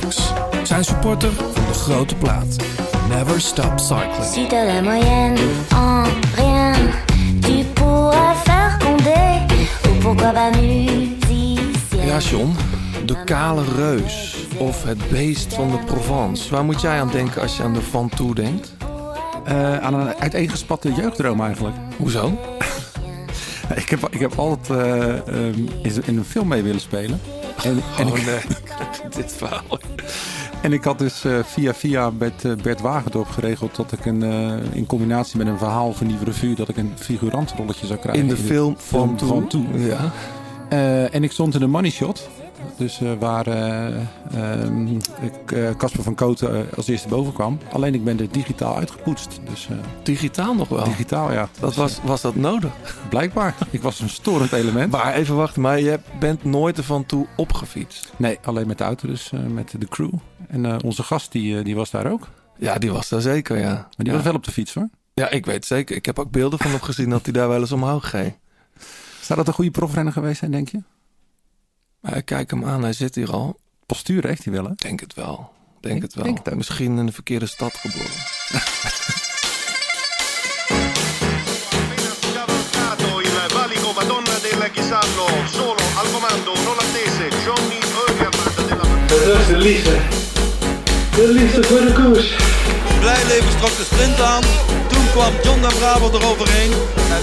Tax zijn supporter van de grote plaat. Never Stop Cycling. Si t'as la moyenne en rien, tu pourras faire Condé. Ou pourquoi pas musicien. Ja, John. De kale reus. Of het beest van de Provence. Waar moet jij aan denken als je aan de Van Toe denkt? Eh, aan een uiteengespatte jeugddroom eigenlijk. Hoezo? Ik heb, ik heb altijd eh, ehm, in, in een film mee willen spelen. En, en, oh ik, nee, dit verhaal. en ik had dus eh, via via met eh, Bert Wagendorp geregeld... dat ik een, eh, in combinatie met een verhaal van Nieuwe Revue... dat ik een figurantrolletje zou krijgen. In de film Van Toe. Van Toe. Ja. Eh, en ik stond in de money shot. Dus eh, waar eh, eh, Casper van Kooten als eerste boven kwam. Alleen ik ben er digitaal uitgepoetst. Dus Digitaal nog wel. digitaal, ja. Dat was, was dat nodig? Blijkbaar. Ik was een storend element. Maar even wachten, maar je bent nooit er van toe opgefietst. Nee, alleen met de auto dus, met de crew. En onze gast, die, die was daar ook. Ja, die was daar zeker, ja. Maar die ja. was wel op de fiets hoor. Ja, ik weet zeker. Ik heb ook beelden van hem gezien dat hij daar wel eens omhoog ging. Zou dat een goede profrenner geweest zijn, denk je? Maar kijk hem aan, hij zit hier al. Postuur heeft hij wel, hè? Denk het wel. Denk Ik het wel. denk het. Misschien in de verkeerde stad geboren. Het was de liefde. De liefde voor de koers. Blijleven trok de sprint aan. Toen kwam John den Braber eroverheen. En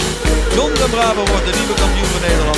John den Braber wordt de nieuwe kampioen van Nederland.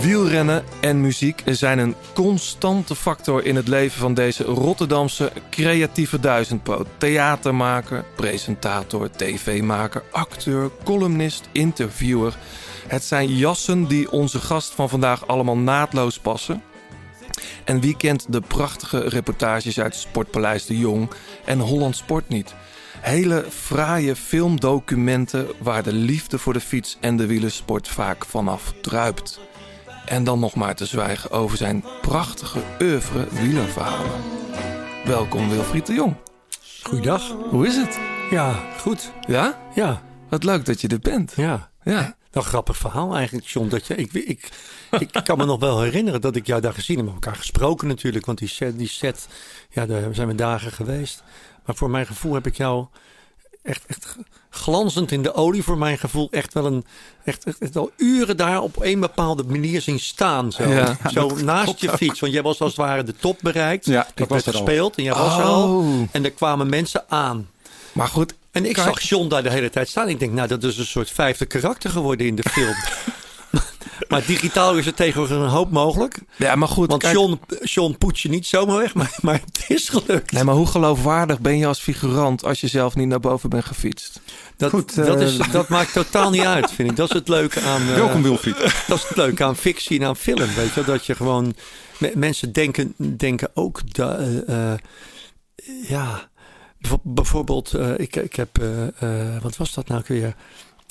Wielrennen en muziek zijn een constante factor in het leven van deze Rotterdamse creatieve duizendpoot. Theatermaker, presentator, tv-maker, acteur, columnist, interviewer. Het zijn jassen die onze gast van vandaag allemaal naadloos passen. En wie kent de prachtige reportages uit Sportpaleis de Jong en Holland Sport niet? Hele fraaie filmdocumenten waar de liefde voor de fiets en de wielersport vaak vanaf druipt. En dan nog maar te zwijgen over zijn prachtige oeuvre wielerverhalen. Welkom Wilfried de Jong. Goeiedag. Hoe is het? Ja, goed. Ja? Ja, Wat leuk dat je er bent. ja. Ja. Een grappig verhaal eigenlijk, John. Dat je, ik, ik, ik kan me nog wel herinneren dat ik jou daar gezien heb. Met elkaar gesproken natuurlijk. Want die set, die set ja, daar zijn we dagen geweest. Maar voor mijn gevoel heb ik jou echt, echt glanzend in de olie. Voor mijn gevoel echt wel een, echt, echt, echt al uren daar op een bepaalde manier zien staan. Zo, Ja, zo naast je fiets. Want jij was als het ware de top bereikt. Ja, ik dat was werd er al. gespeeld en jij was er al. Oh. En er kwamen mensen aan. Maar goed, En ik zag John daar de hele tijd staan. Ik denk, nou, dat is een soort vijfde karakter geworden in de film. maar digitaal is er tegenwoordig een hoop mogelijk. ja, maar goed. Want kijk- John, John poet je niet zomaar weg, maar, maar het is gelukt. Nee, maar hoe geloofwaardig ben je als figurant als je zelf niet naar boven bent gefietst? dat, goed, dat, eh, is, dat maakt totaal niet uit, vind ik. Dat is het leuke aan, eh, Welkom Wilfried. dat is het leuke aan fictie en aan film. Weet je, dat je gewoon. me- mensen denken, denken ook. Da, eh, ja, bijvo- bijvoorbeeld, eh, ik, ik heb. eh, eh, wat was dat nou weer?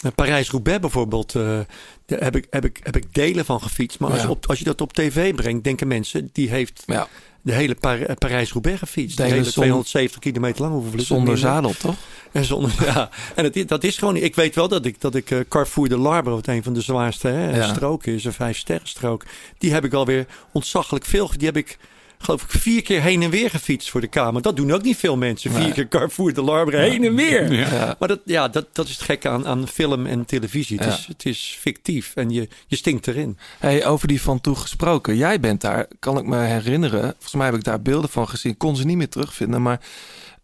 Eh, Parijs-Roubaix bijvoorbeeld, eh, daar heb, ik, heb, ik, heb ik delen van gefietst. Maar als, je op, als je dat op tv brengt, denken mensen, die heeft Ja, de hele Par- eh, Parijs-Roubaix gefietst. De hele zon- 270 kilometer lang. Hoeveel zonder zadel, toch? En zonder, ja. En het, dat is gewoon. Ik weet wel dat ik, dat ik Carrefour de Larbre, wat een van de zwaarste hè, Ja. stroken is, een vijf sterren strook. Die heb ik alweer ontzaglijk veel. Die heb ik, geloof ik, vier keer heen en weer gefietst voor de Kamer. Dat doen ook niet veel mensen. Vier Nee. keer Carrefour de Larbre heen en weer. Ja. Maar dat, ja, dat, dat is het gekke aan, aan film en televisie. Het, Ja. is, het is fictief en je, je stinkt erin. Hey, over die van toe gesproken. Jij bent daar, kan ik me herinneren. Volgens mij heb ik daar beelden van gezien. Kon ze niet meer terugvinden. Maar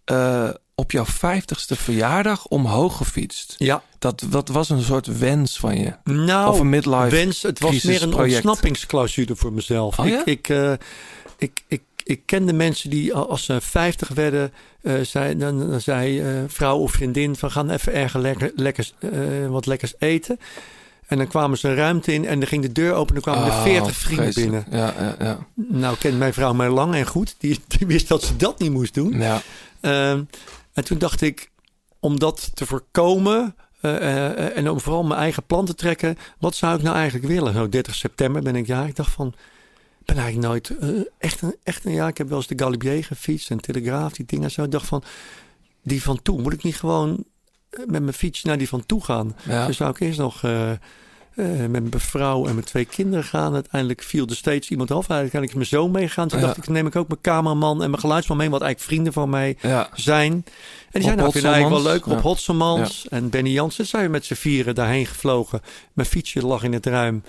eh, op jouw vijftigste verjaardag omhoog gefietst. Ja, Dat, dat was een soort wens van je. nou, Of een midlife wens. Het was meer een ontsnappingsclausule voor mezelf. Oh ja? ik, ik, eh, ik, ik, ik kende mensen die al- als ze 50 werden, eh, zei, dan, dan zei eh, vrouw of vriendin van gaan even ergens lekker, lekkers, eh, wat lekkers eten. En dan kwamen ze een ruimte in en dan ging de deur open en dan kwamen er Oh, 40 vrienden vreselijk. binnen. Ja, ja, ja. Nou kent mijn vrouw mij lang en goed. Die, die wist dat ze dat niet moest doen. ja. Ehm, en toen dacht ik, om dat te voorkomen en om vooral mijn eigen plan te trekken, wat zou ik nou eigenlijk willen? Zo 30 september ben ik ja, ik dacht van, ben eigenlijk nooit eh, echt, een, echt een ja, ik heb wel eens de Galibier gefietst en Telegraaf, die dingen zo. Ik dacht van, die van toe, moet ik niet gewoon eh, met mijn fiets naar die van toe gaan? Ja. Dus zou ik eerst nog eh, met mijn vrouw en mijn twee kinderen gaan. Uiteindelijk viel er steeds iemand af. Uiteindelijk kan ik mijn zoon meegaan. Toen Ja. dacht ik, neem ik ook mijn cameraman en mijn geluidsman mee. Wat eigenlijk vrienden van mij ja. zijn. En die zijn nou, vind eigenlijk wel leuk. Rob Hotselmans en Benny Jansen. zijn we met z'n vieren daarheen gevlogen. Mijn fietsje lag in het ruim.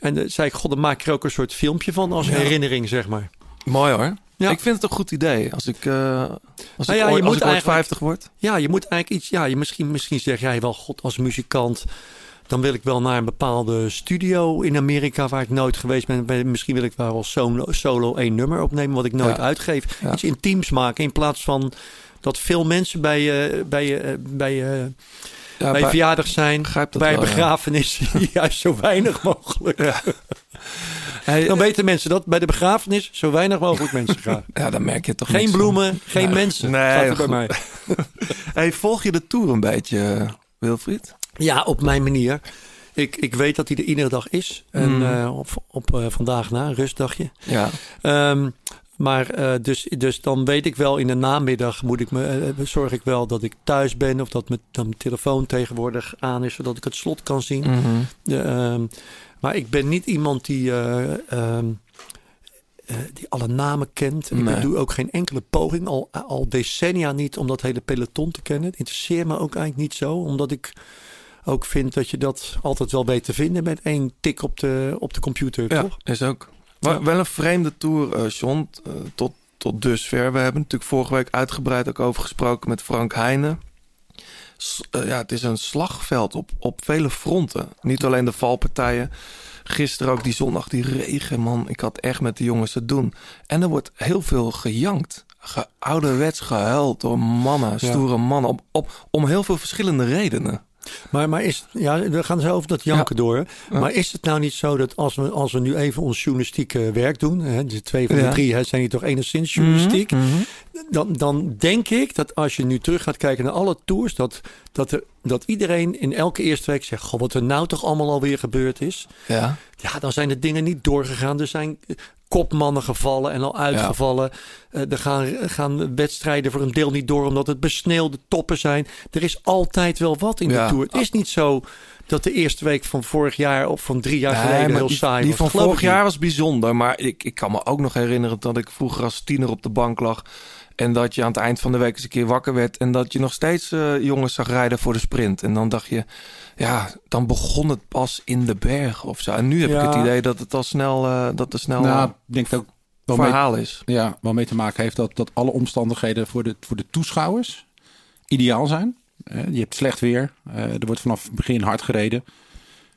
En dan zei ik, god, dan maak ik er ook een soort filmpje van als Ja. herinnering, zeg maar. Mooi hoor. Ja. Ik vind het een goed idee. Als ik, eh als Nou ik, je als moet ik eigenlijk- 50 word. Ja, je moet eigenlijk iets. Ja, je misschien, misschien zeg jij wel, god, als muzikant. Dan wil ik wel naar een bepaalde studio in Amerika waar ik nooit geweest ben. Misschien wil ik wel wel solo, solo één nummer opnemen wat ik nooit Ja. uitgeef. Ja. Iets intiems maken in plaats van dat veel mensen bij je, bij je, bij je, Ja, bij verjaardag zijn. bij wel, een ja. begrafenis juist zo weinig mogelijk. Hey, Dan weten mensen dat bij de begrafenis zo weinig mogelijk mensen gaan. ja, dan merk je toch Geen van. bloemen, geen Nee. mensen. Nee, bij mij. Hey, volg je de tour een beetje, eh, Wilfried? Ja, op mijn manier. Ik, ik weet dat hij er iedere dag is. En Mm. eh, op, op eh, vandaag na, een rustdagje. Ja. Ehm, maar eh, dus, dus dan weet ik wel in de namiddag moet ik me, eh, zorg ik wel dat ik thuis ben. Of dat mijn, dat mijn telefoon tegenwoordig aan is, zodat ik het slot kan zien. Mhm. Ehm, maar ik ben niet iemand die, eh, ehm, eh, die alle namen kent. Nee. Ik doe ook geen enkele poging, al, al decennia niet, om dat hele peloton te kennen. Het interesseert me ook eigenlijk niet zo, omdat ik ook vind dat je dat altijd wel weet te vinden met één tik op de, op de computer, Ja, toch? is ook. Maar Ja. wel een vreemde tour, eh John, eh, tot, tot dusver. We hebben natuurlijk vorige week uitgebreid ook over gesproken met Frank Heijnen. S- eh, ja, het is een slagveld op, op vele fronten. Niet alleen de valpartijen. Gisteren ook die zondag, die regen, man. Ik had echt met de jongens te doen. En er wordt heel veel gejankt. Ge ouderwets gehuild door mannen, stoere mannen. Op, op, om heel veel verschillende redenen. Maar, maar is, ja, we gaan zo over dat janken door. hè. Maar is het nou niet zo dat als we, als we nu even ons journalistieke werk doen, hè, de twee van de Ja. drie hè, zijn hier toch enigszins journalistiek, Mhm. dan, dan denk ik dat als je nu terug gaat kijken naar alle tours, dat, dat, er, dat iedereen in elke eerste week zegt: Goh, wat er nou toch allemaal alweer gebeurd is. Ja. Ja, dan zijn de dingen niet doorgegaan. Er zijn kopmannen gevallen en al uitgevallen. Eh, er gaan, gaan wedstrijden voor een deel niet door omdat het besneeuwde toppen zijn. Er is altijd wel wat in Ja. de Tour. Het is niet zo dat de eerste week van vorig jaar of van drie jaar geleden heel die, saai Die was. van Geloof vorig jaar was bijzonder. Maar ik, ik kan me ook nog herinneren dat ik vroeger als tiener op de bank lag. En dat je aan het eind van de week eens een keer wakker werd. En dat je nog steeds eh, jongens zag rijden voor de sprint. En dan dacht je, ja, dan begon het pas in de berg of zo. En nu heb Ja. ik het idee dat het al snel, eh, dat er snel Nou, denk dat ook wel mee, verhaal is. ja, wel mee te maken heeft dat, dat alle omstandigheden voor de, voor de toeschouwers ideaal zijn. Eh, je hebt slecht weer. Er wordt vanaf het begin hard gereden.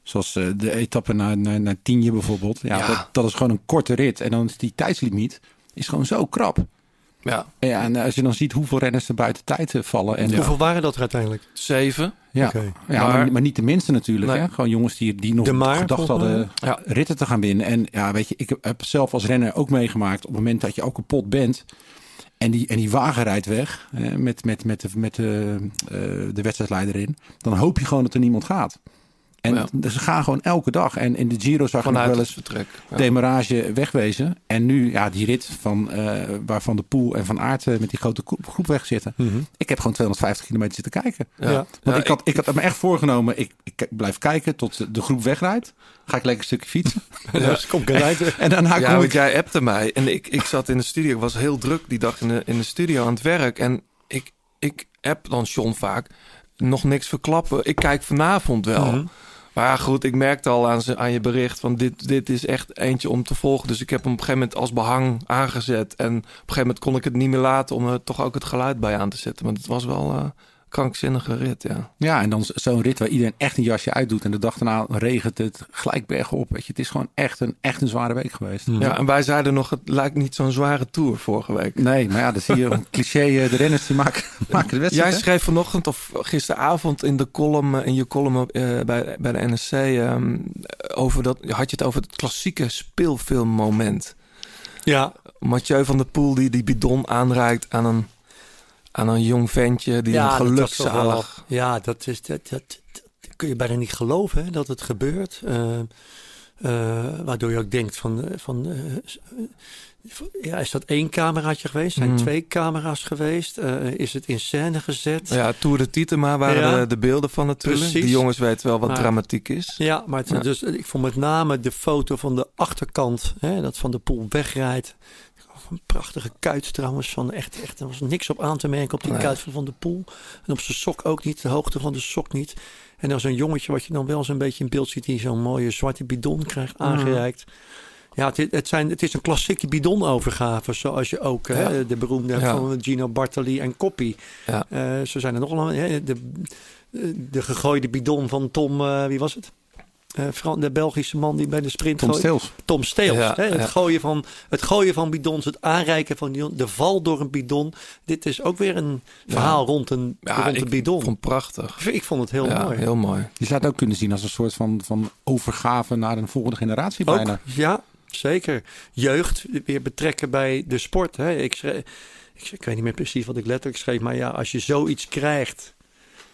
Zoals de etappe naar, naar, naar Tienje bijvoorbeeld. Ja, Ja. Dat, dat is gewoon een korte rit. En dan is die tijdslimiet is gewoon zo krap. Ja, En, ja, en als je dan ziet hoeveel renners er buiten tijd eh, vallen. En, Hoeveel waren dat er uiteindelijk? zeven. Ja, Oké. ja Maar- maar, maar niet de minste natuurlijk. Nee. Hè? Gewoon jongens die, die nog Maar, gedacht hadden Ja. ritten te gaan winnen. En ja, weet je, ik heb zelf als renner ook meegemaakt op het moment dat je ook kapot bent. En die, en die wagen rijdt weg hè, met, met, met, de, met de, eh, de wedstrijdleider in. Dan hoop je gewoon dat er niemand gaat. En Ja. ze gaan gewoon elke dag. En in de Giro zag nog Vanuit wel eens vertrek. Ja. demarage wegwezen. En nu, ja, die rit van, eh waarvan de Poel en Van Aert eh, met die grote groep wegzitten. Ik heb gewoon 250 kilometer zitten kijken. Ja. Want ik, had, ik had me echt voorgenomen, ik, ik blijf kijken tot de groep wegrijdt. Ga ik lekker een stukje fietsen. Ja. Dus kom ik eruit. En daarna Ja, kom want ik... jij appte mij en ik, ik zat in de studio. Ik was heel druk die dag in de, in de studio aan het werk. En ik, ik app dan John vaak nog niks verklappen. Ik kijk vanavond wel. Mhm. Maar goed, ik merkte al aan, aan je bericht van dit, dit is echt eentje om te volgen. Dus ik heb hem op een gegeven moment als behang aangezet. En op een gegeven moment kon ik het niet meer laten om er toch ook het geluid bij aan te zetten. Maar het was wel, eh, Krankzinnige rit, ja. Ja, en dan zo'n rit waar iedereen echt een jasje uitdoet. En de dag daarna regent het gelijk bergop. Weet je, het is gewoon echt een, echt een zware week geweest. Ja, en wij zeiden nog, het lijkt niet zo'n zware tour vorige week. Nee, maar ja, dan zie je een cliché. eh, De renners die maken, maken de wedstrijd. Jij hè? schreef vanochtend of gisteravond in de column, eh, in je column eh, bij, bij de NSC, ehm, over dat, had je het over het klassieke speelfilmmoment. Ja, Mathieu van der Poel die die bidon aanreikt aan een, aan een jong ventje die ja dat gelukzalig... wel- Ja, dat, is, dat, dat, dat kun je bijna niet geloven hè, dat het gebeurt. Eh, eh, waardoor je ook denkt van... eh, van ja, is dat één cameraatje geweest? Zijn Mhm. twee camera's geweest? Is het in scène gezet? Ja, Tour de Tietema waren Ja. de, de beelden van natuurlijk. Precies. Die jongens weten wel wat Maar- dramatiek is. Ja, maar het, Ja. Dus, ik vond met name de foto van de achterkant, hè, dat Van de Poel wegrijdt. Een prachtige kuit trouwens, van echt, echt, er was niks op aan te merken op die Nee. kuit van Van de Poel. En op zijn sok ook niet, de hoogte van de sok niet. En dan zo'n jongetje wat je dan wel zo'n beetje in beeld ziet, die zo'n mooie zwarte bidon krijgt Mhm. aangereikt. Ja, het, het, zijn, het is een klassieke bidonovergave, zoals je ook hè, de beroemde Ja. van Gino Bartali en Coppi. Ja. Eh, zo zijn er nog hè, de, de gegooide bidon van Tom, eh, wie was het? Eh, de Belgische man die bij de sprint Tom gooit. Steels. Tom Steels. Ja, hè, het, ja. gooien van, het gooien van bidons, het aanreiken van bidon, de val door een bidon. Dit is ook weer een verhaal rond een, Ja, rond ik een bidon. vond het prachtig. Ik vond het heel ja, mooi. heel mooi. Je zou het ook kunnen zien als een soort van, van overgave naar een volgende generatie Ook, bijna. ja, zeker. Jeugd weer betrekken bij de sport. Hè. Ik, schreef, ik, ik weet niet meer precies wat ik letterlijk schreef, maar ja, als je zoiets krijgt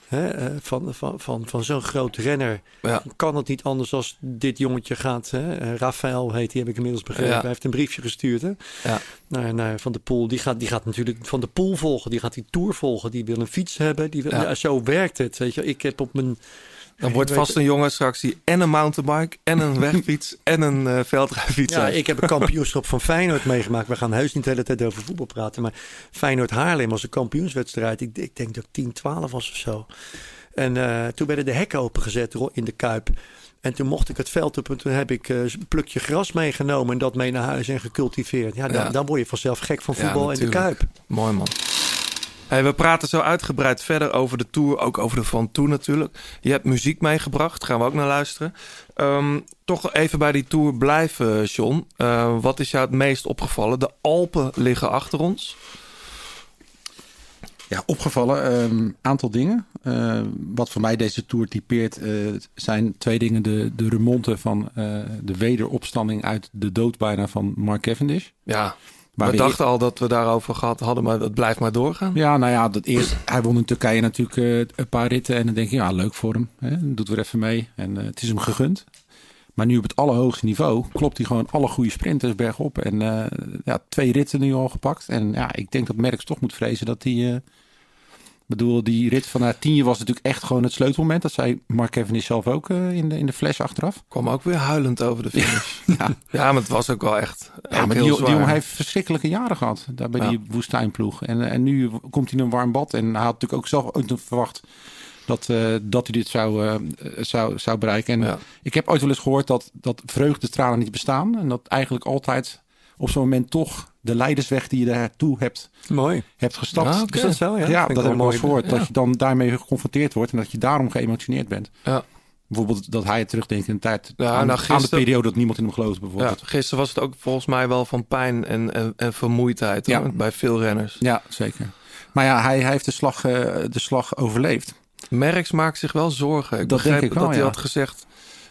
hè, eh, van, van, van, van zo'n groot renner, Ja. kan het niet anders als dit jongetje gaat. Hè. Eh, Rafael heet, die heb ik inmiddels begrepen. Ja. Hij heeft een briefje gestuurd hè, Ja. naar, naar Van de Poel. Die gaat, die gaat natuurlijk Van de Poel volgen, die gaat die Tour volgen, die wil een fiets hebben. Die wil, ja, zo werkt het. Weet je. Ik heb op mijn... Dan wordt vast een jongen straks die en een mountainbike en een wegfiets en een eh veldrijfiets Ja, heeft. ik heb een kampioenschap van Feyenoord meegemaakt. We gaan heus niet de hele tijd over voetbal praten. Maar Feyenoord Haarlem was een kampioenswedstrijd. Ik, ik denk dat ik 10, 12 was of zo. En eh, toen werden de hekken opengezet in de Kuip. En toen mocht ik het veld op en toen heb ik eh, een plukje gras meegenomen en dat mee naar huis en gecultiveerd. Ja, dan, Ja. dan word je vanzelf gek van Ja, voetbal in de. Kuip. Mooi man. Hey, we praten zo uitgebreid verder over de Tour, ook over de Van Toe natuurlijk. Je hebt muziek meegebracht, gaan we ook naar luisteren. Ehm, toch even bij die Tour blijven, John. Eh, wat is jou het meest opgevallen? De Alpen liggen achter ons. Ja, opgevallen. Een aantal dingen. Eh, wat voor mij deze Tour typeert eh, zijn twee dingen. De, de remonte van de wederopstanding uit de dood bijna van Mark Cavendish. Ja, Maar we dachten al dat we daarover gehad hadden, maar dat blijft maar doorgaan. Ja, nou ja, dat eerst, hij won in Turkije natuurlijk eh, een paar ritten. En dan denk je, ja, leuk voor hem. Hè? Doet weer even mee. En eh, het is hem gegund. Maar nu op het allerhoogste niveau klopt hij gewoon alle goede sprinters bergop. En eh, ja, twee ritten nu al gepakt. En ja, ik denk dat Merckx toch moet vrezen dat hij... bedoel, die rit van Tienje was natuurlijk echt gewoon het sleutelmoment. Dat zei Mark Cavendish zelf ook eh, in, de, in de flash achteraf. Kwam ook weer huilend over de finish. Ja, ja, maar het was ook wel echt ja maar heel die, die jongen heeft verschrikkelijke jaren gehad. Daar bij Ja. die woestijnploeg. En, en nu komt hij in een warm bad. En hij had natuurlijk ook zelf ook verwacht dat, eh, dat hij dit zou, eh, zou, zou bereiken. En Ja. ik heb ooit wel eens gehoord dat, dat vreugdestralen niet bestaan. En dat eigenlijk altijd op zo'n moment toch de leidersweg die je daartoe hebt, Mooi. hebt gestapt. Ah, oké. Is dat zo? Ja, Ja, dat heb ik wel eens. Dat je dan daarmee geconfronteerd wordt en dat je daarom geëmotioneerd bent. Ja. Bijvoorbeeld dat hij terugdenkt in de tijd Ja, aan, nou, aan de periode dat niemand in hem geloofde Ja, bijvoorbeeld. gisteren was het ook volgens mij wel van pijn en, en, en vermoeidheid Ja. hoor, bij veel renners. Ja, zeker. Maar ja, hij, hij heeft de slag, eh, de slag overleefd. Merckx maakt zich wel zorgen. Ik Dat begreep denk ik wel, dat hij ja. had gezegd.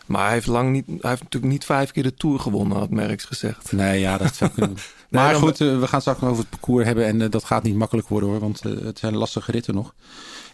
Maar hij heeft lang niet. Hij heeft natuurlijk niet vijf keer de tour gewonnen, had Merckx gezegd. Nee, ja, dat zou kunnen. maar dan- goed, eh, we gaan straks nog over het parcours hebben. En eh, dat gaat niet makkelijk worden hoor, want eh, het zijn lastige ritten nog.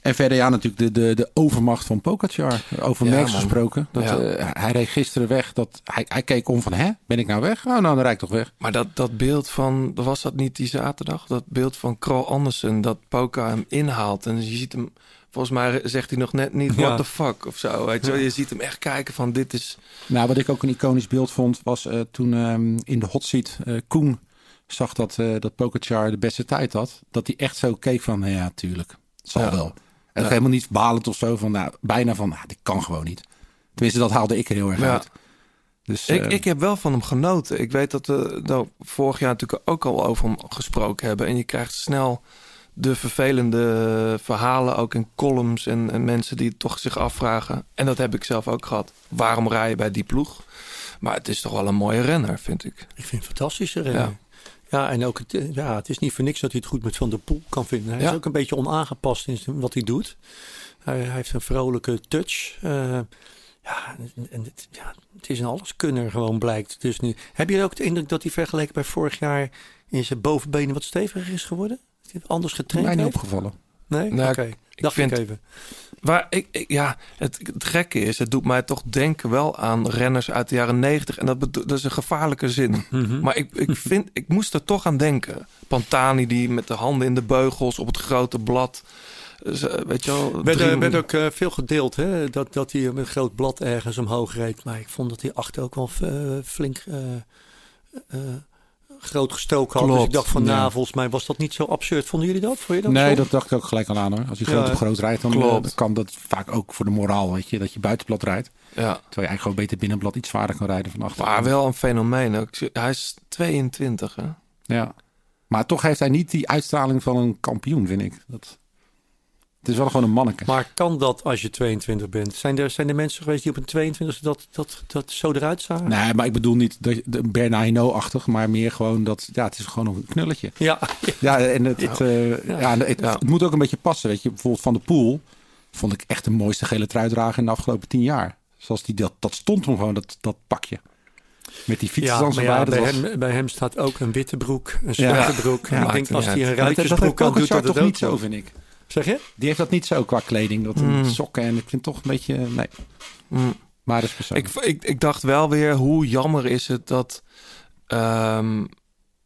En verder ja, natuurlijk de, de, de overmacht van Pogacar. Over Ja, gesproken. Dat, Ja. hij reed gisteren weg. Dat, hij, hij keek om van, hè, ben ik nou weg? Oh, nou, dan rijd ik toch weg. Maar dat, dat beeld van. Was dat niet die zaterdag? Dat beeld van Kroll Andersen. Dat Poca hem inhaalt. En je ziet hem. Volgens mij zegt hij nog net niet. Ja. What the fuck of zo. Weet je, wel. je ziet hem echt kijken van. Dit is. Nou, wat ik ook een iconisch beeld vond, was toen ehm, in de hot seat Koen zag dat, eh dat Pogacar de beste tijd had. Dat hij echt zo keek van, ja, tuurlijk, zal Ja. wel. En Ja. helemaal niet balend of zo, van, nou, bijna van, nou, dit kan gewoon niet. Tenminste, dat haalde ik er heel erg Ja. uit. Dus, Ik, eh, ik heb wel van hem genoten. Ik weet dat we nou, vorig jaar natuurlijk ook al over hem gesproken hebben. En je krijgt snel de vervelende verhalen ook in columns en, en mensen die toch zich afvragen. En dat heb ik zelf ook gehad. Waarom rij je bij die ploeg? Maar het is toch wel een mooie renner, vind ik. Ik vind het fantastische renner. Ja. Ja. en ook het, eh, ja, het is niet voor niks dat hij het goed met Van der Poel kan vinden. Hij Ja. is ook een beetje onaangepast in wat hij doet. Hij, hij heeft een vrolijke touch. Eh, ja, en- het, ja, het is een alleskunner gewoon blijkt. Dus nu, heb je ook de indruk dat hij vergeleken bij vorig jaar in zijn bovenbenen wat steviger is geworden? Dat hij anders getraind Mij niet opgevallen. Nee? Nou, Oké, dacht vind- ik even. Waar ik, ik- ja, het, het gekke is, het doet mij toch denken wel aan renners uit de jaren negentig. En dat, dat is een gevaarlijke zin. Mhm. Maar ik, ik, vind, ik moest er toch aan denken. Pantani die met de handen in de beugels op het grote blad. eh, Weet je wel, werd, drie- er- werd ook eh, veel gedeeld, hè? Dat, dat hij met een groot blad ergens omhoog reed. Maar ik vond dat hij achter ook wel eh, flink eh, eh, groot gestoken had. Dus ik dacht van, ja. nou, volgens mij was dat niet zo absurd. Vonden jullie dat? Vond je dat nee, zo? dat dacht ik ook gelijk al aan hoor. Als je Ja, groot op groot rijdt, dan, klopt. eh, dan kan dat vaak ook voor de moraal, weet je, dat je buitenblad rijdt. Ja, Terwijl je eigenlijk gewoon beter binnenblad iets zwaarder kan rijden van achter. maar wel een fenomeen. ook. Hij is 22, hè? Ja. Maar toch heeft hij niet die uitstraling van een kampioen, vind ik. Dat... Het is wel gewoon een manneke. Maar kan dat als je 22 bent? Zijn er, zijn er mensen geweest die op een 22 dat, dat, dat zo eruit zagen? Nee, maar ik bedoel niet dat Bernard Hinault-achtig, maar meer gewoon dat, ja, het is gewoon een knulletje. Ja, Ja, en het, het, eh, Ja. ja. het, Ja. het moet ook een beetje passen. Weet je, bijvoorbeeld Van de Poel vond ik echt de mooiste gele truidrager in de afgelopen tien jaar. Zoals die dat, dat stond hem gewoon, dat, dat pakje. Met die ja erbij. ja, dat bij, was- hem, bij hem staat ook een witte broek, een Ja. zwarte broek. Ja, ik denk als hij een Ja, dat, dat ruitjesbroek aan doet, dat het toch niet zo, vind ik. Zeg je? Die heeft dat niet zo qua kleding. Dat Mm. sokken en ik vind het toch een beetje, nee. Mm. Maar dat is persoonlijk. Ik, ik, ik dacht wel weer, hoe jammer is het dat... ehm,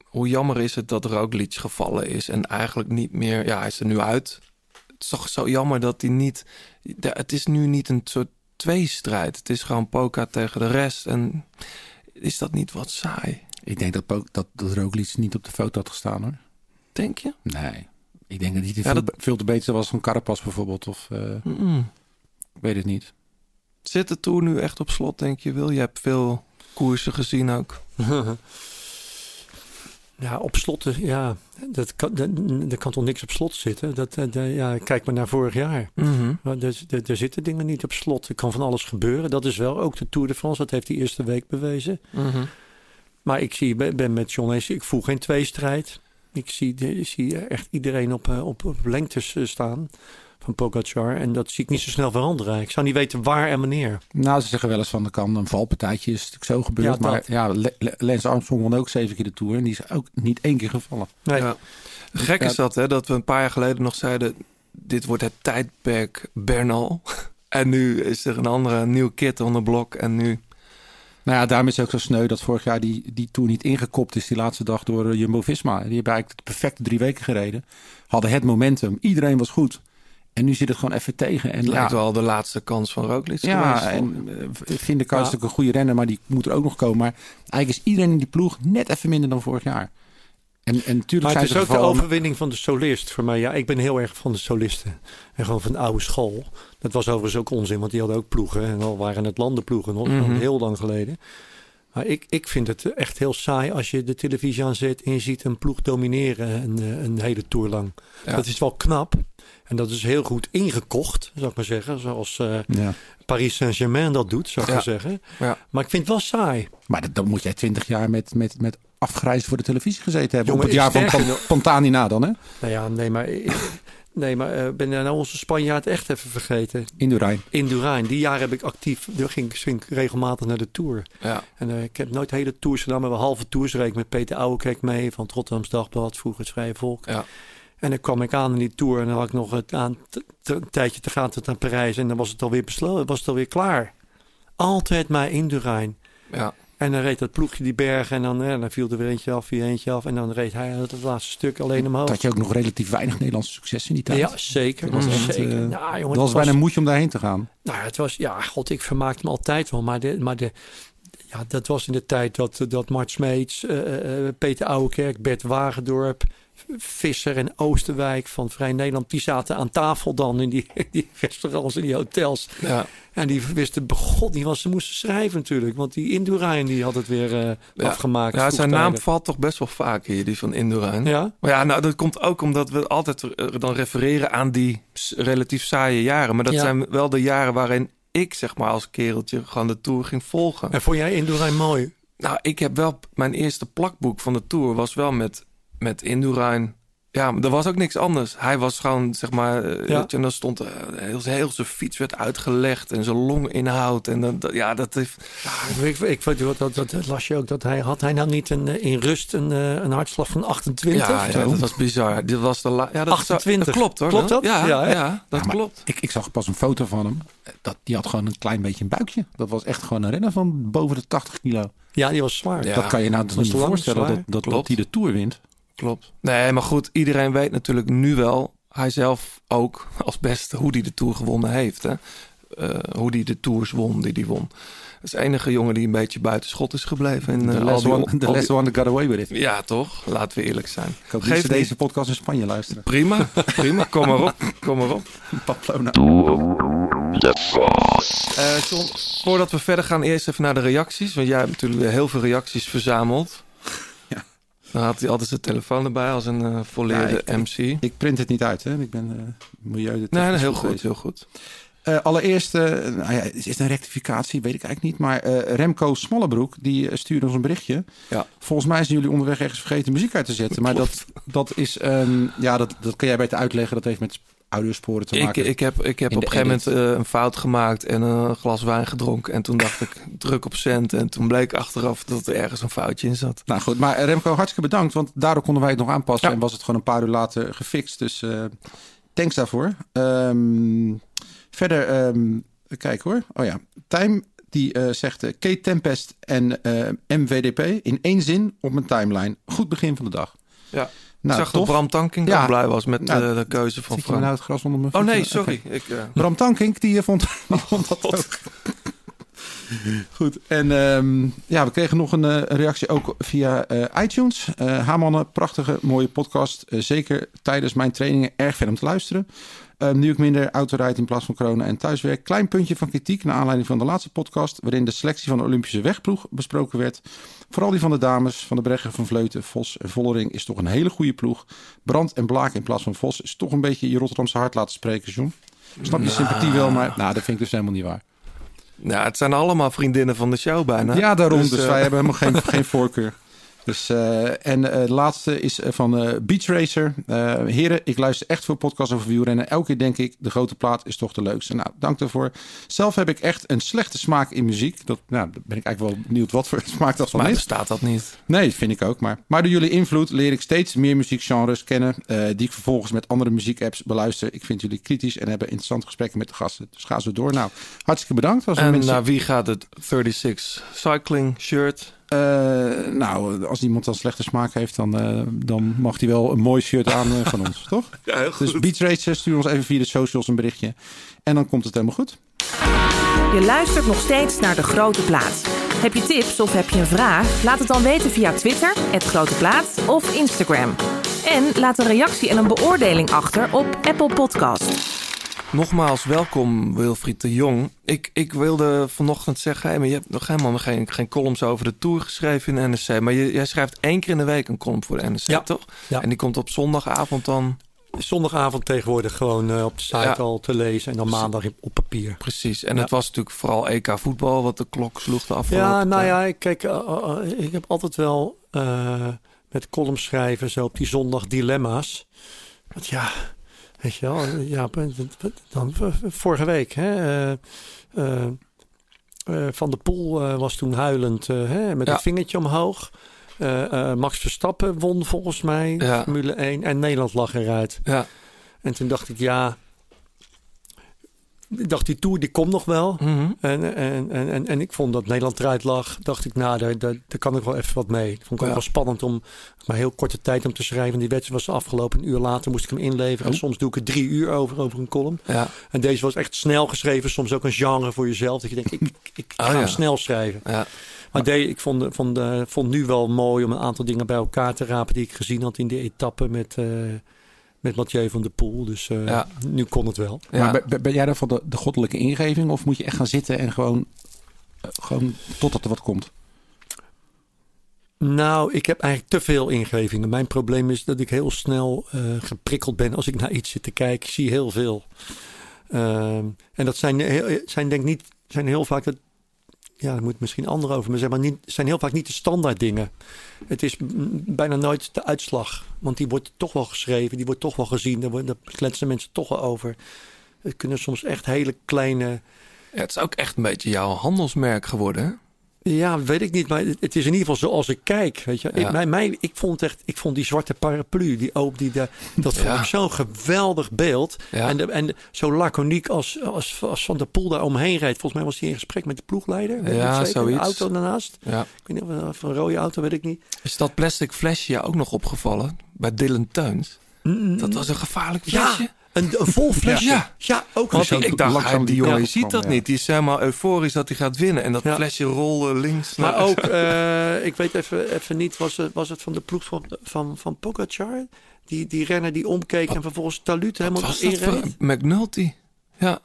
hoe jammer is het dat Roglic gevallen is en eigenlijk niet meer... Ja, hij is er nu uit. Het is toch zo jammer dat hij niet... Het is nu niet een soort tweestrijd. Het is gewoon Poca tegen de rest. En is dat niet wat saai? Ik denk dat, dat, dat Roglic niet op de foto had gestaan hoor. Denk je? Nee. Ik denk dat hij Ja, veel, dat- veel te beter was dan Carapaz bijvoorbeeld. Of eh, ik weet het niet. Zit de Tour nu echt op slot, denk je, Wil? Je hebt veel koersen gezien ook. Ja, op slot, eh, ja, dat kan, dat, er kan toch niks op slot zitten? Dat, eh, de- ja, kijk maar naar vorig jaar. Maar Er, er, er zitten dingen niet op slot. Er kan van alles gebeuren. Dat is wel ook de Tour de France. Dat heeft die eerste week bewezen. Mhm. Maar ik zie, ben, ben met John ik voel geen tweestrijd. Ik zie, de- ik zie echt iedereen op, eh, op, op lengtes eh, staan van Pogacar. En dat zie ik niet zo snel veranderen. Ik zou niet weten waar en wanneer. Nou, ze zeggen wel eens van er kan een valpartijtje is natuurlijk zo gebeurd. Ja, dat. maar ja, Lance Armstrong won ook zeven keer de Tour. En die is ook niet één keer gevallen. Nee. Ja. Gek is dat, hè? Dat we een paar jaar geleden nog zeiden... dit wordt het tijdperk Bernal. En nu is er een andere nieuw kit onder blok. En nu... Nou ja, daarom is het ook zo sneu dat vorig jaar die, die Tour niet ingekopt is die laatste dag door eh, Jumbo-Visma. Die hebben eigenlijk de perfecte drie weken gereden. Hadden het momentum. Iedereen was goed. En nu zit het gewoon even tegen. En Het lijkt ja, wel de laatste kans van Roglic Ja, geweest. en uh, Vindekas Ja. is natuurlijk een goede renner, maar die moet er ook nog komen. Maar eigenlijk is iedereen in die ploeg net even minder dan vorig jaar. En, en natuurlijk Maar zijn het is ook de overwinning van de solist voor mij. Ja, ik ben heel erg van de solisten. En gewoon van de oude school. Dat was overigens ook onzin, want die hadden ook ploegen. En al waren het landenploegen nog, Mhm. heel lang geleden. Maar ik, ik vind het echt heel saai als je de televisie aanzet en je ziet een ploeg domineren een, eh, een hele tour lang. Ja. Dat is wel knap. En dat is heel goed ingekocht, zou ik maar zeggen. Zoals eh, Ja. Paris Saint-Germain dat doet, zou ik Ja. maar zeggen. Maar ik vind het wel saai. Maar dat- dan moet jij twintig jaar met, met, met afgrijzen voor de televisie gezeten hebben. Jongen, Op het jaar van Pan- Pantani na dan, hè? Nou ja, nee, maar, nee, maar eh, ben nou onze Spanjaard echt even vergeten? Indurain. Indurain. Die jaar heb ik actief, daar ging, ging ik regelmatig naar de Tour. Ja. En eh, ik heb nooit hele tours gedaan, maar wel halve tours reed ik met Peter Ouwekerk mee van het Rotterdams Dagblad, vroeger het Vrije Volk. Ja. En dan kwam ik aan in die tour en dan had ik nog het aan, een tijdje te gaan tot aan Parijs en dan was het alweer besloten, was het alweer klaar. Altijd maar Indurain. ja. En dan reed dat ploegje die bergen en dan, eh, dan viel er weer eentje af, weer eentje af. En dan reed hij het laatste stuk alleen omhoog. Dat had je ook nog relatief weinig Nederlandse succes in die tijd. Ja, zeker. Dat was echt, zeker. eh, nou, jongen, dat het was bijna een moedje om daarheen te gaan. Nou, het was, ja, god, ik vermaakte me altijd wel. Maar, de, maar de, ja, dat was in de tijd dat, dat Mart Smeets, eh, eh, Peter Ouwekerk, Bert Wagendorp. Visser en Oosterwijk van Vrij Nederland, die zaten aan tafel dan in die, die restaurants en die hotels. Ja. En die wisten, god, die was, ze moesten schrijven natuurlijk. Want die Indurain die had het weer eh, Ja. afgemaakt. Ja, zijn naam valt toch best wel vaak hier, die van Indurain. Ja? Maar ja, nou, dat komt ook omdat we altijd eh, dan refereren aan die relatief saaie jaren. Maar dat Ja. zijn wel de jaren waarin ik, zeg maar, als kereltje gewoon de Tour ging volgen. En vond jij Indurain mooi? Nou, ik heb wel... Mijn eerste plakboek van de Tour was wel met, met Indurain. Ja, er was ook niks anders. Hij was gewoon, zeg maar... eh, Ja. En dan stond... eh, heel, heel zijn fiets werd uitgelegd en zijn longinhoud. En dan, dat- ja, dat heeft... Ja, ik, ik, ik, dat, dat, dat las je ook. Dat hij, had hij nou niet een, eh, in rust een, een hartslag van 28? Ja, ja, dat was bizar. Dit was de ja, dat, 28. dat klopt hoor. Klopt dat? Ja, Ja, dat klopt. Ik, ik zag pas een foto van hem. Dat, die had gewoon een klein beetje een buikje. Dat was echt gewoon een renner van boven de 80 kilo. Ja, die was zwaar. Ja. dat kan je nou niet voorstellen zwaar. dat, dat, dat hij de Tour wint. Klopt. Nee, maar goed, iedereen weet natuurlijk nu wel, hij zelf ook als beste, hoe hij de Tour gewonnen heeft. Hè? Eh, hoe hij de Tours won, die hij won. Dat is de enige jongen die een beetje buiten schot is gebleven. De eh, last die- one, the al last die- one that got away with it. Ja, toch? Laten we eerlijk zijn. Ik Geef deze podcast in Spanje luisteren. Prima, prima. Kom maar op. Kom maar op. Pamplona. Eh, John, voordat we verder gaan, eerst even naar de reacties. Want jij hebt natuurlijk weer heel veel reacties verzameld. Dan had hij altijd zijn telefoon erbij als een eh volleerde Ja, ik- MC. Ik print het niet uit, hè. Ik ben uh, milieu. Nee, heel goed, heel goed. Eh, allereerst, eh, nou ja, is het een rectificatie? Weet ik eigenlijk niet. Maar eh, Remco Smallebroek, die eh, stuurde ons een berichtje. Ja. Volgens mij zijn jullie onderweg ergens vergeten muziek uit te zetten. Maar dat, dat is, ehm, ja, dat, dat kan jij beter uitleggen. Dat heeft met audiosporen te Ik, maken. ik heb, ik heb op een gegeven moment eh, een fout gemaakt en een glas wijn gedronken. En toen dacht ik, druk op cent. En toen bleek achteraf dat er ergens een foutje in zat. Nou goed, maar Remco, hartstikke bedankt. Want daardoor konden wij het nog aanpassen. Ja. En was het gewoon een paar uur later gefixt. Dus eh thanks daarvoor. Ehm, verder, ehm kijk hoor. Oh ja, Time die eh, zegt eh, Kate Tempest en MVDP in één zin op mijn timeline. Goed begin van de dag. Ja. Nou, ik zag dat. Bram Tankink Ja. ook blij was met Nou, eh, de keuze van Frank. nou het gras onder mijn Oh nee, sorry. Ik, eh, Bram Tankink, die eh, vond, die vond dat ook. Goed, en ehm, ja, we kregen nog een reactie ook via iTunes. Eh Hamannen, prachtige, mooie podcast. Zeker tijdens mijn trainingen erg fijn om te luisteren. Eh, nu ik minder autorijd in plaats van corona en thuiswerk. Klein puntje van kritiek naar aanleiding van de laatste podcast... waarin de selectie van de Olympische wegploeg besproken werd. Vooral die van de dames, van de Breggen, van Vleuten, Vos en Vollering... is toch een hele goede ploeg. Brand en Blaak in plaats van Vos is toch een beetje je Rotterdamse hart laten spreken, John. Snap je sympathie wel, maar nou, dat vind ik dus helemaal niet waar. nou, het zijn allemaal vriendinnen van de show bijna. Ja, daarom. Dus, Dus, eh, wij hebben helemaal geen, geen voorkeur. Dus, eh, en eh, de laatste is eh, van eh, Beach Racer. Heren, ik luister echt veel podcasts over wielrennen. Elke keer denk ik, de grote plaat is toch de leukste. Nou, dank daarvoor. Zelf heb ik echt een slechte smaak in muziek. Dat, nou, daar ben ik eigenlijk wel benieuwd wat voor smaak dat van maar is. bestaat dat niet. Nee, vind ik ook. Maar, maar door jullie invloed leer ik steeds meer muziekgenres kennen. die ik vervolgens met andere muziekapps beluister. Ik vind jullie kritisch en hebben interessante gesprekken met de gasten. Dus ga zo door. Nou, hartstikke bedankt. Als En mensen... naar wie gaat het 36 cycling shirt? Eh, nou, als iemand dan slechte smaak heeft, dan, eh, dan mag hij wel een mooi shirt aan eh, van ons, toch? Ja, heel Dus Beach Racer, stuur ons even via de socials een berichtje. En dan komt het helemaal goed. Je luistert nog steeds naar De Grote Plaat. Heb je tips of heb je een vraag? Laat het dan weten via Twitter, het Grote Plaat of Instagram. En laat een reactie en een beoordeling achter op Apple Podcast. Nogmaals, welkom Wilfried de Jong. Ik, ik wilde vanochtend zeggen, hey, maar je hebt nog helemaal geen, geen columns over de Tour geschreven in de NRC. Maar je, jij schrijft één keer in de week een column voor de NRC, Ja. toch? Ja. En die komt op zondagavond dan. Zondagavond tegenwoordig gewoon eh, op de site Ja. al te lezen. En dan maandag op papier. Precies. En Ja. het was natuurlijk vooral EK voetbal wat de klok sloeg de afgelopen Ja, nou ja, kijk, eh, eh, ik heb altijd wel met columns schrijven zo op die zondag dilemma's. Want ja, weet je wel, ja, dan vorige week, hè, eh, eh, eh, Van der Poel was toen huilend hè, met Ja. het vingertje omhoog. Max Verstappen won volgens mij Ja. Formule 1 en Nederland lag eruit. Ja. En toen dacht ik, ja, ik dacht die Tour die komt nog wel. Mhm. En, en, en, en, en ik vond dat Nederland eruit lag. Dacht ik, nou, daar, daar, daar kan ik wel even wat mee. Vond ik ook wel spannend om maar heel korte tijd om te schrijven. Die wedstrijd was afgelopen. Een uur later moest ik hem inleveren. En Oh. soms doe ik er drie uur over, over een column. ja. En deze was echt snel geschreven. Soms ook een genre voor jezelf. Dat je denkt, ik, ik, ik Oh, ga hem ja. snel schrijven. Ja. Maar nee, ik vond, vond, eh, vond nu wel mooi om een aantal dingen bij elkaar te rapen die ik gezien had in de etappe met, eh, met Mathieu van der Poel. Dus eh, Ja. nu kon het wel. Ja. Maar ben, ben jij dan van de, de goddelijke ingeving? Of moet je echt gaan zitten en gewoon, eh, gewoon totdat er wat komt? Nou, ik heb eigenlijk te veel ingevingen. Mijn probleem is dat ik heel snel eh, geprikkeld ben als ik naar iets zit te kijken. Ik zie heel veel. Ehm, en dat zijn, heel, zijn denk ik niet, zijn heel vaak, dat, ja, daar moet misschien anderen over, maar zeg maar niet, zijn heel vaak niet de standaard dingen. Het is bijna nooit de uitslag, want die wordt toch wel geschreven, die wordt toch wel gezien, daar, daar kletsen mensen toch wel over. Het kunnen soms echt hele kleine, Ja, het is ook echt een beetje jouw handelsmerk geworden? Ja, weet ik niet. Maar het- is in ieder geval zoals ik kijk. Weet je. Ja. Ik, mij, mij, ik vond echt, ik vond die zwarte paraplu, die oop, die daar, dat vond ik zo'n geweldig beeld. Ja. En, de, en zo laconiek als, als, als Van der Poel daar omheen rijdt. Volgens mij was hij in gesprek met de ploegleider. weet Ja, zeker. zoiets. De auto daarnaast. Ja. Ik weet niet of een rode auto, weet ik niet. Is dat plastic flesje ook nog opgevallen bij Dylan Teuns? Dat was een gevaarlijk flesje. Een, een vol flesje. Ja. Ja, ook Want ik, dacht, hij- die jongen ziet dat niet. Die is helemaal euforisch dat hij gaat winnen. En dat flesje rolde links. Maar naar- ook, eh, ik weet even, even niet, was het, was het van de ploeg van, van, van Pogacar? Die, die renner die omkeek en vervolgens Talut helemaal inreed? McNulty? Ja,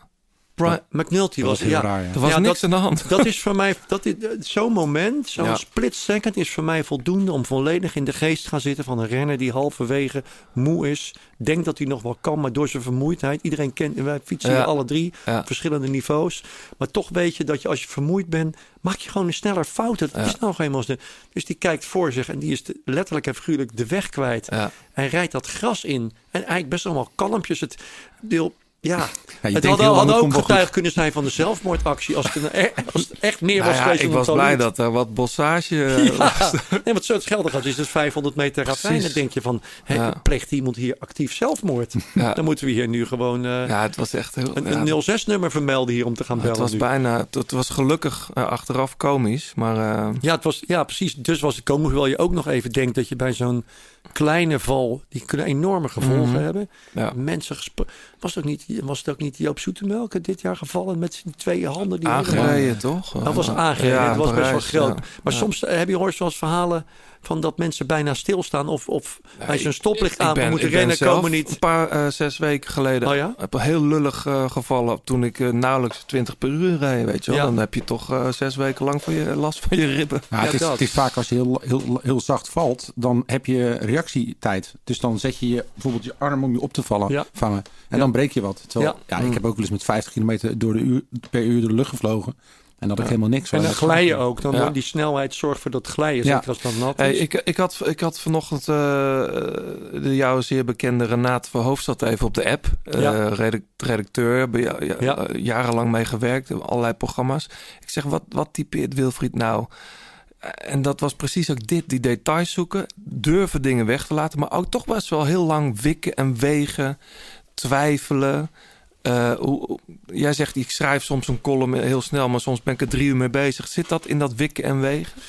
McNulty Dat was, was heel ja. raar, ja. er was Ja, niks dat- aan de hand. Dat is voor mij, dat is, zo'n moment, zo'n Ja. split second is voor mij voldoende om volledig in de geest te gaan zitten van een renner die halverwege moe is. Denkt dat hij nog wel kan, maar door zijn vermoeidheid. Iedereen kent, wij fietsen alle drie, Ja. verschillende niveaus. Maar toch weet je dat je als je vermoeid bent, maak je gewoon een sneller fout. Dat Ja. is nou eenmaal zo. Dus die kijkt voor zich en die is de- letterlijk en figuurlijk de weg kwijt. Ja. Hij rijdt dat gras in. En eigenlijk best allemaal kalmpjes. Het deel, ja, het had, had ook kunnen zijn van de zelfmoordactie. Als het, een, als het echt meer Nou was ja, geweest ik was blij dat er wat bossage eh, was. Nee, wat zo het geldig had is dus 500 meter ravijn. Dan denk je van, Ja. pleegt iemand hier actief zelfmoord? Dan moeten we hier nu gewoon eh, Ja, het was echt heel... een, ja, een 06-nummer vermelden hier om te gaan bellen. het was nu. bijna... Het, was gelukkig eh, achteraf komisch, maar... Ja, het was, ja, precies. Dus was het komen. Hoewel je ook nog even denkt dat je bij zo'n kleine val... die kunnen enorme gevolgen Mhm. hebben. ja. Mensen was, het ook niet, was het ook niet Joop Zoetemelk dit jaar gevallen... met zijn twee handen? Die helemaal- Aangereden, toch? Dat was aangereden. Ja, het was best wel groot. ja. Maar soms eh, heb je hoort zoals verhalen van dat mensen bijna stilstaan of, of bij zijn stoplicht aan ben, moeten ik ben rennen, zelf komen niet. Een paar, eh, zes weken geleden. Oh ja? Heb een heel lullig eh, gevallen toen ik eh, nauwelijks 20 per uur reed. Weet je wel? Ja. Dan heb je toch eh, zes weken lang van je, last van je ribben. Ja, Ja, het, is, het is vaak als je heel, heel, heel zacht valt, dan heb je reactietijd. Dus dan zet je je, bijvoorbeeld je arm om je op te vallen, Ja. vangen. En Ja. dan breek je wat. Terwijl, Ja. ja. ik heb ook wel eens met 50 kilometer door de uur, per uur door de lucht gevlogen. En dat ik helemaal niks En van. dan glijden ook. Dan, Ja. die snelheid zorgt voor dat glijden. Ja. Zeker als dan nat is. Hey, ik, ik, had, ik had vanochtend eh, de jouw zeer bekende Renate Verhoofdstad even op de app. Eh, Ja. redec- redacteur, eh, jarenlang mee gewerkt, allerlei programma's. Ik zeg, wat, wat typeert Wilfried nou? En dat was precies ook dit, die details zoeken. Durven dingen weg te laten, maar ook toch best wel heel lang wikken en wegen. Twijfelen. Eh, hoe, jij zegt, ik schrijf soms een column heel snel, maar soms ben ik er drie uur mee bezig. Zit dat in dat wikken en wegen?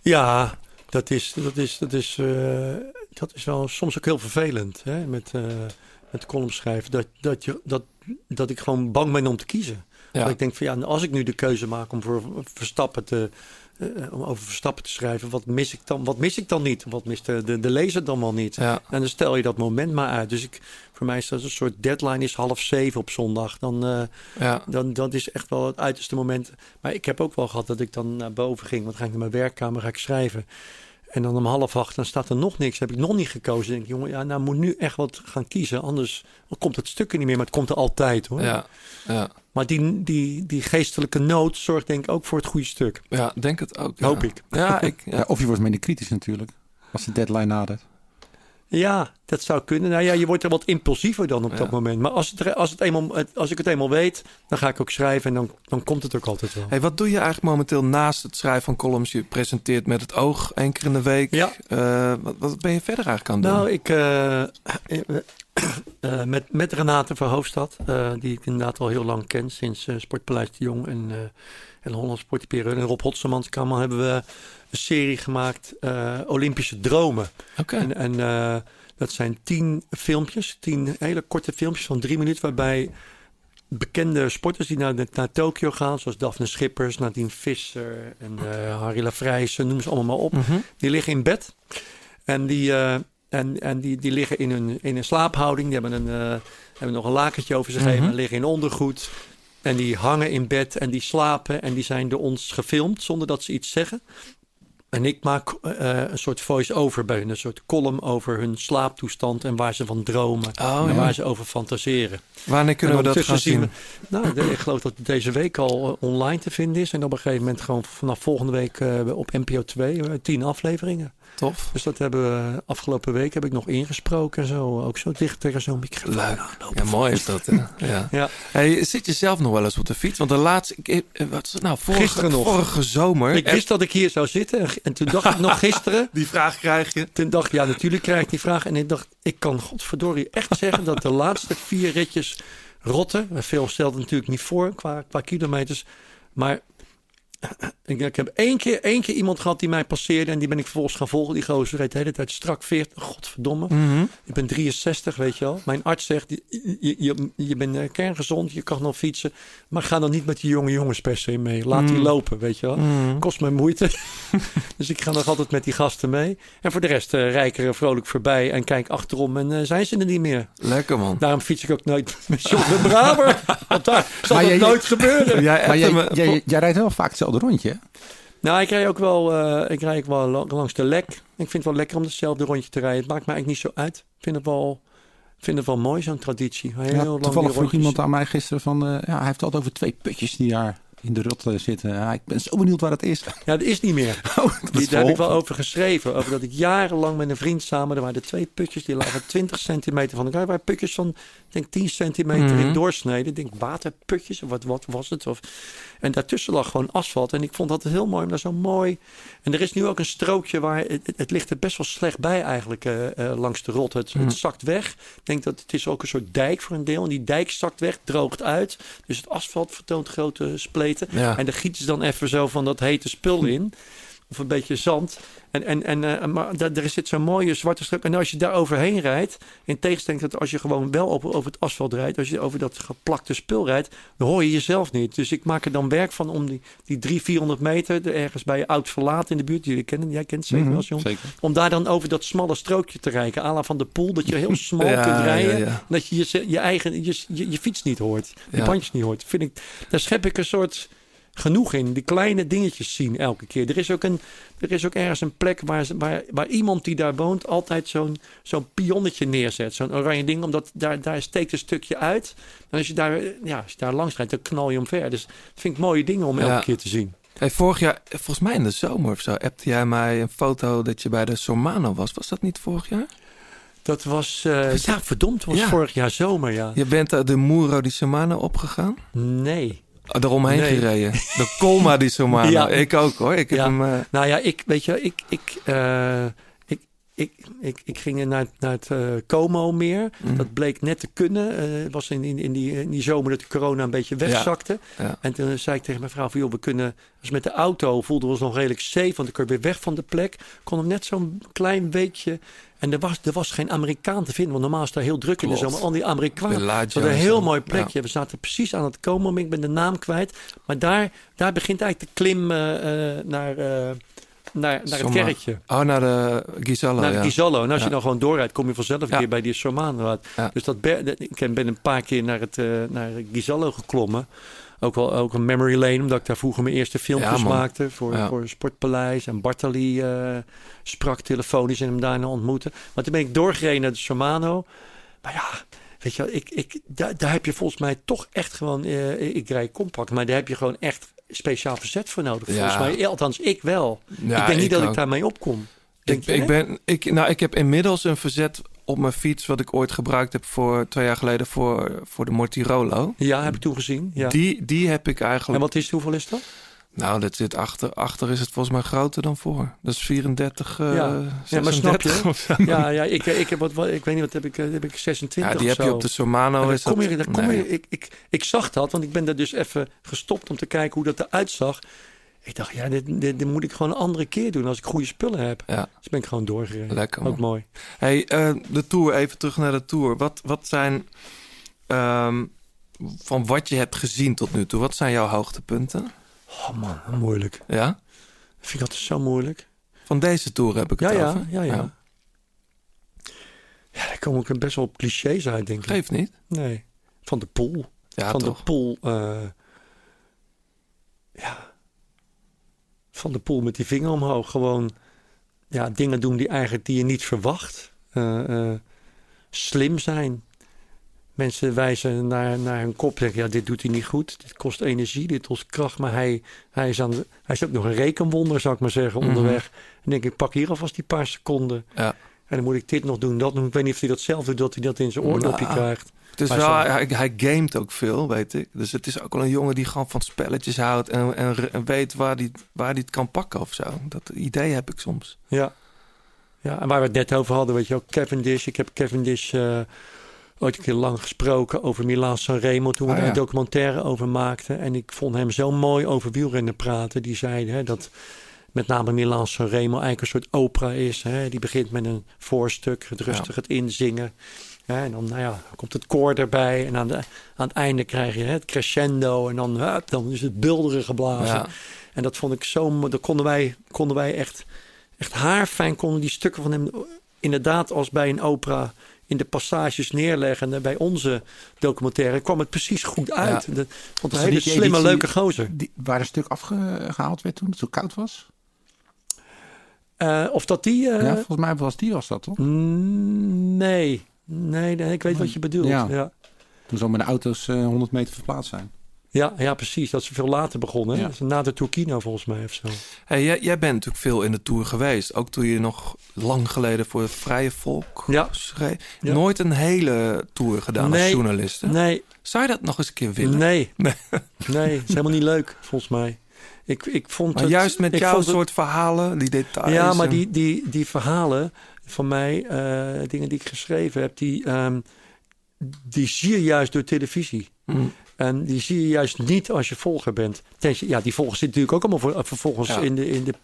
Ja, dat is, dat is, dat is, eh, dat is wel soms ook heel vervelend. Hè? Met, eh met column schrijven. Dat, dat, je, dat, dat ik gewoon bang ben om te kiezen. Ja. Dat ik denk van ja, als ik nu de keuze maak om voor Verstappen te, om over Verstappen te schrijven, wat mis ik dan, wat mis ik dan niet? Wat mist de, de, de lezer dan wel niet? Ja. En dan stel je dat moment maar uit. Dus ik, voor mij is dat een soort deadline is half zeven op zondag. Dan, eh, Ja. dan dat is echt wel het uiterste moment. Maar ik heb ook wel gehad dat ik dan naar boven ging. Want dan ga ik naar mijn werkkamer, ga ik schrijven. En dan om half acht, dan staat er nog niks. Heb ik nog niet gekozen. Dan denk ik, jongen, ja, nou moet nu echt wat gaan kiezen. Anders komt het stuk er niet meer. Maar het komt er altijd hoor. Ja, ja. Maar die, die, die geestelijke nood zorgt denk ik ook voor het goede stuk. ja, denk het ook. ja. Hoop ik. Ja, ik, ja. Ja, of je wordt minder kritisch natuurlijk. Als de deadline nadert. Ja, dat zou kunnen. Nou ja, je wordt er wat impulsiever dan op Ja. dat moment. Maar als, het, als, het eenmaal, als ik het eenmaal weet, dan ga ik ook schrijven. En dan, dan komt het ook altijd wel. Hey, wat doe je eigenlijk momenteel naast het schrijven van columns? Je presenteert met het oog één keer in de week. Ja. Eh, wat, wat ben je verder eigenlijk aan het doen? Nou, ik eh, eh, met, met Renate Verhoofdstad, die ik inderdaad al heel lang ken, sinds Sportpaleis de Jong en, en Holland. En Rob Hotsemans kamer hebben we een serie gemaakt, eh, Olympische Dromen. Oké. En, en eh, dat zijn tien filmpjes, tien hele korte filmpjes van drie minuten, waarbij bekende sporters die naar, naar Tokio gaan, zoals Daphne Schippers, Nadine Visser en eh, Harry Lafrijsen, noem ze allemaal maar op. Mhm. Die liggen in bed en die, en, en die, die liggen in een, in een slaaphouding. Die hebben, een, hebben nog een lakentje over zich heen Mhm. en liggen in ondergoed. En die hangen in bed en die slapen en die zijn door ons gefilmd zonder dat ze iets zeggen. En ik maak eh, een soort voice-over bij hun, een soort column over hun slaaptoestand en waar ze van dromen Oh, en ja. waar ze over fantaseren. Wanneer kunnen we dat gaan zien? we- nou, de- ik geloof dat het deze week al eh, online te vinden is. En op een gegeven moment gewoon vanaf volgende week eh, op NPO 2, eh, tien afleveringen. Tof. Dus dat hebben we afgelopen week heb ik nog ingesproken en zo. Ook zo dicht tegen zo'n microfoon. Leuk. Ja, mooi is dat. Hè? Ja. Ja. Hey, zit je zelf nog wel eens op de fiets? Want de laatste, ik, eh, wat is het nou, vorige, Gisteren nog. vorige zomer. Ik wist dat ik hier zou zitten. En, en toen dacht ik nog gisteren. die vraag krijg je. Toen dacht ik, ja, natuurlijk krijg ik die vraag. En ik dacht, ik kan godverdorie echt zeggen dat de laatste vier ritjes rotten. Veel stelt het natuurlijk niet voor qua, qua kilometers. Maar ik, ik heb één keer, één keer iemand gehad die mij passeerde. En die ben ik vervolgens gaan volgen. Die gozer reed de hele tijd strak 40. Godverdomme. Mhm. Ik ben 63, weet je wel. Mijn arts zegt, je, je, je, je bent eh, kerngezond, je kan nog fietsen. Maar ga dan niet met die jonge jongens per se mee. Laat die Mm. lopen, weet je wel. Mhm. Kost me moeite. dus ik ga nog altijd met die gasten mee. En voor de rest uh, rijk er vrolijk voorbij en kijk achterom en uh, zijn ze er niet meer. Lekker man. Daarom fiets ik ook nooit met John de Braber. Want daar zal Maar jij- nooit gebeuren. Jij Maar jij, jij, jij rijdt wel vaak hetzelfde rondje, hè? Nou, ik rij ook wel, eh, ik rij ook wel la- langs de lek. Ik vind het wel lekker om hetzelfde rondje te rijden. Het maakt me eigenlijk niet zo uit. Ik vind het wel, vind het wel mooi, zo'n traditie. Heel Ja, lang toevallig vroeg iemand aan mij gisteren van... eh, ja, hij heeft altijd over twee putjes die daar in de rot eh, zitten. Ja, ik ben zo benieuwd waar dat is. Ja, dat is niet meer. Oh, dat Die, daar heb ik wel over geschreven. Over dat ik jarenlang met een vriend samen. Er waren er twee putjes die lagen 20 centimeter van elkaar. Waren putjes van, denk 10 centimeter Mhm. in doorsnede. Ik denk waterputjes of wat, wat was het? Of, en daartussen lag gewoon asfalt. En ik vond dat heel mooi. Maar zo mooi. En er is nu ook een strookje waar. Het, ligt er best wel slecht bij eigenlijk eh, eh, langs de rot. Het, Mhm. het zakt weg. Ik denk dat het is ook een soort dijk voor een deel. En die dijk zakt weg, droogt uit. Dus het asfalt vertoont grote spleten. Ja. En daar gieten ze dan even zo van dat hete spul in. Of een beetje zand. En, en, en, eh, maar daar, zit zo'n mooie zwarte strook. En als je daar overheen rijdt, in tegenstelling tot als je gewoon wel op, over het asfalt rijdt, als je over dat geplakte spul rijdt, dan hoor je jezelf niet. Dus ik maak er dan werk van om die, die 300, 400 meter, er ergens bij Oud Verlaat in de buurt, jullie kennen, jij kent het zeker wel, John. Zeker. Om daar dan over dat smalle strookje te rijden, à la van de poel, dat je heel smal Ja, kunt rijden. ja, ja. Dat je je, je eigen, je, je, je fiets niet hoort, je bandjes niet hoort. Vind ik, daar schep ik een soort genoeg in. Die kleine dingetjes zien elke keer. Er is ook, een, er is ook ergens een plek waar, waar, waar iemand die daar woont altijd zo'n zo'n pionnetje neerzet. Zo'n oranje ding, omdat daar, daar steekt een stukje uit. En als je daar, ja, als je daar langs rijdt, dan knal je omver. Dus dat vind ik mooie dingen om elke Ja. keer te zien. Hey, vorig jaar, volgens mij in de zomer of zo, appte jij mij een foto dat je bij de Sormano was. Was dat niet vorig jaar? Dat was, eh, ja, verdomd, was Ja. vorig jaar zomer, ja. Je bent uh, de Muro di Sormano opgegaan? Nee. Eromheen Nee. gereden. De Colma di Sormano. Ja. Ik ook hoor. Ik heb Ja. hem... eh, Nou ja, ik, weet je, ik, ik, eh, ik, ik, ik, ik ging naar, naar het eh, Como-meer. mhm. Dat bleek net te kunnen. Het was in, in, in, die, in die zomer dat de corona een beetje wegzakte. Ja. En toen zei ik tegen mijn vrouw van, joh, we kunnen... Dus met de auto voelden we ons nog redelijk safe, want kun je weer weg van de plek. Konden we net zo'n klein weekje... En er was, er was geen Amerikaan te vinden, want normaal is daar heel druk in de Klopt. zomer. Al die Amerikanen. Hadden een en heel mooi plekje. We zaten precies aan het komen. Ik ben de naam kwijt. Maar daar, daar begint eigenlijk de klim eh, eh, naar, eh, naar, naar het kerkje. Oh, naar de Gisella, naar ja. de Gisolo. En als Ja. je dan gewoon doorrijdt, kom je vanzelf een Ja. keer bij die Sormano uit. Dus dat dat- ik ben een paar keer naar, het, naar Gisolo geklommen. Ook wel ook een memory lane, omdat ik daar vroeger mijn eerste filmpjes Ja, maakte voor, Ja. voor Sportpaleis. En Bartali eh, sprak telefonisch en hem daarna ontmoeten. Maar toen ben ik doorgereden naar de. Maar ja, weet je wel, ik, ik, daar, daar heb je volgens mij toch echt gewoon... eh, ik rijd compact, maar daar heb je gewoon echt speciaal verzet voor nodig. Volgens Ja. mij, althans ik wel. Ja, ik denk niet dat ook. ik daarmee opkom. Ik, je, ik, ben, ik, nou, ik heb inmiddels een verzet op mijn fiets... wat ik ooit gebruikt heb voor twee jaar geleden voor, voor de Mortirolo. Ja, heb ik toen gezien. Ja. Die, die heb ik En eigenlijk... wat is hoeveel is dat? Nou, dat zit achter. Achter is het volgens mij groter dan voor. Dat is 34, eh Ja. Ja, maar snap je? 36 of zo. Ja, ja ik, ik heb wat, wat, ik weet niet wat heb ik, eh, heb ik 26 Ja, die heb je op de Sormano. En Is kom dat, je, dan kom je, ik, ik, ik zag dat, want ik ben daar dus even gestopt om te kijken hoe dat eruit zag. Ik dacht, ja, dit, dit, dit moet ik gewoon een andere keer doen als ik goede spullen heb. Ja, Dus ben ik gewoon doorgereden. lekker Ook mooi. Hey, eh, de Tour, even terug naar de Tour. Wat, wat zijn... ehm, van wat je hebt gezien tot nu toe. Wat zijn jouw hoogtepunten? Oh man, moeilijk. Ja? Dat vind ik altijd zo moeilijk. Van deze tour heb ik het Ja, ja, over. ja, ja. Ja, daar kom ik best wel op clichés uit, denk ik. Geeft niet. Nee. Van de Poel. Ja, van toch. de Poel. eh, ja. Van de Poel met die vinger omhoog. Gewoon ja, dingen doen die eigenlijk die je niet verwacht. Eh, eh, slim zijn. Mensen wijzen naar, naar hun kop en zeggen: ja, dit doet hij niet goed. Dit kost energie, dit kost kracht. Maar hij, hij, is, aan de- hij is ook nog een rekenwonder, zou ik maar zeggen, Mhm. onderweg. En denk ik, pak hier alvast die paar seconden. Ja. En dan moet ik dit nog doen, dat nog. Ik weet niet of hij dat zelf doet, dat hij dat in zijn oordopje Nou, krijgt. Het is Maar wel, zo- hij, hij gamet ook veel, weet ik. Dus het is ook wel een jongen die gewoon van spelletjes houdt en, en, en weet waar hij waar die het kan pakken of zo. Dat idee heb ik soms. Ja. ja, en waar we het net over hadden, weet je ook, Cavendish. Ik heb Cavendish eh ooit een keer lang gesproken over Milan Sanremo toen we Ah, ja. een documentaire over maakten. En ik vond hem zo mooi over wielrennen praten. Die zei hè, dat met name Milan Sanremo eigenlijk een soort opera is. Hè. Die begint met een voorstuk, het rustig het inzingen. En dan nou ja, komt het koor erbij. En aan, de, aan het einde krijg je hè, het crescendo. En dan, hup, dan is het bulderen geblazen. Ja. En dat vond ik zo mooi. Dat konden wij, konden wij echt, echt haarfijn konden die stukken van hem inderdaad als bij een opera in de passages neerleggen. En bij onze documentaire kwam het precies goed uit. Ja. De, want een hele dat slimme, editie- leuke gozer. Die, waar een stuk afgehaald werd toen het zo koud was. Eh, of dat die... eh, ja, volgens mij was die was dat toch? mm, nee. Nee, nee, ik weet wat je bedoelt. Ja. Ja. Ja. Toen zo met de auto's eh, 100 meter verplaatst zijn. Ja, precies. Dat is veel later begonnen. hè? Ja. Dat is Na de Turkino volgens mij of zo. Hey, jij, jij bent natuurlijk veel in de Tour geweest. Ook toen je nog lang geleden voor het Vrije Volk Ja. schreef. Ja. Nooit een hele Tour gedaan als journalist. hè? Nee, Zou je dat nog eens een keer willen? nee. Nee. Nee, het is helemaal niet leuk volgens mij. Ik, ik vond Maar het, juist met jouw het- soort verhalen, die details. Ja, maar en- die, die, die verhalen van mij, eh, dingen die ik geschreven heb, die, ehm, die zie je juist door televisie. Mm. En die zie je juist niet als je volger bent. Tenzij- ja, die volgers zitten natuurlijk ook allemaal voor, vervolgens Ja. in, de, in, de,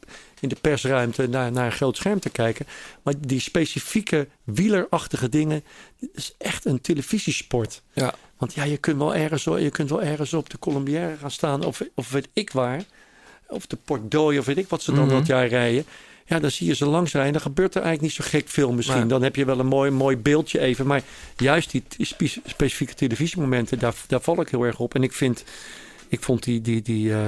in de persruimte naar, naar een groot scherm te kijken. Maar die specifieke wielerachtige dingen, dat is echt een televisiesport. Ja. Want ja, je kunt wel ergens, je kunt wel ergens op de Colombière gaan staan, of, of weet ik waar. Of de Port Dooi, of weet ik wat ze dan Mhm. dat jaar rijden. Ja, dan zie je ze langs rijden. Dan gebeurt er eigenlijk niet zo gek veel misschien. Dan heb je wel een mooi, mooi beeldje even. Maar juist die spe- specifieke televisiemomenten, daar, daar val ik heel erg op. En ik vind, ik vond die, die, die, eh,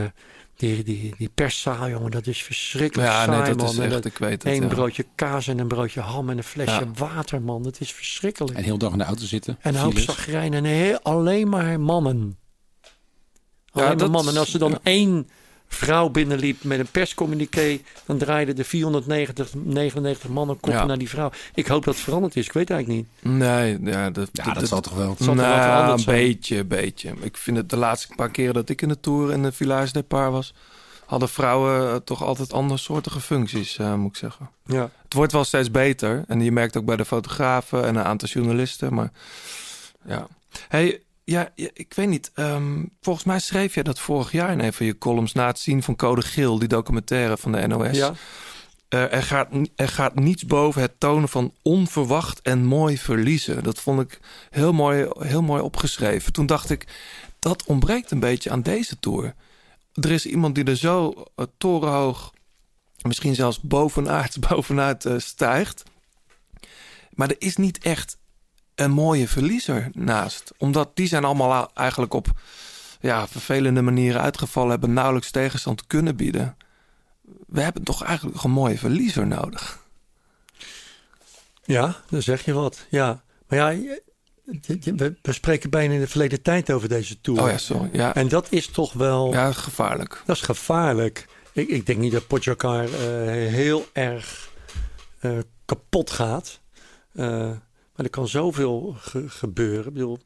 die, die, die perszaal, jongen, dat is verschrikkelijk Ja, nee, dat man. is echt, ik weet het. Eén ja. broodje kaas en een broodje ham en een flesje Ja. water, man. Dat is verschrikkelijk. En heel dag in de auto zitten. En een hoop files. zagrijn en heel, alleen maar mannen. Alleen maar dat- mannen. En als er dan ja. één vrouw binnenliep met een perscommuniqué... dan draaiden de 490, 99 mannen koppen Ja. naar die vrouw. Ik hoop dat het veranderd is. Ik weet het eigenlijk niet. Nee, ja, dat, Ja, dat zal toch wel. zal nou, een zijn? beetje, een beetje. Ik vind het de laatste paar keren dat ik in de Tour in de Village Depart was... hadden vrouwen eh, toch altijd andersoortige functies, eh, moet ik zeggen. Ja. Het wordt wel steeds beter. En je merkt ook bij de fotografen en een aantal journalisten. Maar ja. Hey, ja, ik weet niet. ehm, volgens mij schreef jij dat vorig jaar in een van je columns... na het zien van Code Geel, die documentaire van de NOS. ja. Eh, er, gaat, er gaat niets boven het tonen van onverwacht en mooi verliezen. Dat vond ik heel mooi, heel mooi opgeschreven. Toen dacht ik, dat ontbreekt een beetje aan deze tour. Er is iemand die er zo eh, torenhoog, misschien zelfs bovenaard, bovenuit eh, stijgt. Maar er is niet echt een mooie verliezer naast. Omdat die zijn allemaal eigenlijk op ja, vervelende manieren uitgevallen... hebben nauwelijks tegenstand kunnen bieden we hebben toch eigenlijk een mooie verliezer nodig. ja, dan zeg je wat. Ja. Maar ja, we, spreken bijna in de verleden tijd over deze tour. Oh ja, sorry. Ja, En dat is toch wel... ja gevaarlijk. Dat is gevaarlijk. Ik, ik denk niet dat Pogacar eh heel erg eh, kapot gaat. Eh, maar er kan zoveel ge- gebeuren. Ik bedoel,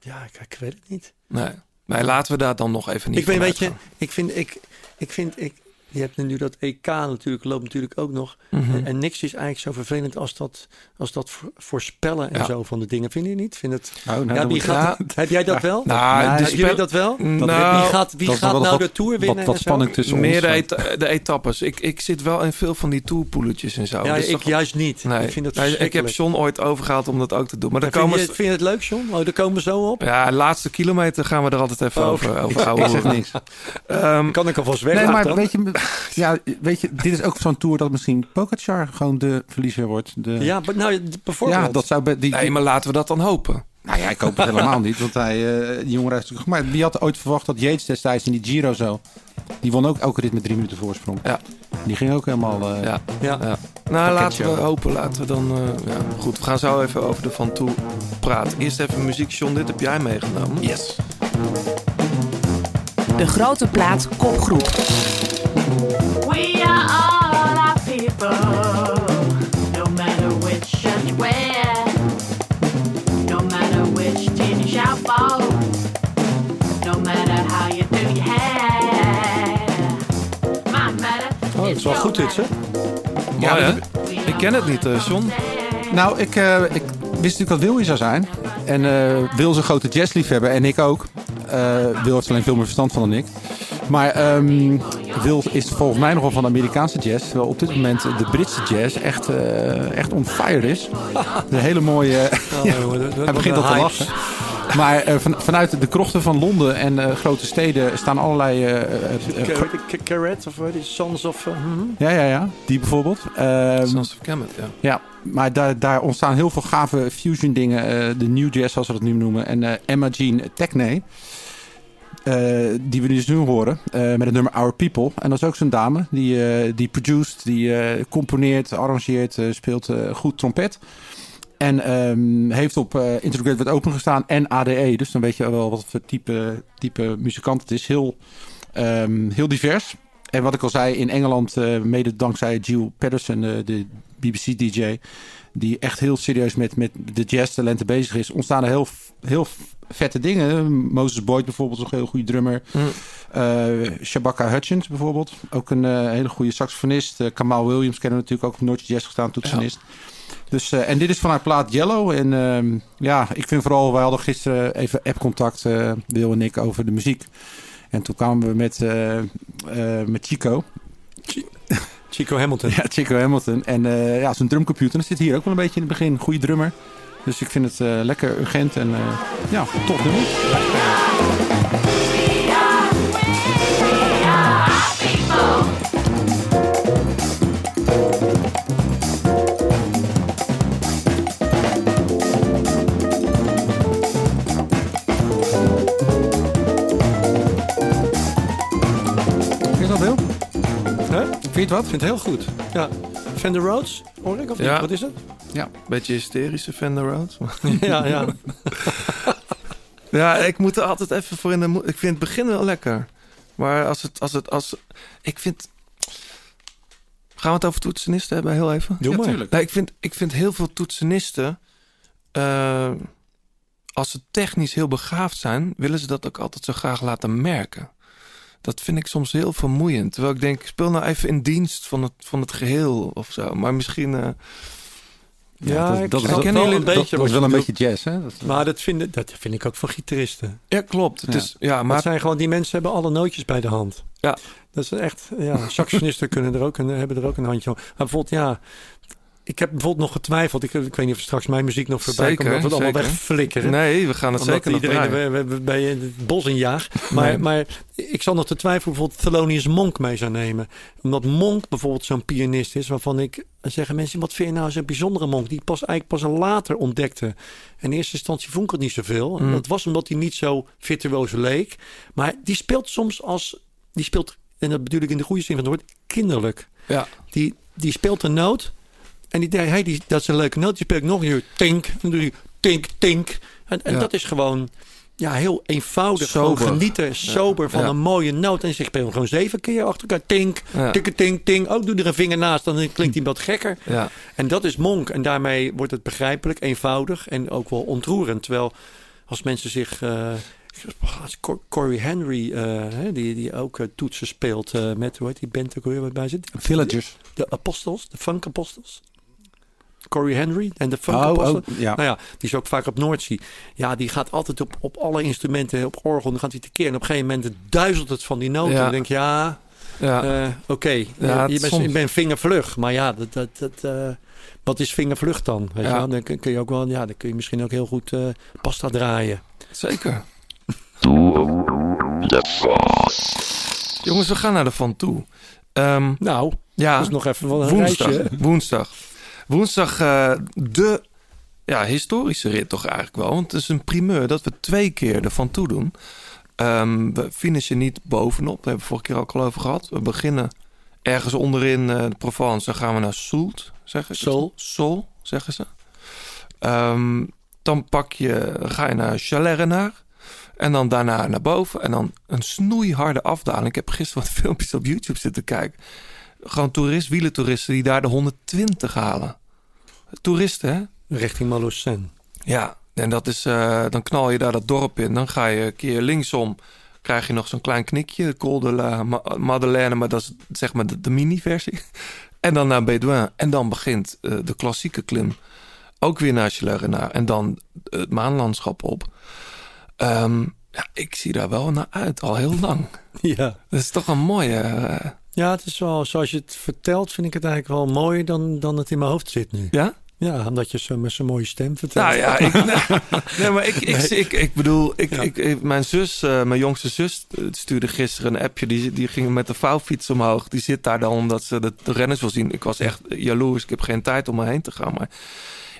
ja, ik, ik weet het niet. Nee. Maar laten we daar dan nog even niet ik weet, weet je, ik vind, ik, ik vind, ik, je hebt nu dat EK natuurlijk, loopt natuurlijk ook nog. Mhm. En, en niks is eigenlijk zo vervelend als dat, als dat voor- voorspellen en Ja. zo van de dingen. Vind je niet? Vind het, Oh, nou, ja, wie gaat, heb jij dat wel? Nou, Hebben jullie spel- dat wel? Nou, wie gaat, wie gaat wel nou wat- de Tour winnen? Wat, wat spanning tussen meer de, ons. eta- de etappes. Ik, ik zit wel in veel van die tourpoeletjes en zo. Ja, Dus ik toch- juist niet. Nee, Ik vind dat Nee, ik heb. John ooit overgehaald om dat ook te doen. Maar dan En vind, komen je, vind je het leuk, John? Oh, daar komen we zo op. Ja, de laatste kilometer gaan we er altijd even Oh, over, over Ik zeg niks. Ehm, Kan ik alvast weg? Nee, maar weet je, ja, weet je, dit is ook zo'n tour dat misschien Pogacar gewoon de verliezer wordt. De, Ja, maar nou, bijvoorbeeld. ja, dat zou... be- Die, nee, maar laten we dat dan hopen. Nou ja, ik hoop het helemaal niet. Want hij, eh, die jongen heeft natuurlijk... Maar wie had ooit verwacht dat Yates destijds in die Giro zo... Die won ook elke rit met drie minuten voorsprong. Ja. Die ging ook helemaal... eh, Ja. Ja. Ja. Nou, laten we hopen. Laten we dan... eh, ja. Goed, we gaan zo even over de Van Toe praten. Eerst even muziek. John, dit heb jij meegenomen. Yes. De grote plaat kopgroep. We are all our people, no matter which shirt you wear, no matter which team you shout for, no matter how you do your hair. My matter Oh, dat is wel goed dit, hè? Ja, hè? Ik ken het niet, eh, John. Nou, ik, eh, ik wist natuurlijk dat Wil hier zou zijn. En eh Wil is een grote jazzliefhebber en ik ook. Eh Wil heeft alleen veel meer verstand van dan ik. Maar ehm, Wil is volgens mij nogal van de Amerikaanse jazz. Terwijl op dit moment de Britse jazz echt, eh, echt on fire is. De hele mooie... Ja, hij begint al te lachen. Maar eh, van, vanuit de krochten van Londen en eh, grote steden staan allerlei... Carrot of wat is Sons of... mhm. ja, ja, ja. Die bijvoorbeeld. Ehm, Sons of Kemet, ja. ja, maar daar, daar ontstaan heel veel gave fusion dingen. eh, de new jazz, zoals we dat nu noemen. En eh, Emma Jean Techne. Eh, die we dus nu horen. eh, met het nummer Our People. En dat is ook zo'n dame. Die, eh, die produced, die componeert, arrangeert, speelt goed trompet. En ehm, heeft op Integrated Wide Open gestaan en ADE. Dus dan weet je wel wat voor type, type muzikant het is. Heel, ehm, heel divers. En wat ik al zei, in Engeland, mede dankzij Giles Patterson, de BBC-DJ, die echt heel serieus met, met de jazztalenten bezig is, ontstaan er heel, heel vette dingen. Moses Boyd bijvoorbeeld, een heel goede drummer. Mm. Eh, Shabaka Hutchins bijvoorbeeld, ook een eh, hele goede saxofonist. Eh, Kamal Williams kennen we natuurlijk ook op Noordje Jazz gestaan, toetsenist. Dus, en dit is van haar plaat Yellow. En ehm, ja, ik vind vooral, wij hadden gisteren even app-contact, Wil en ik, over de muziek. En toen kwamen we met, met Chico. Chico Hamilton. Ja, Chico Hamilton. En ja, zo'n drumcomputer. Dat zit hier ook wel een beetje in het begin. Goede drummer. Dus ik vind het eh, lekker urgent en eh, ja, tof nummer. Je dat Wil? Vind je het wat? Ik vind het heel goed. Ja. Fender Rhodes, hoor ik? Of niet? Ja. Wat is het? Beetje hysterische Fender Rhodes. ja, ja. Ja, ik moet er altijd even voor in de. Ik vind het begin wel lekker. Maar als het, als het, als... Ik vind... Gaan we het over toetsenisten hebben, heel even? Doe maar. tuurlijk. Nou, ik, vind, ik vind heel veel toetsenisten... eh, als ze technisch heel begaafd zijn... willen ze dat ook altijd zo graag laten merken. Dat vind ik soms heel vermoeiend. Terwijl ik denk, speel nou even in dienst van het, van het geheel of zo. Maar misschien... eh, Ja, dat, is wel- een beetje dat, je wel een beetje jazz, hè? Dat, Maar dat vind, ik- dat vind ik ook van gitaristen. ja, klopt. Het Ja. Is, ja, Maar zijn gewoon, die mensen hebben alle nootjes bij de hand. Ja. Dat is echt, ja, saxofonisten kunnen er ook een, hebben er ook een handje op. Maar bijvoorbeeld, ja, ik heb bijvoorbeeld nog getwijfeld. Ik, ik weet niet of straks mijn muziek nog voorbij Zeker, komt. Dat we het allemaal wegflikkeren. nee, we gaan het Omdat zeker nog iedereen we, we, bij het bos in jaag. Maar, Nee. maar ik zal nog te twijfelen bijvoorbeeld Thelonious Monk mee zou nemen. Omdat Monk bijvoorbeeld zo'n pianist is waarvan ik zeggen mensen, wat vind je nou zo'n bijzondere Monk? Die pas eigenlijk pas later ontdekte. In eerste instantie vond ik het niet zoveel. Mm. Dat was omdat hij niet zo virtuoos leek. Maar die speelt soms als, die speelt, en dat bedoel ik in de goede zin van het woord, kinderlijk. Ja. Die, die speelt een noot. En die hey, die, dat is een leuke noot. Die speelt nog een keer tink. En dan doe je tink, tink. En, en Ja. dat is gewoon ja, heel eenvoudig. Sober. Gewoon genieten, sober van Ja. een mooie noot. En ze speelt gewoon zeven keer achter elkaar. Tink, Ja. tikke, tink, tink. Ook doe er een vinger naast, dan klinkt hij wat gekker. Ja. En dat is Monk. En daarmee wordt het begrijpelijk, eenvoudig en ook wel ontroerend. Terwijl als mensen zich eh, Cor- Corey Henry, eh, hè, die, die ook eh, toetsen speelt eh, met, hoe heet die band ook weer wat bij zit? Villagers. De Apostels, de Funk Apostels. Corey Henry en de Funk Oh, oh, ja. Nou ja, die is ook vaak op Noordzee. Ja, die gaat altijd op, op alle instrumenten, op orgel, dan gaat hij tekeer. En op een gegeven moment duizelt het van die noten. Ja. Dan denk je, ja, Ja. eh, oké, Ja, je, het je, bent, soms- je bent vingervlug. Maar ja, dat, dat, dat, eh, wat is vingervlug dan? Weet je Ja. wel? Dan kun kun je ook wel, ja, dan kun je misschien ook heel goed eh, pasta draaien. Zeker. Jongens, we gaan naar de Van Toe. Ehm, Nou, ja, dat is nog even wel een woensdag. reisje. Woensdag. Woensdag eh, de ja, historische rit toch eigenlijk wel. Want het is een primeur dat we twee keer de Van Toe doen. Ehm, we finishen niet bovenop. Daar hebben we vorige keer ook al over gehad. We beginnen ergens onderin eh, de Provence. Dan gaan we naar Soult, zeggen ze. Sol. Sol, zeggen ze. Ehm, dan pak je, ga je naar Chalais-Renard. En dan daarna naar boven. En dan een snoeiharde afdaling. Ik heb gisteren wat filmpjes op YouTube zitten kijken. Gewoon toerist, wielentoeristen die daar de 120 halen. Toeristen, hè? Richting Malocène. Ja, en dat is, eh, dan knal je daar dat dorp in. Dan ga je een keer linksom, krijg je nog zo'n klein knikje. Col de la Ma- Madeleine, maar dat is zeg maar de, de mini-versie. En dan naar Bédouin. En dan begint eh, de klassieke klim. Ook weer naar Chalais-Renard. En dan het maanlandschap op. Ehm, ja, ik zie daar wel naar uit, al heel lang. Ja. Dat is toch een mooie... eh, ja, het is wel, zoals je het vertelt, vind ik het eigenlijk wel mooier dan, dan het in mijn hoofd zit nu. ja? Ja, omdat je zo met zo'n mooie stem vertelt. Nou ja, ik, nee, maar ik, ik, ik, ik bedoel, ik, ik, ik- mijn zus, eh, mijn jongste zus, eh, stuurde gisteren een appje. Die, die ging met de vouwfiets omhoog. Die zit daar dan omdat ze de, de renners wil zien. Ik was echt jaloers. Ik heb geen tijd om erheen te gaan. Maar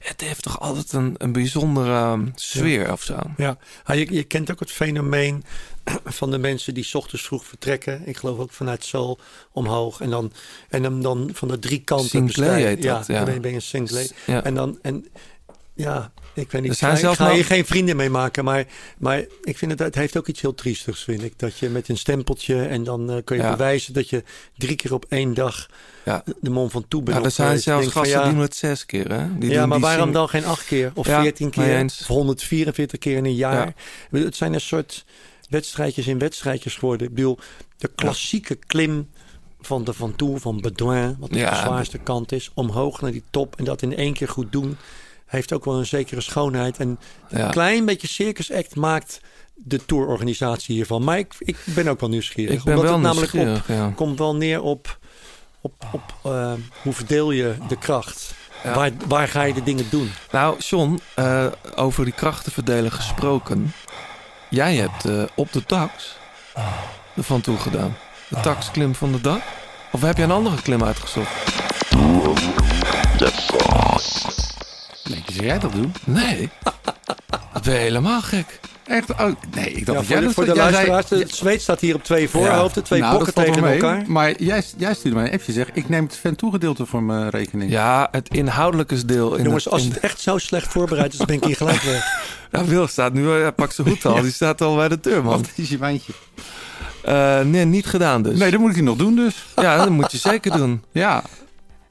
het heeft toch altijd een, een bijzondere ehm, sfeer of zo. Ja, Ah, je, je kent ook het fenomeen van de mensen die 's ochtends vroeg vertrekken. Ik geloof ook vanuit Seoul omhoog. En dan, en dan, dan van de drie kanten Sinclair dat, ja. dan ben je, ben je een Sinclair. Ja. En dan, en ja, ik weet niet. Zijn ga, je geen vrienden mee maken. Maar, maar ik vind het, het heeft ook iets heel triestigs, vind ik. Dat je met een stempeltje en dan eh, kun je Ja. bewijzen dat je drie keer op één dag Ja. de Mont van Toe bent. Ja, er zijn opgereisd. Ik zelfs van, gasten ja, die doen het zes keer. Hè? Die ja, maar die waarom dan geen acht keer of veertien keer eens. of 144 keer in een jaar? Ik Het zijn een soort wedstrijdjes in wedstrijdjes geworden. Ik bedoel, de klassieke klim van de Van Toe, van Bedouin, wat de zwaarste kant is, omhoog naar die top en dat in één keer goed doen, heeft ook wel een zekere schoonheid. En Ja. een klein beetje circus act maakt de tourorganisatie hiervan. Maar ik, ik ben ook wel nieuwsgierig. Ik ben omdat wel het namelijk op, ja. komt wel neer op, op, op eh, hoe verdeel je de kracht. Ja. Waar, waar ga je de dingen doen? Nou, John, eh, over die krachten verdelen gesproken. Jij hebt eh, op de tax de van toe gedaan. De taxklim van de dag? Of heb je een andere klim uitgezocht? Nee, zou jij dat doen? Nee. Dat ben je helemaal gek. Echt? Oh, nee, ik dacht Ja, dat voor jij de, dat voor de zei- luisteraars, het zweet staat hier op twee voorhoofden, twee Nou, bokken tegen mee. elkaar. Maar jij, jij stuurde mij een appje zeg. Ik neem het Ventoe-gedeelte voor mijn rekening. Ja, het inhoudelijke deel. In Jongens, het, als in het echt zo slecht voorbereid is, dan ben ik hier gelijk weg. Ja, Wil staat nu, hij pakt zijn hoed al. Die staat al bij de deur, man. Wat is je wijntje? Eh, nee, niet gedaan dus. Nee, dat moet ik nog doen dus. Ja, dat moet je zeker doen. Ja.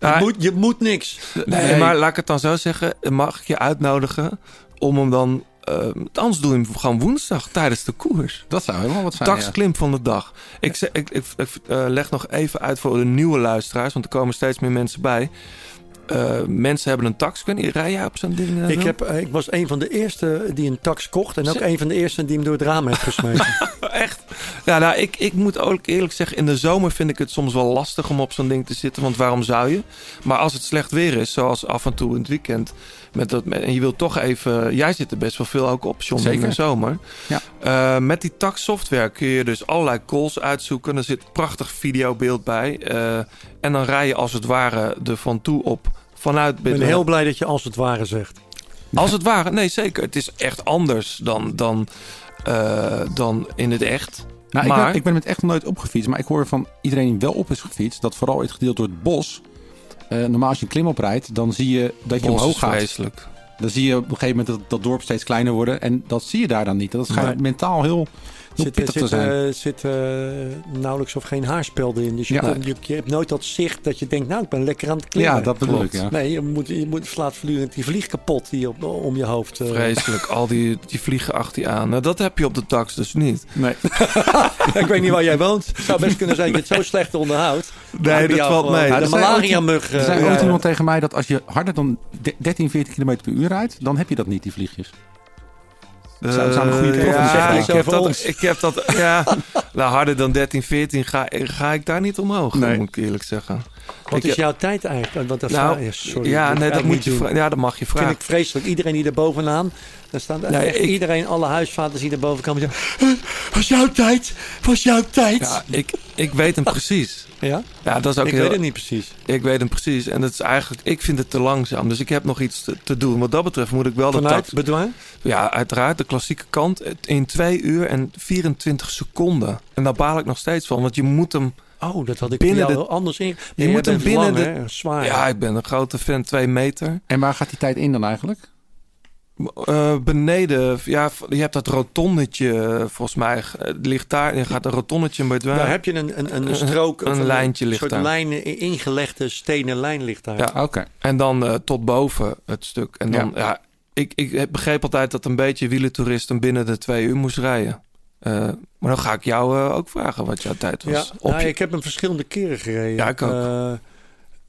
Ja, Je, moet, je moet niks. Nee, Nee. maar laat ik het dan zo zeggen. Mag ik je uitnodigen om hem dan... eh, anders doe je hem gewoon woensdag tijdens de koers. Dat zou helemaal wat zijn. ja. Dagsklim van de dag. Ik, zeg, ik, ik, ik, eh, leg nog even uit voor de nieuwe luisteraars, want er komen steeds meer mensen bij. Eh, mensen hebben een tax. Rij jij op zo'n ding? eh, Ik, heb, ik was een van de eerste die een tax kocht. En ook een van de eerste die hem door het raam heeft gesmeten. Echt? Ja, nou, ik, ik moet ook eerlijk zeggen, in de zomer vind ik het soms wel lastig om op zo'n ding te zitten. Want waarom zou je? Maar als het slecht weer is, zoals af en toe in het weekend. Met dat, met- en je wilt toch even. Jij zit er best wel veel ook op, John, in Zeker. de zomer. Ja. Eh, met die tax software kun je dus allerlei calls uitzoeken. Er zit prachtig videobeeld bij. Eh, en dan rij je als het ware er van toe op vanuit Ik ben heel blij dat je als het ware zegt. Als het ware, nee zeker. Het is echt anders dan, dan, eh, dan in het echt. Nou, ik, ben, ik ben met echt nooit opgefietst. Maar ik hoor van iedereen die wel op is gefietst... dat vooral het gedeelte door het bos... eh, normaal als je een klim oprijdt, dan zie je dat je Bos omhoog is gaat. vreselijk. Dan zie je op een gegeven moment dat, dat dorp steeds kleiner worden. En dat zie je daar dan niet. Dat gaat Nee. mentaal heel zit, te zit, eh, zit eh, nauwelijks of geen haarspelden in. Dus je, Ja. je, je hebt nooit dat zicht dat je denkt, nou, ik ben lekker aan het klimmen. Ja, dat bedoel ik, ja. Nee, je, moet, je moet, slaat voortdurend die vlieg kapot die op, om je hoofd. eh. Vreselijk, al die, die vliegen achter je aan. Nou, dat heb je op de tax dus niet. Nee. ik weet niet waar jij woont. Het zou best kunnen zijn dat je het zo slecht onderhoudt. Nee, dat valt mee. De malaria-mug. Er eh, zei ooit iemand tegen mij dat als je harder dan de- 13, 14 km per uur rijdt, dan heb je dat niet, die vliegjes. Zou- zou een goede Eh, prof ja, ik heb dat, ons. ik heb dat, ja, nou, harder dan 13, 14 ga, ga ik daar niet omhoog, Nee. moet ik eerlijk zeggen. Wat is jouw tijd eigenlijk? Want dat Nou, vraag- sorry, ja, dat nee, dat ik moet je, doen. ja, dat mag je vind vragen. ik vreselijk. Iedereen die er bovenaan... Daar staan Nee, echt ik- iedereen, alle huisvaders die er boven komen zeggen... "Eh, Was jouw tijd? Was jouw tijd? Ja, ik, ik weet hem precies. Ja? Ja, dat is ook Ik heel, weet het niet precies. Ik weet hem precies. En dat is eigenlijk, ik vind het te langzaam. Dus ik heb nog iets te, te doen. Wat dat betreft moet ik wel de Vanuit tax. bedwang? Ja, uiteraard. De klassieke kant. In 2 uur en 24 seconden. En daar baal ik nog steeds van. Want je moet hem. Oh, dat had ik Binnen de- anders in. Je moet hem binnen lang, de-? Zwaar. Ja, ik ben een grote fan. 2 meter. En waar gaat die tijd in dan eigenlijk? Eh, beneden. Ja, je hebt dat rotondetje. eh, Volgens mij eh, ligt daar. Je gaat een rotondetje bij Daar heb je een, een, een Een- strook. een lijntje Een ligt soort daar. lijn, ingelegde stenen lijn ligt daar. Ja. Oké. En dan eh, tot boven het stuk. En dan, ja. ik, ik begreep altijd dat een beetje wielentoeristen binnen de twee uur moest rijden. Eh, maar dan ga ik jou eh, ook vragen wat jouw tijd was. Ja, Op nou, je- ik heb hem verschillende keren gereden. Ja, ik ook. Eh,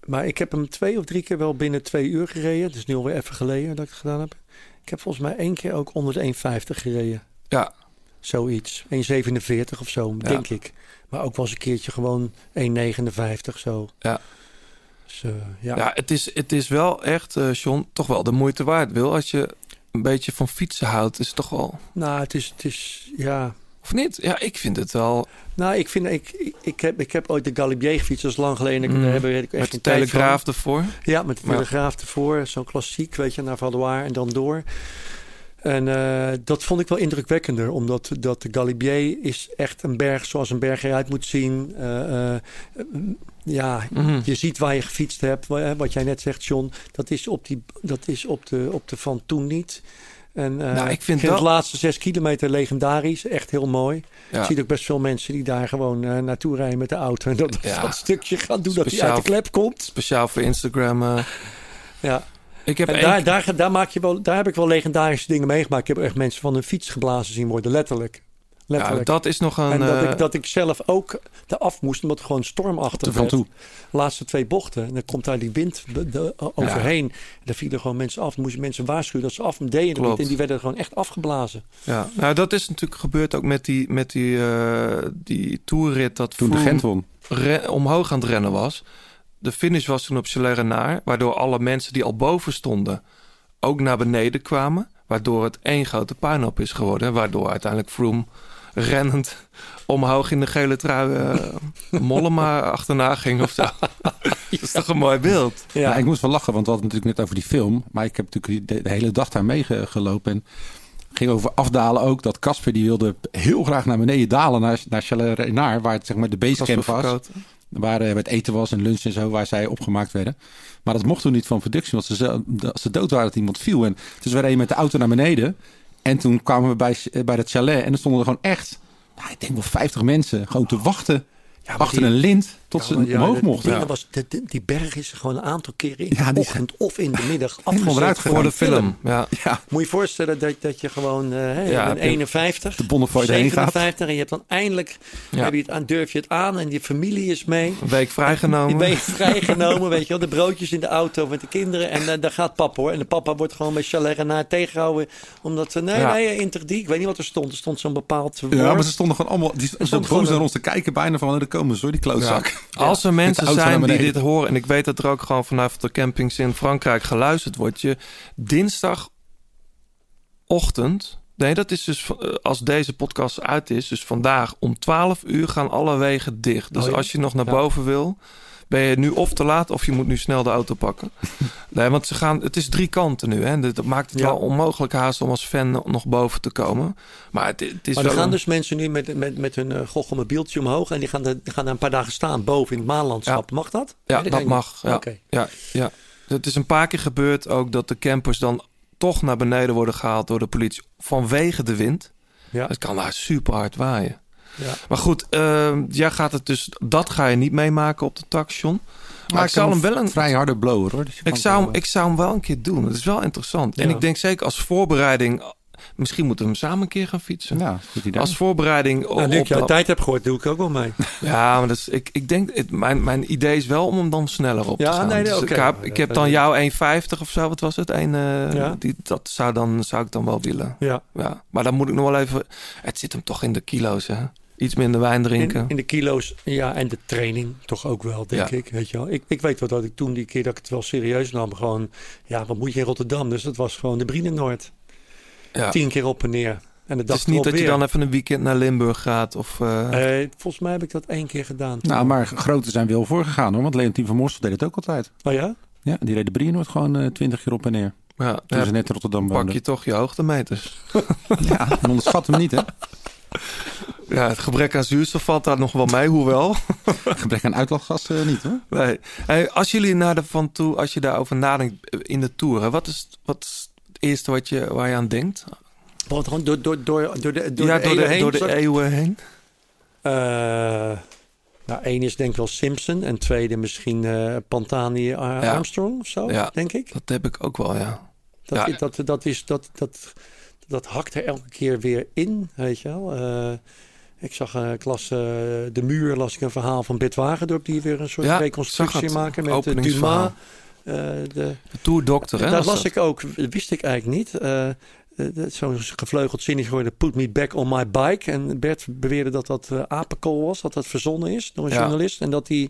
maar ik heb hem twee of drie keer wel binnen twee uur gereden. Het is nu alweer even geleden dat ik het gedaan heb. Ik heb volgens mij één keer ook onder de 1,50 gereden. Ja. Zoiets. 1,47 of zo, Ja. denk ik. Maar ook wel eens een keertje gewoon 1,59 zo. Ja. Dus, ja. ja, het, is, het is wel echt, John, toch wel de moeite waard. Wil als je een beetje van fietsen houdt, is het toch wel. Nou, het is, het is, ja... Of niet? Ja, ik vind het wel. Nou, ik vind, ik, ik, ik heb, ik heb ooit de Galibier gefietst, dat is lang geleden. Mm. Daar hebben we echt Met de telegraaf ervoor. Ja, met de Ja. telegraaf ervoor. Zo'n klassiek, weet je, naar Valois en dan door. En eh, dat vond ik wel indrukwekkender, omdat dat de Galibier is echt een berg zoals een berg eruit moet zien. Eh, eh, ja, Mhm. je ziet waar je gefietst hebt. Wa- Wat jij net zegt, John, dat is op, die, dat is op, de, op de van toen niet. En, Nou, ik vind de wel- laatste zes kilometer legendarisch, echt heel mooi. Ja. Je ziet ook best veel mensen die daar gewoon eh, naartoe rijden met de auto. En dat, Ja. dat stukje gaan doen dat hij uit de klep komt. Speciaal voor Instagram. eh. Ja. Ik heb En daar, daar, daar, maak je wel, daar heb ik wel legendarische dingen meegemaakt. Ik heb echt mensen van hun fiets geblazen zien worden, letterlijk. Ja, dat is nog een. en dat eh, ik, dat ik zelf ook eraf moest, omdat het gewoon stormachtig Te van werd. toe. Laatste twee bochten. En dan komt daar die wind de- de- overheen. En daar vielen gewoon mensen af. Dan moest je mensen waarschuwen dat ze af deden. Klopt. En die werden gewoon echt afgeblazen. Ja, nou dat is natuurlijk gebeurd ook met die, met die, eh, die toerrit dat Toen de Gent won. omhoog aan het rennen was. De finish was toen op Chalerenaar, waardoor alle mensen die al boven stonden ook naar beneden kwamen. Waardoor het één grote puinhoop is geworden. Waardoor uiteindelijk Froome rennend omhoog in de gele trui eh, Mollema achterna ging of zo. Dat is toch een mooi beeld? Ja, Ja. ik moest wel lachen, want we hadden het natuurlijk net over die film. Maar ik heb natuurlijk de, de hele dag daar meegelopen. En ging over afdalen ook. Dat Casper die wilde heel graag naar beneden dalen naar, naar. Waar het zeg maar de basecamp was. Verkoten. Waar eh, het eten was en lunch en zo. Waar zij opgemaakt werden. Maar dat mocht toen niet van productie. Want ze, ze, ze dood waren dat iemand viel. En dus we reden met de auto naar beneden. En toen kwamen we bij, bij het chalet. En er stonden er gewoon echt, nou, ik denk wel 50 mensen. Gewoon te wachten. maar achter die- een lint. Tot Ja, ze ja, omhoog mochten. was, de- die berg is gewoon een aantal keren in Ja, de ochtend of in de middag afgezet voor de film. Ja. Ja, Moet je je voorstellen dat, dat je gewoon uh, Ja, je je 51, de Bonnefoy heen gaat. 57 en je hebt dan eindelijk Ja. heb je het aan, durf je het aan en je familie is mee. Een week vrijgenomen. Je bent vrijgenomen, weet je wel, de broodjes in de auto met de kinderen en uh, daar gaat papa hoor. En de papa wordt gewoon bij Chalet Renard tegengehouden omdat ze, nee, Ja. nee, interdie, ik weet niet wat er stond. Er stond zo'n bepaald woord. Ja, maar ze stonden gewoon allemaal. Die stond stonden gewoon boos naar een- ons te kijken, bijna van. Er komen ze hoor, die klootzak. Als er mensen zijn die dit horen, en ik weet dat er ook gewoon vanuit de campings in Frankrijk geluisterd wordt, je dinsdagochtend, nee, dat is dus eh, als deze podcast uit is, dus vandaag om 12 uur gaan alle wegen dicht. Dus Oh ja? als je nog naar boven wil, ben je nu of te laat of je moet nu snel de auto pakken. nee, want ze gaan, het is drie kanten nu, hè? Dat maakt het Ja. wel onmogelijk haast om als fan nog boven te komen. Maar het, het is Maar er gaan een- dus mensen nu met, met, met hun uh, goochelmobieltje omhoog en die gaan, er- die gaan daar een paar dagen staan boven in het maanlandschap. Mag dat? Ja, Nee, dat mag. Ja. Oké. Ja, ja. Het is een paar keer gebeurd ook dat de campers dan toch naar beneden worden gehaald door de politie vanwege de wind. Ja. Het kan daar super hard waaien. Ja. Maar goed, eh, jij gaat het dus, dat ga je niet meemaken op de taxation. Maar, Maar ik zou hem wel een, vrij harde blower hoor. Dus ik zou, hem, wel, ik zou hem wel een keer doen. Het is wel interessant. En ik denk zeker als voorbereiding, misschien moeten we hem samen een keer gaan fietsen. Ja, goed idee. Als voorbereiding op, Nou, nu ik jouw dat- tijd heb gehoord, doe ik ook wel mee. Ja, maar dat is, ik, ik denk, het, mijn, mijn idee is wel om hem dan sneller op Ja, te gaan. nee, nee, Dus ik, heb, ik dat- heb dan jou 1,50 of zo, wat was het? Een, eh, Ja. die, dat zou, dan, zou ik dan wel willen. Ja. Ja. Maar dan moet ik nog wel even... Het zit hem toch in de kilo's, hè? Iets minder wijn drinken. In, in de kilo's, ja, en de training toch ook wel, denk Ja. ik. Weet je wel. Ik, ik weet wel dat ik toen die keer dat ik het wel serieus nam, gewoon, ja, wat moet je in Rotterdam? Dus dat was gewoon de Brienenoord. ja. Tien keer op en neer. En Het is niet dat je dan even een weekend naar Limburg gaat of... eh, Eh, volgens mij heb ik dat één keer gedaan. Nou, maar grote zijn wel voorgegaan hoor. Want Leontien van Morsel deed het ook altijd. Oh ja? Ja, die reed de Briennoord gewoon eh, twintig keer op en neer. ja, Toen ja, ze net in Rotterdam pak woonden. je toch je hoogtemeters. Ja, en onderschat hem niet hè. Ja, het gebrek aan zuurstof valt daar nog wel mee, hoewel. Gebrek aan uitlaatgas eh, niet hoor. Nee. Hey, als jullie naar de van toe, als je daarover nadenkt eh, in de tour, hè, wat is, wat is het eerste wat je, waar je aan denkt? Want gewoon door, door, door, door de, door ja, de door de, eeuwen heen. door de Zal ik- eeuwen heen. Eh, nou, één is denk ik wel Simpson. En tweede misschien eh, Pantani Ja. Armstrong of zo, Ja. denk ik. Dat heb ik ook wel, ja. Dat, Ja. dat, dat, is, dat, dat, dat hakt er elke keer weer in, weet je wel. Eh, ik zag eh, ik las, eh, De Muur, las ik een verhaal van Bert Wagendorp... die weer een soort Ja, reconstructie maken met eh, Dumas. Eh, de, De Tour Doctor, hè? dat las dat? ik ook, wist ik eigenlijk niet. Eh, eh, Zo'n gevleugeld zinnetje geworden, put me back on my bike. En Bert beweerde dat dat eh apenkool was, dat dat verzonnen is door een Ja. journalist. En dat hij,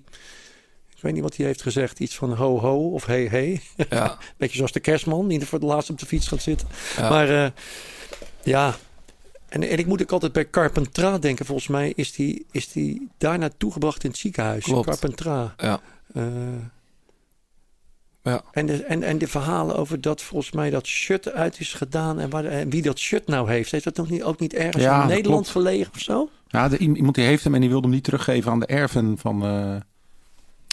ik weet niet wat hij heeft gezegd, iets van ho ho of hey hey. Ja, Beetje zoals de kerstman, die er voor het laatst op de fiets gaat zitten. ja. Maar eh, ja, en, en ik moet ook altijd bij Carpentras denken. Volgens mij is die, is die daar naartoe gebracht in het ziekenhuis. Klopt. Carpentras. ja. Eh, Ja. en, de, en, en de verhalen over dat volgens mij dat shirt uit is gedaan. En, waar, en wie dat shirt nou heeft. Heeft dat nog niet, ook niet ergens Ja, in Nederland klopt. verlegen of zo? Ja, de, iemand die heeft hem en die wilde hem niet teruggeven aan de erven van, eh,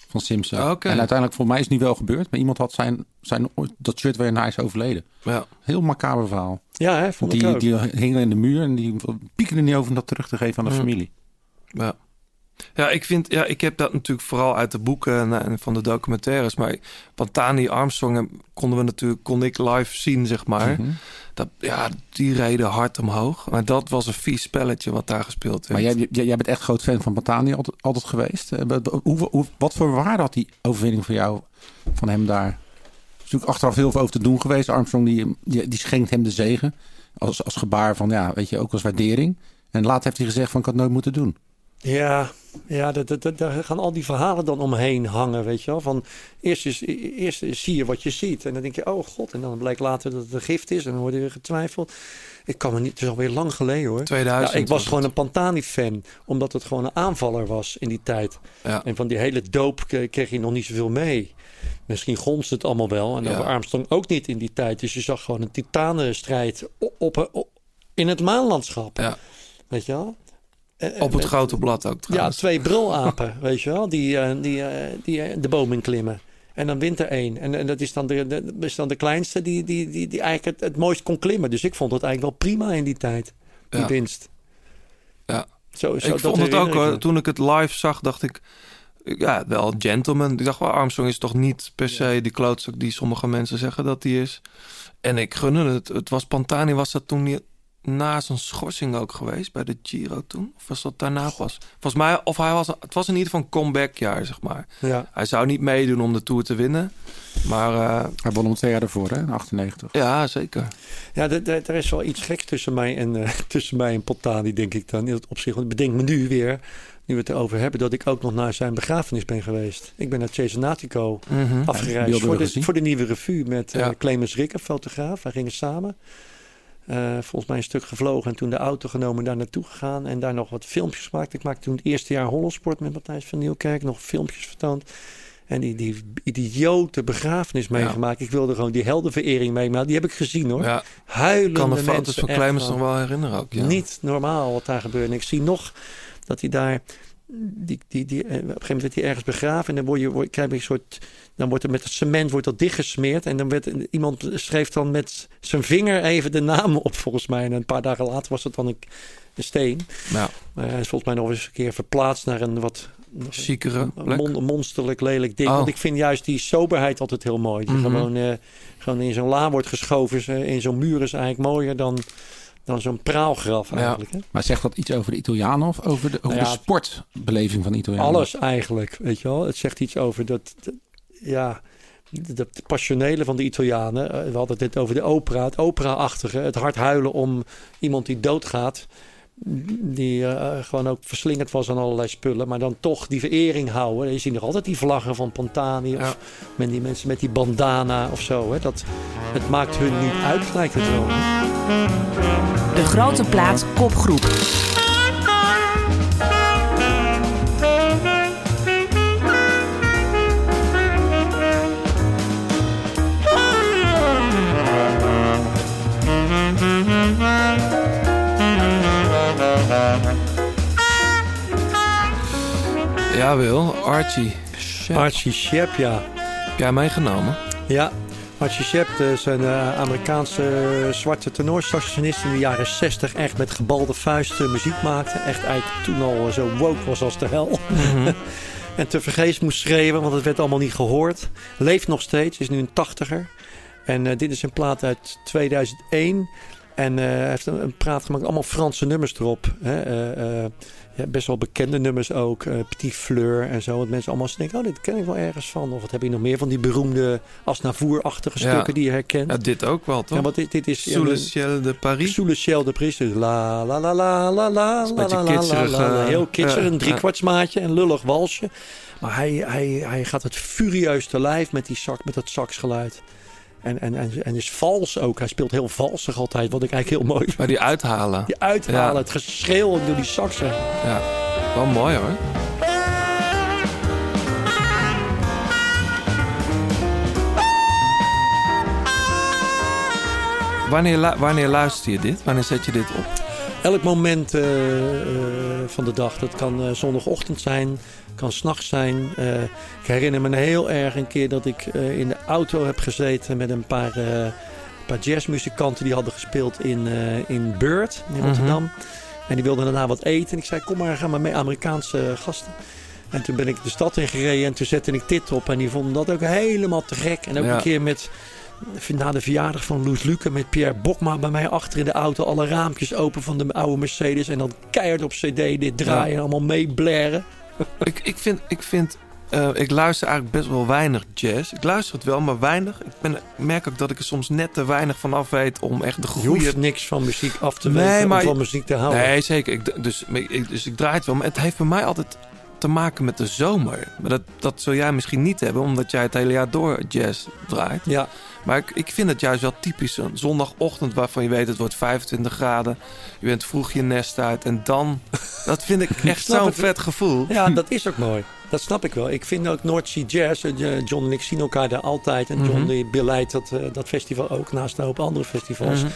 van Simpson. Oké. En uiteindelijk, voor mij is het niet wel gebeurd. Maar iemand had zijn, zijn, dat shirt waarin hij is overleden. ja. Heel macaber verhaal. Ja, hè, vond Want ik die, ook. die hingen in de muur en die piekerde niet over om dat terug te geven aan de Mm. familie. Ja. Ja, ik vind, ja, ik heb dat natuurlijk vooral uit de boeken en, van de documentaires. Maar Pantani Armstrong konden we natuurlijk, kon ik live zien, zeg maar. Mhm. Dat, ja, die reden hard omhoog. Maar dat was een vies spelletje wat daar gespeeld werd. Maar jij, jij, jij bent echt groot fan van Pantani altijd, altijd geweest. Eh, wat- Hoe, hoe, wat voor waarde had die overwinning voor jou, van hem daar? Er is natuurlijk achteraf heel veel over te doen geweest. Armstrong die, die, die schenkt hem de zegen. Als, als gebaar van, ja, weet je, ook als waardering. En later heeft hij gezegd van, ik had het nooit moeten doen. Ja, ja dat, dat, dat- daar gaan al die verhalen dan omheen hangen, weet je wel. Van, eerst, is, eerst zie je wat je ziet en dan denk je, oh god. En dan blijkt later dat het een gift is en dan wordt er weer getwijfeld. Ik kan me niet, het is alweer lang geleden hoor. 2000 Ja, ik was gewoon een Pantani-fan, omdat het gewoon een aanvaller was in die tijd. Ja. En van die hele doop kreeg je nog niet zoveel mee. Misschien gonst het allemaal wel. En Ja. over Armstrong ook niet in die tijd. Dus je zag gewoon een titanenstrijd op, op, op- in het maanlandschap. Ja. Weet je wel? En- en Op het met- grote blad ook ja, twee brulapen, weet je wel, die, eh, die, eh, die eh, de boom in klimmen. En dan wint er één. En, en dat is dan de, de, is dan de kleinste die, die, die, die eigenlijk het, het mooist kon klimmen. Dus ik vond het eigenlijk wel prima in die tijd, die Ja. winst. Ja. Zo, zo, ik vond het ook, me. toen ik het live zag, dacht ik... Ja, wel gentleman. Ik dacht wel, Armstrong is toch niet per se die klootzak die sommige mensen zeggen dat hij is. En ik gunde het. Het was Pantani, was dat toen niet na zijn schorsing ook geweest bij de Giro toen? Of was dat daarna pas? Volgens mij, of hij was, het was in ieder geval een comebackjaar, zeg maar. Ja. Hij zou niet meedoen om de Tour te winnen. Maar eh, Hij won hem twee jaar ervoor, hè, in 98. ja, zeker. Ja, er- is wel iets geks tussen mij en, eh, tussen mij en Pontani, denk ik dan. In dat opzicht, want bedenk me nu weer, nu we het erover hebben, dat ik ook nog naar zijn begrafenis ben geweest. Ik ben naar Cesenatico Mhm. afgereisd voor de, voor de nieuwe revue met eh, Ja. Clemens Rikker, fotograaf. Wij gingen samen. Eh, volgens mij een stuk gevlogen en toen de auto genomen daar naartoe gegaan en daar nog wat filmpjes gemaakt. Ik maakte toen het eerste jaar Hollandsport met Matthijs van Nieuwkerk, nog filmpjes vertoond. En die, die idiote begrafenis meegemaakt. Ik wilde gewoon die heldenverering meemaken. Die heb ik gezien hoor. Ja, Huilende kan de foto's van gewoon. nog wel herinneren ook. Ja. Niet normaal wat daar gebeurde. En ik zie nog dat hij daar die, die, die, eh, op een gegeven moment werd hij ergens begraven. En dan word je, word, krijg je een soort. Dan wordt er met het cement wordt dat dichtgesmeerd. En dan werd iemand schreef dan met zijn vinger even de naam op, volgens mij. En een paar dagen later was het dan een, een steen. Ja. Maar hij is volgens mij nog eens een keer verplaatst naar een wat. Plek. mon- monsterlijk lelijk ding. Oh. Want ik vind juist die soberheid altijd heel mooi. Die Mhm. gewoon, eh, gewoon in zo'n la wordt geschoven. In zo'n muur is eigenlijk mooier dan, dan zo'n praalgraf eigenlijk. Hè? Maar zegt dat iets over de Italianen of over de, over Nou ja, de sportbeleving van de Italianen? Alles eigenlijk, weet je wel. Het zegt iets over dat, dat- ja, dat passionele van de Italianen. Eh, We hadden het net over de opera, het opera-achtige. Het hard huilen om iemand die doodgaat. Die eh, gewoon ook verslingerd was aan allerlei spullen. Maar dan toch die verering houden. Je ziet nog altijd die vlaggen van Pantani. Of Ja. met die mensen met die bandana of zo. Hè. Dat, het maakt hun niet uit, lijkt het wel. De grote plaat kopgroep. Ja, Wil. Archie. Shep. Archie Shepp, ja. Heb jij meegenomen? Ja, Archie Shepp is een eh, Amerikaanse eh, zwarte tenorsaxofonist in de jaren 60 echt met gebalde vuisten muziek maakte. Echt eigenlijk toen al eh, zo woke was als de hel. en te vergeefs moest schreeuwen, want het werd allemaal niet gehoord. Leeft nog steeds, is nu een tachtiger. En dit is een plaat uit 2001. En hij heeft een, een praat gemaakt, allemaal Franse nummers erop. Hè? Ja, best wel bekende nummers ook. eh, Petit Fleur en zo. Dat mensen allemaal denken, oh, dit ken ik wel ergens van. Of wat heb je nog meer van die beroemde Asnavour-achtige Ja. stukken die je herkent. Ja, dit ook wel, toch? Ja, want dit, dit is... Sous le ciel de Paris. Sous le ciel de Paris. Dus la la la la la la la la la la eh, Heel kitscherig, ja, een driekwartsmaatje, een lullig walsje. Maar hij, hij, hij gaat het furieus te lijf met, die zak, met dat saxgeluid. En, en, en, en is vals ook. Hij speelt heel valsig altijd, wat ik eigenlijk heel mooi vind. Maar die uithalen. Die uithalen, Ja. het geschreeuw door die saxen. Ja, wel mooi hoor. Wanneer, wanneer luister je dit? Wanneer zet je dit op? Elk moment eh, eh, van de dag. Dat kan eh, zondagochtend zijn, kan s'nachts zijn. Eh, ik herinner me heel erg een keer dat ik eh, in de auto heb gezeten met een paar, eh, paar jazzmuzikanten die hadden gespeeld in, in Beurt in Rotterdam. En die wilden daarna wat eten. En ik zei, kom maar, ga maar mee, Amerikaanse gasten. En toen ben ik de stad in gereden en toen zette ik dit op. En die vonden dat ook helemaal te gek. En ook Ja. een keer met, na de verjaardag van Loes Luke met Pierre Bokma bij mij achter in de auto. Alle raampjes open van de oude Mercedes. En dan keihard op cd dit draaien en allemaal meeblaren. Ik, ik vind, ik vind eh, ik luister eigenlijk best wel weinig jazz. Ik luister het wel, maar weinig. Ik, ben, merk ook dat ik er soms net te weinig van af weet om echt de Je goede... hoeft niks van muziek af te Nee, weten maar- om van muziek te houden. Nee, zeker. Ik, dus, ik, dus ik draai het wel. Maar het heeft bij mij altijd te maken met de zomer. Maar dat, dat zul jij misschien niet hebben, omdat jij het hele jaar door jazz draait. Ja, Maar ik, ik vind het juist wel typisch een zondagochtend waarvan je weet het wordt 25 graden. Je bent vroeg je nest uit en dan... Dat vind ik echt zo'n vet gevoel. ja, dat is ook mooi. Dat snap ik wel. Ik vind ook North Sea Jazz. eh, John en ik zien elkaar daar altijd. En John Mhm. die beleidt dat, eh, dat festival ook naast een hoop andere festivals. Mhm.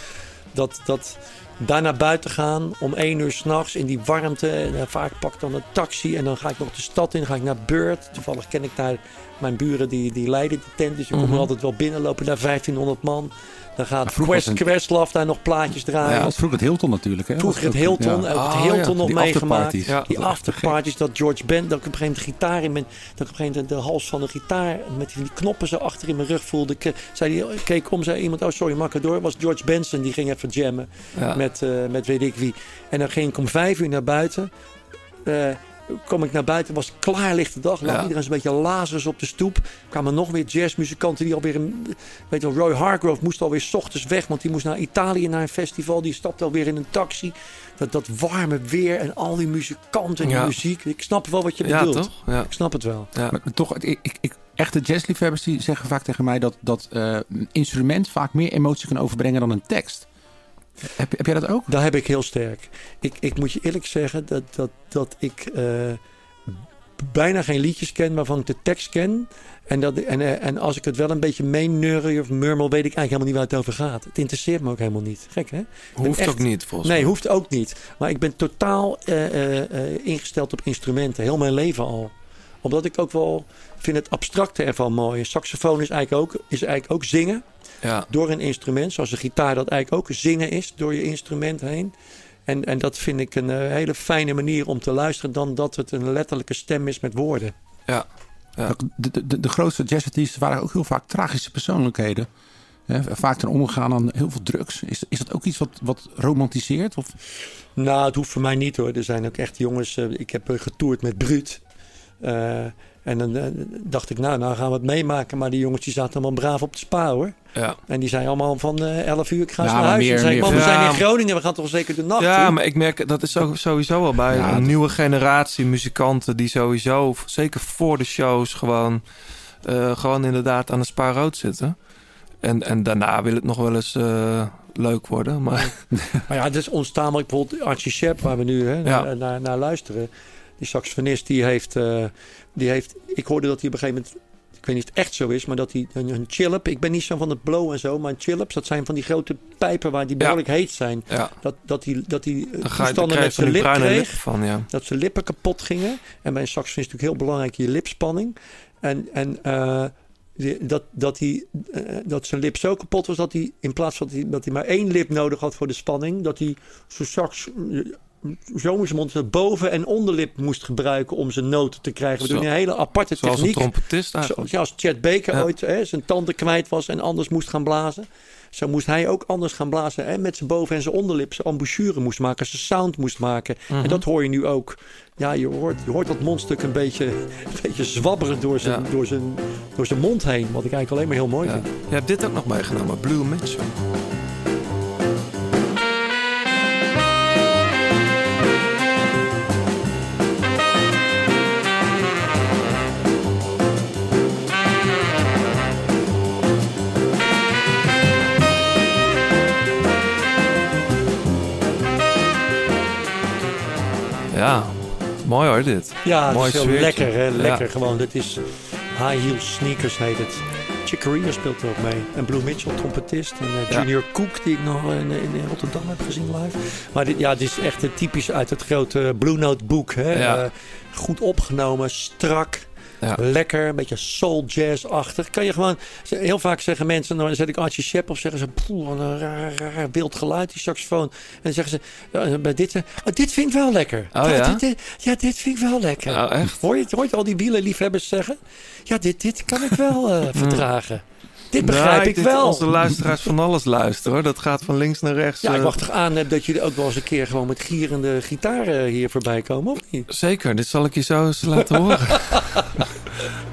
dat, dat daar naar buiten gaan om één uur s'nachts in die warmte. En dan vaak pak ik dan een taxi en dan ga ik nog de stad in. ga ik naar Beurt. Toevallig ken ik daar mijn buren die, die leiden de tent. Dus je komt Mhm. er altijd wel binnen. Lopen daar 1500 man. Dan gaat Quest, was een- Questlove daar nog plaatjes draaien. Ja, dat vroeger het Hilton natuurlijk. Hè? Vroeger het Was Hilton, ja. het Oh, Hilton ja, nog die meegemaakt. afterparties. Die afterparties, dat George Ben, dat ik op een gegeven moment gitaar in mijn, dat ik op een gegeven moment de hals van de gitaar met die knoppen zo achter in mijn rug voelde. Ik, eh, zei die, keek om, zei iemand, oh sorry, ik door? was George Benson, die ging even jammen Ja. met, eh, met weet ik wie. En dan ging ik om vijf uur naar buiten. Eh, kom ik naar buiten, was klaarlichte dag. Lag Ja. iedereen een beetje lazers op de stoep. kwamen nog weer jazzmuzikanten die alweer... Een, weet je wel, Roy Hargrove moest alweer 's ochtends weg... want die moest naar Italië naar een festival. Die stapte alweer in een taxi. Dat, dat warme weer en al die muzikanten en Ja. muziek. Ik snap wel wat je Ja, bedoelt. toch? Ja. Ik snap het wel. Ja. Maar, maar toch, ik, ik, ik- echte jazzliefhebbers die zeggen vaak tegen mij dat, dat eh, een instrument vaak meer emotie kan overbrengen dan een tekst. Heb, heb jij dat ook? Daar heb ik heel sterk. Ik, ik moet je eerlijk zeggen dat, dat, dat ik eh, bijna geen liedjes ken waarvan ik de tekst ken. En, dat, en, eh, en als ik het wel een beetje meenurrie of murmel, weet ik eigenlijk helemaal niet waar het over gaat. Het interesseert me ook helemaal niet. Gek hè? Hoeft echt- ook niet, volgens Nee, mij. hoeft ook niet. Maar ik ben totaal eh, eh, eh, ingesteld op instrumenten. Heel mijn leven al. Omdat ik ook wel vind het abstracte ervan mooi. Saxofoon is eigenlijk ook, is eigenlijk ook zingen Ja, door een instrument. Zoals een gitaar dat eigenlijk ook zingen is door je instrument heen. En, en dat vind ik een eh, hele fijne manier om te luisteren dan dat het een letterlijke stem is met woorden. ja. Ja. Ook De, de, de grootste jazzartiesten waren ook heel vaak tragische persoonlijkheden. Hè, vaak ten omgegaan aan heel veel drugs. Is, is dat ook iets wat, wat romantiseert? Of? Nou, het hoeft voor mij niet hoor. Er zijn ook echt jongens. eh, ik heb eh, getoerd met Bruut. Eh, en dan eh, dacht ik, nou, nou gaan we het meemaken. Maar die jongens die zaten allemaal braaf op de spa hoor. Ja. En die zijn allemaal van eh 11 uur, ik ga Ja, naar huis. meer- en zei ik, meer- man, we Ja. zijn in Groningen, we gaan toch zeker de nacht Ja, maar ik merk dat is sowieso al bij een dat- nieuwe generatie muzikanten die sowieso, zeker voor de shows, gewoon, eh, gewoon inderdaad aan de spa rood zitten. En, en daarna wil het nog wel eens leuk worden. Maar Maar ja, het is ontstaan. Bijvoorbeeld Archie Shepp, waar we nu hè, naar, naar, naar luisteren. Die saxofonist, die heeft, die heeft... Ik hoorde dat hij op een gegeven moment... Ik weet niet of het echt zo is, maar dat hij een, een chillip... Ik ben niet zo van het blow en zo, maar een chillips... Dat zijn van die grote pijpen waar die Ja. behoorlijk heet zijn. ja, Dat, dat hij dat die, eh, toestanden met zijn die lip kreeg. lippen van, ja. Dat zijn lippen kapot gingen. En bij een saxofonist is natuurlijk heel belangrijk je lipspanning. En, en eh, die- dat, dat, hij, eh, dat zijn lip zo kapot was dat hij in plaats van dat hij, dat hij maar één lip nodig had voor de spanning, dat hij zijn sax zo in zijn mond zijn boven- en onderlip moest gebruiken om zijn noten te krijgen. We doen een hele aparte Zoals een techniek. trompetist eigenlijk. Chet Baker Ja. ooit hè, zijn tanden kwijt was en anders moest gaan blazen. Zo moest hij ook anders gaan blazen. Hè, met zijn boven- en zijn onderlip zijn embouchure moest maken. Zijn sound moest maken. Mhm. En dat hoor je nu ook. Ja, je hoort, je hoort dat mondstuk een beetje, een beetje zwabberen door zijn, Ja. door, zijn, door zijn mond heen. Wat ik eigenlijk alleen maar heel mooi Ja. vind. Je hebt dit ook nog meegenomen, Blue Mitchell. Ja, mooi hoor dit. Ja, het Mooi is heel sfeertje. lekker. Hè? Lekker Ja. gewoon. Dit is high heel sneakers heet het. Chick Corea speelt er ook mee. En Blue Mitchell, trompetist. En eh. Junior Cook, die ik nog in, in Rotterdam heb gezien live. Maar dit, ja, dit is echt eh, typisch uit het grote Blue Note boek. Hè? Ja. Eh, goed opgenomen, strak. Ja. Lekker, een beetje soul jazz-achtig. Kan je gewoon, heel vaak zeggen mensen, dan zet ik Archie Shepp of zeggen ze, poeh, wat een raar, raar wild geluid, die saxofoon. En dan zeggen ze, ja, bij dit, eh, oh, dit vind ik wel lekker. Oh, ja? dit, dit- ja, dit vind ik wel lekker. Oh, echt? Hoor je, hoor je al die wielenliefhebbers zeggen? Ja, dit, dit kan ik wel eh, verdragen. Dit begrijp Nou, ik dit- wel. Onze luisteraars van alles luisteren hoor. Dat gaat van links naar rechts. Ja, ik eh, wacht toch aan eh, dat jullie ook wel eens een keer gewoon met gierende gitaren hier voorbij komen, of niet? Zeker, dit zal ik je zo eens laten horen.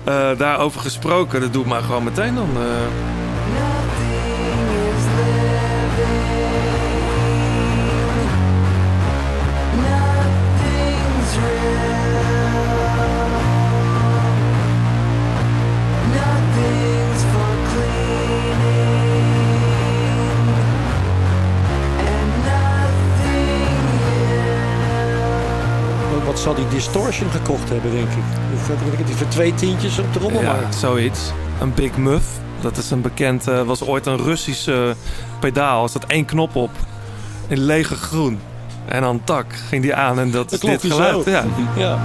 Eh, daarover gesproken, dat doe ik maar gewoon meteen dan. eh. Zal die Distortion gekocht hebben, denk ik? Of wat weet ik, die voor twee tientjes op de ja, rommelmarkt. zoiets. Een Big Muff. Dat is een bekend, eh, was ooit een Russische pedaal. Er zat één knop op. In lege groen. En dan tak ging die aan en dat, Dat is dit geluid. zo. Ja. Ja.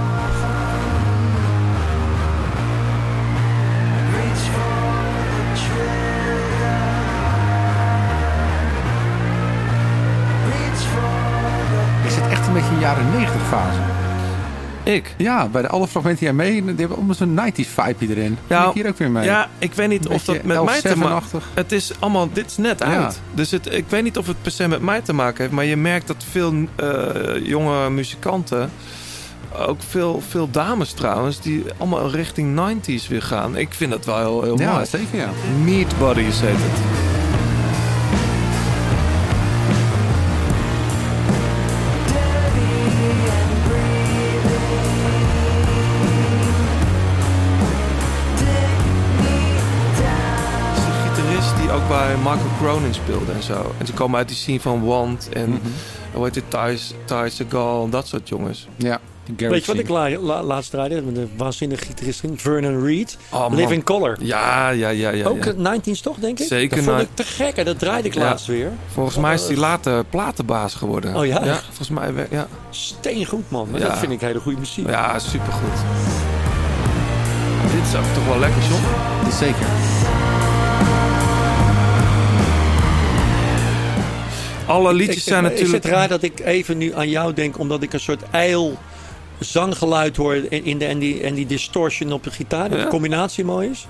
Is het echt een beetje een jaren 90 fase? Ik? Ja, bij de alle fragmenten die jij mee, die hebben allemaal zo'n 90s vibe erin. Ja, Ja, ik hier ook weer mee. Ja, ik weet niet of dat met mij te maken L7-achtig. Het is allemaal, dit is net Ja. uit. Dus het, ik weet niet of het per se met mij te maken heeft. Maar je merkt dat veel eh, jonge muzikanten, ook veel, veel dames trouwens, die allemaal richting 90s weer gaan. Ik vind dat wel heel, heel Ja, mooi. zeker ja. Meat Bodies heet het. Bij Michael Cronin speelde en zo. En ze komen uit die scene van Want en Mhm. hoe heet het, Segal, dat soort jongens. Ja. Weet je wat ik Singh. la, la- laatst draaide? Met een waanzinnige gitarist, Vernon Reed. Oh. Living Color. Ja, ja, ja, ja. Ook ja. eh, 19's toch, denk ik? Zeker, Dat vond ik te gek. Dat draaide ik Ja. laatst weer. Volgens mij is hij later platenbaas geworden. Oh ja? Ja, volgens mij, ja. Steengoed, man. Maar. Dat vind ik hele goede muziek. Ja, supergoed. Dit is ook toch wel lekker, John? Zeker. Alle liedjes Ik- zijn Is natuurlijk... het raar dat ik even nu aan jou denk, omdat ik een soort ijl zanggeluid hoor in, in de, en, die, en die distortion op de gitaar, dat Ja. de combinatie mooi is?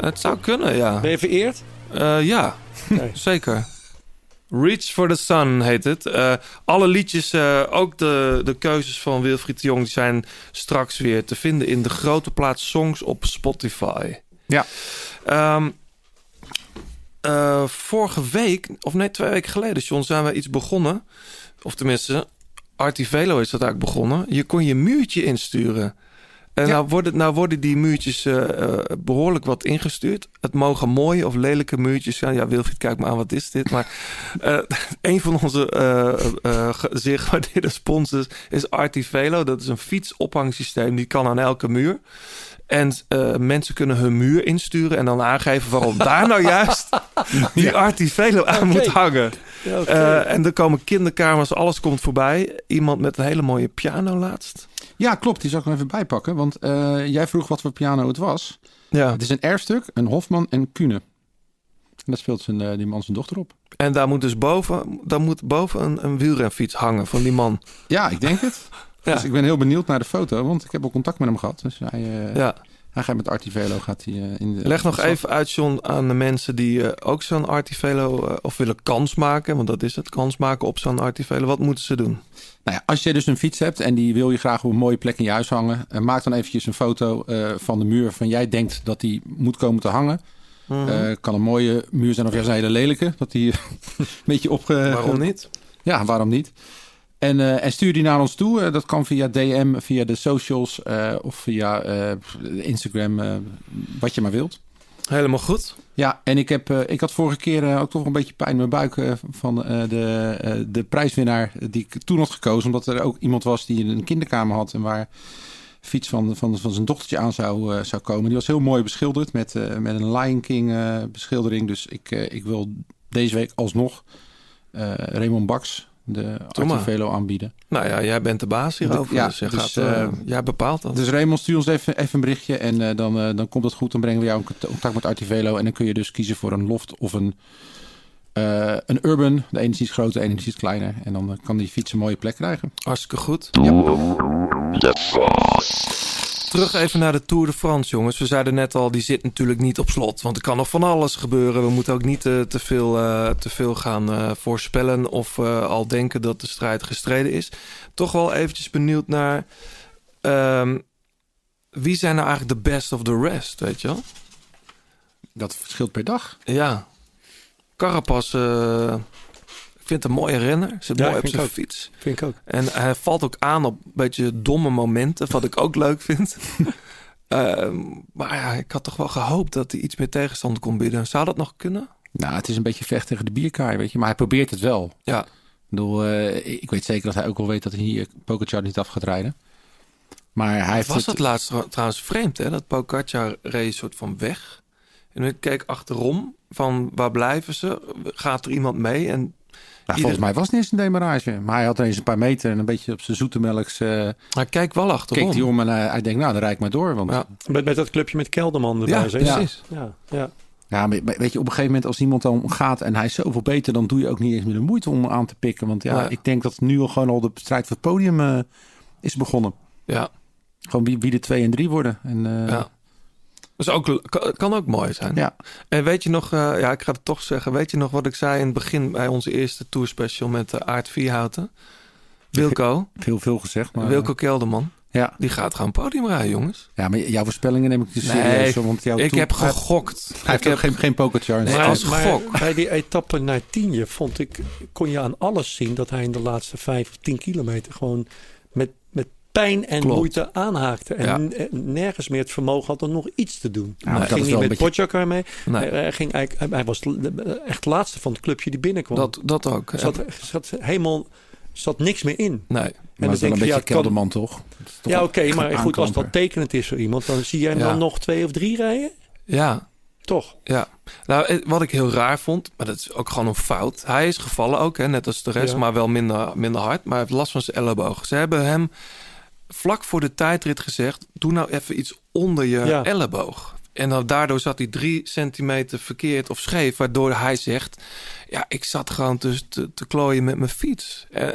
Het zou kunnen, ja. Ben je vereerd? Eh, ja, zeker. Reach for the Sun heet het. Eh, alle liedjes, eh, ook de, de keuzes van Wilfried de Jong... die zijn straks weer te vinden in de grote plaats songs op Spotify. Ja. Ehm, eh, vorige week, of nee, twee weken geleden, John, zijn we iets begonnen. Of tenminste, Artivelo is dat eigenlijk begonnen. Je kon je muurtje insturen. En Ja. nou, worden, nou worden die muurtjes eh, eh, behoorlijk wat ingestuurd. Het mogen mooie of lelijke muurtjes zijn. Ja, Wilfried, kijk maar aan, wat is dit? Maar een van onze ge- zeer gewaardeerde sponsors is Artivelo. Dat is een fietsophangsysteem, die kan aan elke muur. En eh, mensen kunnen hun muur insturen en dan aangeven waarom daar nou juist die Artivelo aan moet hangen. Ja. Eh, en er komen kinderkamers, alles komt voorbij. Iemand met een hele mooie piano laatst. Ja, klopt. Die zal ik nog even bijpakken. Want eh, jij vroeg wat voor piano het was. Ja. Het is een erfstuk, een Hofman en Kuhne. En daar speelt zijn, die man zijn dochter op. En daar moet dus boven, daar moet boven een, een wielrenfiets hangen van die man. Ja, ik denk het. Ja. Dus ik ben heel benieuwd naar de foto, want ik heb ook contact met hem gehad. Dus hij, eh, Ja. hij gaat met Artivelo gaat hij, eh, in de... Leg nog even uit, John, aan de mensen die eh, ook zo'n Artivelo of willen kans maken. Want dat is het, kans maken op zo'n Artivelo. Wat moeten ze doen? Nou ja, als je dus een fiets hebt en die wil je graag op een mooie plek in je huis hangen, maak dan eventjes een foto van de muur van jij denkt dat die moet komen te hangen. Mhm. Eh, kan een mooie muur zijn of juist een hele lelijke, dat die een beetje opge... Waarom niet? Ja, waarom niet? En, eh, en stuur die naar ons toe. Eh, dat kan via DM, via de socials eh, of via Instagram, wat je maar wilt. Helemaal goed. Ja, en ik, heb, ik had vorige keer ook toch een beetje pijn in mijn buik van de, de prijswinnaar die ik toen had gekozen. Omdat er ook iemand was die een kinderkamer had en waar fiets van, van, van zijn dochtertje aan zou, zou komen. Die was heel mooi beschilderd met, met een Lion King beschildering. Dus ik, ik wil deze week alsnog Raymond Baks de. Artivelo aanbieden. Nou ja, jij bent de baas hierover. Ja, dus jij, dus, gaat, eh, eh, jij bepaalt dat. Dus Raymond, stuur ons even, even een berichtje en eh, dan, eh, dan komt het goed. Dan brengen we jou in cont- contact met Artivelo. En dan kun je dus kiezen voor een loft of een, eh, een urban. De ene is iets groter, de ene is iets kleiner. En dan eh, kan die fiets een mooie plek krijgen. Hartstikke goed. Terug even naar de Tour de France, jongens. We zeiden net al, die zit natuurlijk niet op slot. Want er kan nog van alles gebeuren. We moeten ook niet eh, te, veel, eh, te veel gaan eh, voorspellen... of al denken dat de strijd gestreden is. Toch wel eventjes benieuwd naar... ehm, wie zijn nou eigenlijk de best of the rest, weet je wel? Dat verschilt per dag. Ja. Carapaz, ik vind het een mooie renner. Zit Ja, mooi op zijn ook. fiets. Vind ik ook. En hij valt ook aan op een beetje domme momenten, wat ik ook leuk vind. Ehm, maar ja, ik had toch wel gehoopt dat hij iets meer tegenstand kon bieden. Zou dat nog kunnen? Nou, het is een beetje vecht tegen de bierkaai, weet je. Maar hij probeert het wel. Ja. Ik bedoel, eh, ik weet zeker dat hij ook wel weet dat hij hier Pogacar niet af gaat rijden. Maar hij heeft Was het- dat laatst tr- trouwens vreemd, hè? Dat Pogacar reed een soort van weg. En ik keek achterom van waar blijven ze? Gaat er iemand mee? En Nou, ieder- volgens mij was het niet eens een demarage. Maar hij had ineens een paar meter en een beetje op zijn zoete melks... eh hij kijkt wel achterom. keek hij om en hij, hij denkt, nou, dan rijd ik maar door. Want Ja. Met, met dat clubje met Kelderman erbij. Ja, precies. Ja, ja. Ja, maar weet je, op een gegeven moment als iemand dan gaat en hij is zoveel beter, dan doe je ook niet eens meer de moeite om hem aan te pikken. Want ja, ik denk dat nu al gewoon al de strijd voor het podium eh, is begonnen. Ja, Gewoon wie, wie de twee en drie worden. En, eh, ja. Dus ook, kan, ook mooi zijn. ja. En weet je nog, eh, ja, ik ga het toch zeggen. Weet je nog wat ik zei in het begin bij onze eerste tourspecial met uh, Aard Vierhouten? Wilco, veel, veel gezegd. Maar, Wilco Kelderman. Ja. Die gaat gewoon podium rijden, jongens. ja, maar jouw voorspellingen neem ik dus Nee, serieus. Want jouw Ik toe- heb gegokt. Hij Ik heeft heb geen, geen pokerchar. Nee, Maar, als maar gok. bij die etappe naar Tienje vond ik, kon je aan alles zien dat hij in de laatste vijf of tien kilometer gewoon pijn en Klopt. moeite aanhaakte. En Ja. n- nergens meer het vermogen had om nog iets te doen. maar hij dat ging is niet wel met beetje- Pogacar mee. Nee. Hij, hij ging eigenlijk, hij was de- echt de laatste van het clubje die binnenkwam. Dat, dat ook. zat, zat helemaal zat niks meer in. Nee. Maar dan dat is een je, beetje ja, kan- kelderman, toch? Toch Ja, oké, maar goed, als dat tekenend is voor iemand, dan zie jij hem Ja. dan nog twee of drie rijden? Ja, Toch? Ja, nou, eh, wat ik heel raar vond, maar dat is ook gewoon een fout. Hij is gevallen ook, hè, net als de rest, Ja. maar wel minder, minder hard. Maar hij heeft last van zijn elleboog. Ze hebben hem vlak voor de tijdrit gezegd: doe nou even iets onder je Ja. elleboog. En dan, daardoor zat hij drie centimeter verkeerd of scheef, waardoor hij zegt: Ja, ik zat gewoon te, te, te klooien met mijn fiets. Eh,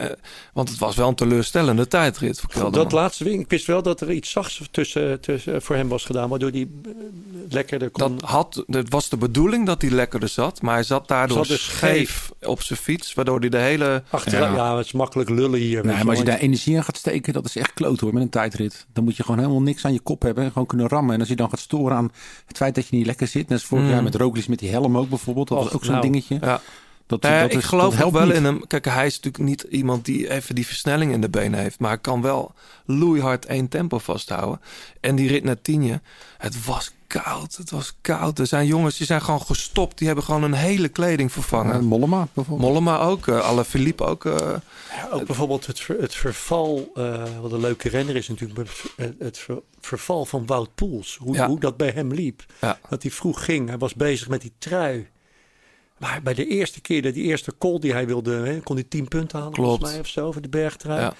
want het was wel een teleurstellende tijdrit voor Kelderman. Dat laatste ding, ik wist wel dat er iets zachts tussen, tussen voor hem was gedaan, waardoor hij eh, lekkerder kon. Dat, had, het was de bedoeling dat hij lekkerder zat, maar hij zat daardoor Zat dus scheef op zijn fiets, waardoor hij de hele Achteraan, ja. Ja. het is makkelijk lullen hier. Nee, maar als je daar energie aan gaat steken, dat is echt kloot hoor, met een tijdrit. Dan moet je gewoon helemaal niks aan je kop hebben en gewoon kunnen rammen. En als je dan gaat storen aan het feit dat je niet lekker zit, net als vorig Mm. jaar met Roglic met die helm ook bijvoorbeeld, dat Och, was ook zo'n nou. dingetje. Ja. Dat, Nou ja, dat ik is- geloof dat wel niet. in hem. Kijk, hij is natuurlijk niet iemand die even die versnelling in de benen heeft. Maar hij kan wel loeihard één tempo vasthouden. En die rit naar Tienje, het was koud. Het was koud. Er zijn jongens die zijn gewoon gestopt. Die hebben gewoon een hele kleding Ja, vervangen. Mollema bijvoorbeeld. Mollema ook, uh, alle Philippe ook. eh, Ja, ook bijvoorbeeld het, ver- het verval, eh, wat een leuke renner is natuurlijk, maar het, het ver- verval van Wout Poels. Hoe, Ja. hoe dat bij hem liep. Ja. Dat hij vroeg ging, hij was bezig met die trui. Maar bij de eerste keer, dat die eerste call die hij wilde, hè, kon hij 10 punten halen Klopt. volgens mij of zo, voor de bergtrui. Ja.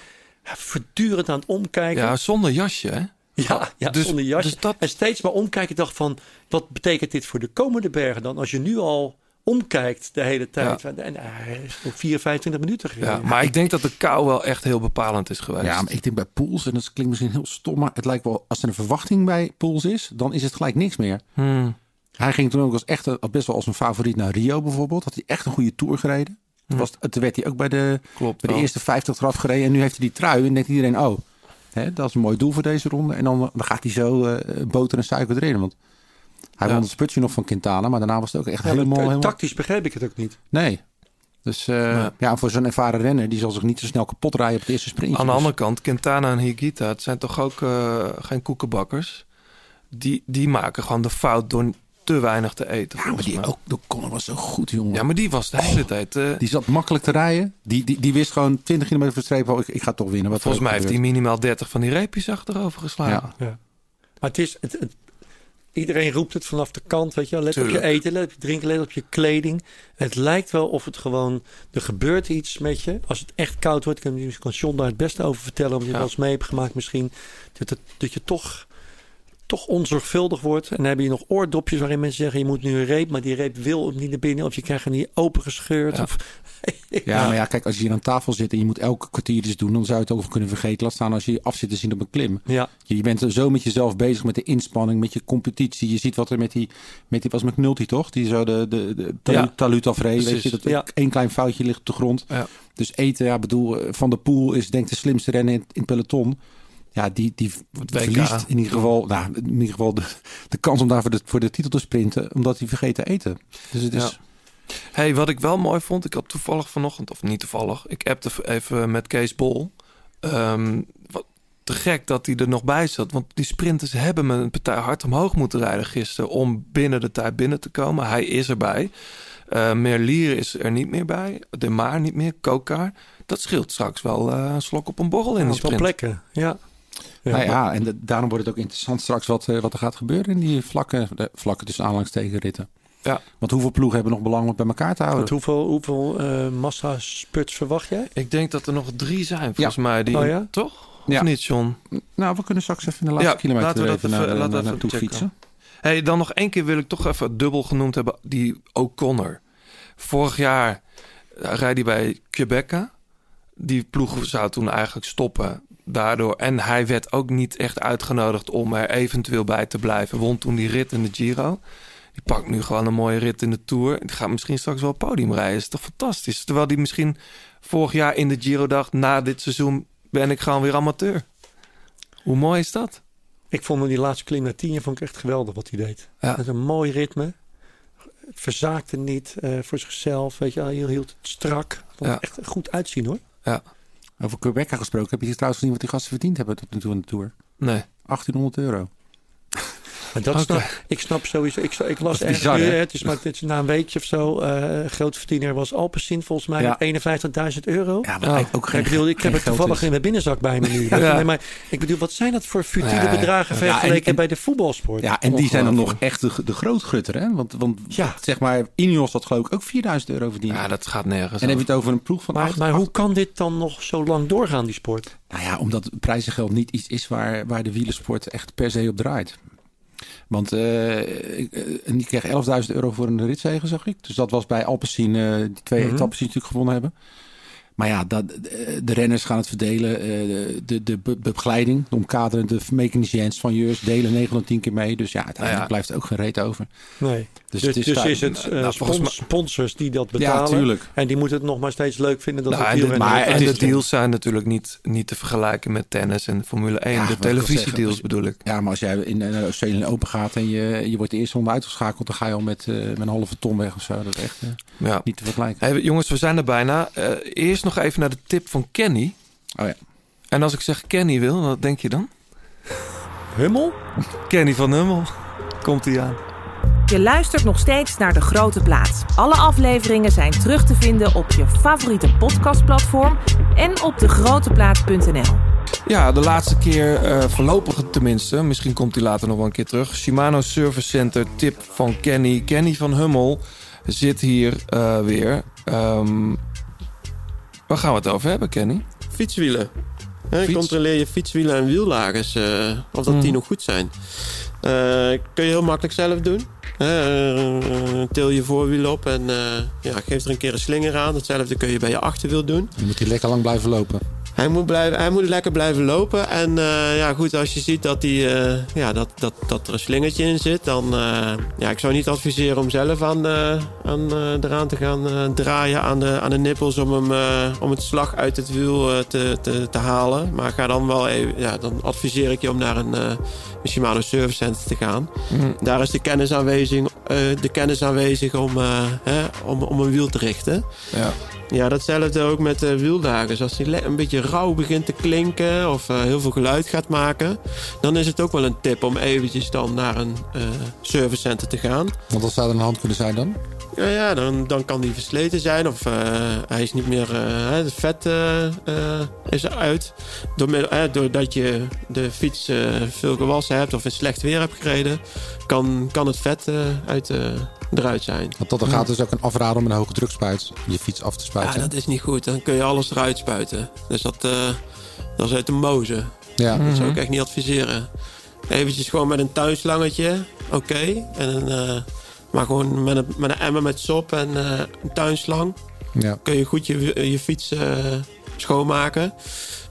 Ja, voortdurend aan het omkijken. ja, zonder jasje, hè? Ja, ja Dus- zonder jasje. dus dat- En steeds maar omkijken. Ik dacht van, wat betekent dit voor de komende bergen dan? Als je nu al omkijkt de hele tijd. En eh, hij is nog 4, 25 minuten Ja, gereden. maar ik denk dat de kou wel echt heel bepalend is geweest. Ja, maar ik denk bij Pools, en dat klinkt misschien heel stom, maar het lijkt wel, als er een verwachting bij Pools is, dan is het gelijk niks meer. Hmm. Hij ging toen ook als echt, een- best wel als een favoriet naar Rio bijvoorbeeld. Had hij echt een goede tour gereden. Toen, was, toen werd hij ook bij de, Klopt bij de wel. eerste 50 eraf gereden. En nu heeft hij die trui en denkt iedereen, oh, hè, dat is een mooi doel voor deze ronde. En dan, dan gaat hij zo eh, boter en suiker erin. Want hij Ja. won het sputje nog van Quintana, maar daarna was het ook echt Ja, helemaal. Tactisch begreep ik het ook niet. Nee. Dus eh, Ja. ja, voor zo'n ervaren renner, die zal zich niet zo snel kapot rijden op het eerste sprintje. Aan de Dus- andere kant, Quintana en Higita, het zijn toch ook eh, geen koekenbakkers. Die, die maken gewoon de fout door te weinig te eten. Ja, maar die mij. ook, de Connor was zo goed, jongen. Ja, maar die was de hele tijd. eh, Die zat makkelijk te rijden. Die, die, die wist gewoon 20 kilometer voor streep. Oh, ik, ik ga toch winnen. Wat volgens mij heeft hij minimaal 30 van die reepjes achterover geslagen. Ja. Ja. Maar het is, het, het- iedereen roept het vanaf de kant, weet je wel. Let op je eten, let op je drinken, let op je kleding. Het lijkt wel of het gewoon, er gebeurt iets met je. Als het echt koud wordt, kan, kan John daar het beste over vertellen. Omdat je Ja. wel eens mee hebt gemaakt misschien. Dat, het, dat je toch, toch onzorgvuldig wordt. En dan heb je nog oordopjes waarin mensen zeggen, je moet nu een reep. Maar die reep wil ook niet naar binnen. Of je krijgt hem niet opengescheurd. Ja. Of, Ja, maar ja, kijk, als je hier aan tafel zit en je moet elke kwartier iets doen, dan zou je het ook kunnen vergeten. Laat staan als je af zit te zien op een klim. ja. Je, je bent zo met jezelf bezig met de inspanning, met je competitie. Je ziet wat er met die, met die was McNulty toch? Die zo de, de, de Ja. talut afreed. Weet je, dat Ja. één klein foutje ligt op de grond. Ja. Dus eten, ja, bedoel, eh, Van de Poel is denk ik de slimste renner in, in het peloton. Ja, die, die verliest in ieder geval, nou, in ieder geval de, de kans om daar voor de, voor de titel te sprinten, omdat hij vergeet te eten. Dus het is, Ja. Hey, wat ik wel mooi vond, ik had toevallig vanochtend, of niet toevallig, ik appte even met Kees Bol. Ehm, wat te gek dat hij er nog bij zat, want die sprinters hebben met een partij hard omhoog moeten rijden gisteren om binnen de tijd binnen te komen. Hij is erbij. Eh Merlier is er niet meer bij, De Maar niet meer, Kokar. Dat scheelt straks wel eh, een slok op een borrel in Een aantal sprint. plekken. Ja. Nou ja, en de- daarom wordt het ook interessant straks wat, eh, wat er gaat gebeuren in die vlakken, de vlakken tussen aanhangstegenritten. Ja. Want hoeveel ploegen hebben nog belang om bij elkaar te houden? Want hoeveel, hoeveel eh massa sputs verwacht jij? Ik denk dat er nog drie zijn, volgens mij. Die, Oh ja? Toch? Ja. Of niet, John? Nou, we kunnen straks even in de laatste Ja, kilometer laten we dat even, even- naar, laten we naar, even naartoe checken. fietsen. Hey, dan nog één keer wil ik toch even dubbel genoemd hebben. Die O'Connor. Vorig jaar rijdt hij bij Quebeca. Die ploeg zou toen eigenlijk stoppen. Daardoor. En hij werd ook niet echt uitgenodigd om er eventueel bij te blijven. Won toen die rit in de Giro. Die pakt nu gewoon een mooie rit in de Tour. Die gaat misschien straks wel podium rijden. Is toch fantastisch? Terwijl die misschien vorig jaar in de Giro dacht... na dit seizoen ben ik gewoon weer amateur. Hoe mooi is dat? Ik vond hem die laatste klim naar tien vond ik echt geweldig wat hij deed. Ja. Met een mooi ritme. Het verzaakte niet eh, voor zichzelf. Weet je, hij hield het strak. Vond Ja. echt goed uitzien hoor. Over Quebec gesproken, heb je trouwens gezien wat die gasten verdiend hebben tot nu toe in de Tour? Nee. 1800 euro. Maar dat Oké. snap, ik snap sowieso. Ik, ik las nu, het is maar het is na een weekje of zo. eh groot verdiener was Alpecin volgens mij Ja. met 51.000 euro. Ja, maar Oh. ook geen, ik bedoel, ik geen heb het toevallig is. in mijn binnenzak bij me nu. Ja. Nee, maar ik bedoel, wat zijn dat voor futiele bedragen Ja, vergeleken en- en- bij de voetbalsport? Ja, en die zijn dan nog echt de, de grootgutter, hè? Want, want Ja. zeg maar, Ineos had geloof ik ook 4000 euro verdiend. Ja, dat gaat nergens. en dan heb je het over een ploeg van Maar, acht- maar acht- hoe kan dit dan nog zo lang doorgaan, die sport? Nou ja, omdat prijzengeld niet iets is waar, waar de wielersport echt per se op draait. Want eh, ik, eh, die kreeg 11.000 euro voor een ritzegen, zag ik. Dus dat was bij Alpecin, eh die twee Mhm. etappes die natuurlijk gewonnen hebben. Maar ja, dat, de, de renners gaan het verdelen. eh, de, de, de be- begeleiding, de omkaderende mechaniciëns van Jeurs delen 9 van de 10 keer mee. Dus ja, uiteindelijk Ja. blijft er ook geen reet over. Nee. Dus, Dus, het dus daar- is het eh, nou, spons- sponsors die dat betalen. Ja, tuurlijk. En die moeten het nog maar steeds leuk vinden dat Nou, het en maar, en de deals zijn natuurlijk niet, niet te vergelijken met tennis en Formule 1. Ja, de televisiedeals zeg, bedoel ik. Ja, maar als jij in een Open gaat en je, je wordt de eerste ronde uitgeschakeld, dan ga je al met, eh, met een halve ton weg of zo. Dat is echt eh, Ja. niet te vergelijken. Hey, jongens, we zijn er bijna. Eh, eerst nog even naar de tip van Kenny. Oh ja. En als ik zeg Kenny wil, wat denk je dan? Hummel? Kenny van Hummel. Komt hij aan. Je luistert nog steeds naar De Grote Plaat. Alle afleveringen zijn terug te vinden op je favoriete podcastplatform en op degroteplaat.nl. Ja, de laatste keer, eh, voorlopig tenminste, misschien komt hij later nog wel een keer terug. Shimano Service Center, tip van Kenny. Kenny van Hummel zit hier eh, weer. Ehm, waar gaan we het over hebben, Kenny? Fietswielen. Fiets. Controleer je fietswielen en wiellagers eh, of dat die Mhm. nog goed zijn. Eh, kun je heel makkelijk zelf doen. Hè, eh, til je voorwiel op en eh, ja, geef er een keer een slinger aan. Hetzelfde kun je bij je achterwiel doen. Je moet hier lekker lang blijven lopen. Hij moet, blijven, hij moet lekker blijven lopen. En eh, ja, goed, als je ziet dat, die, eh, ja, dat, dat, dat er een slingertje in zit, dan uh, ja, ik zou niet adviseren om zelf aan, aan, eraan te gaan draaien aan de, aan de nippels om, hem, om het slag uit het wiel te, te, te halen. Maar ga dan wel even, ja, dan adviseer ik je om naar een, een Shimano Service Center te gaan. Mm. Daar is de kennis aanwezig, de kennis aanwezig om, hè, om, om een wiel te richten. Ja. Ja, datzelfde ook met uh, wieldagers. Als die een beetje rauw begint te klinken of uh, heel veel geluid gaat maken, dan is het ook wel een tip om eventjes dan naar een uh, servicecenter te gaan. Want wat zou er aan de hand kunnen zijn dan? Ja, ja dan, dan kan die versleten zijn of uh, hij is niet meer, het vet is eruit. Door, doordat je de fiets veel gewassen hebt of in slecht weer hebt gereden, kan, kan het vet uit eruit zijn. Want tot dan gaat dus ook een afraden om een hoge drukspuit je fiets af te spuiten. Ja, dat is niet goed. Dan kun je alles eruit spuiten. Dus dat, uh, dat is uit de mozen. Ja. Dat zou ik echt niet adviseren. Eventjes gewoon met een tuinslangetje. Oké. Okay. En een, uh, maar gewoon met een, met een emmer met sop en uh, een tuinslang. Ja. Kun je goed je, je fiets schoonmaken.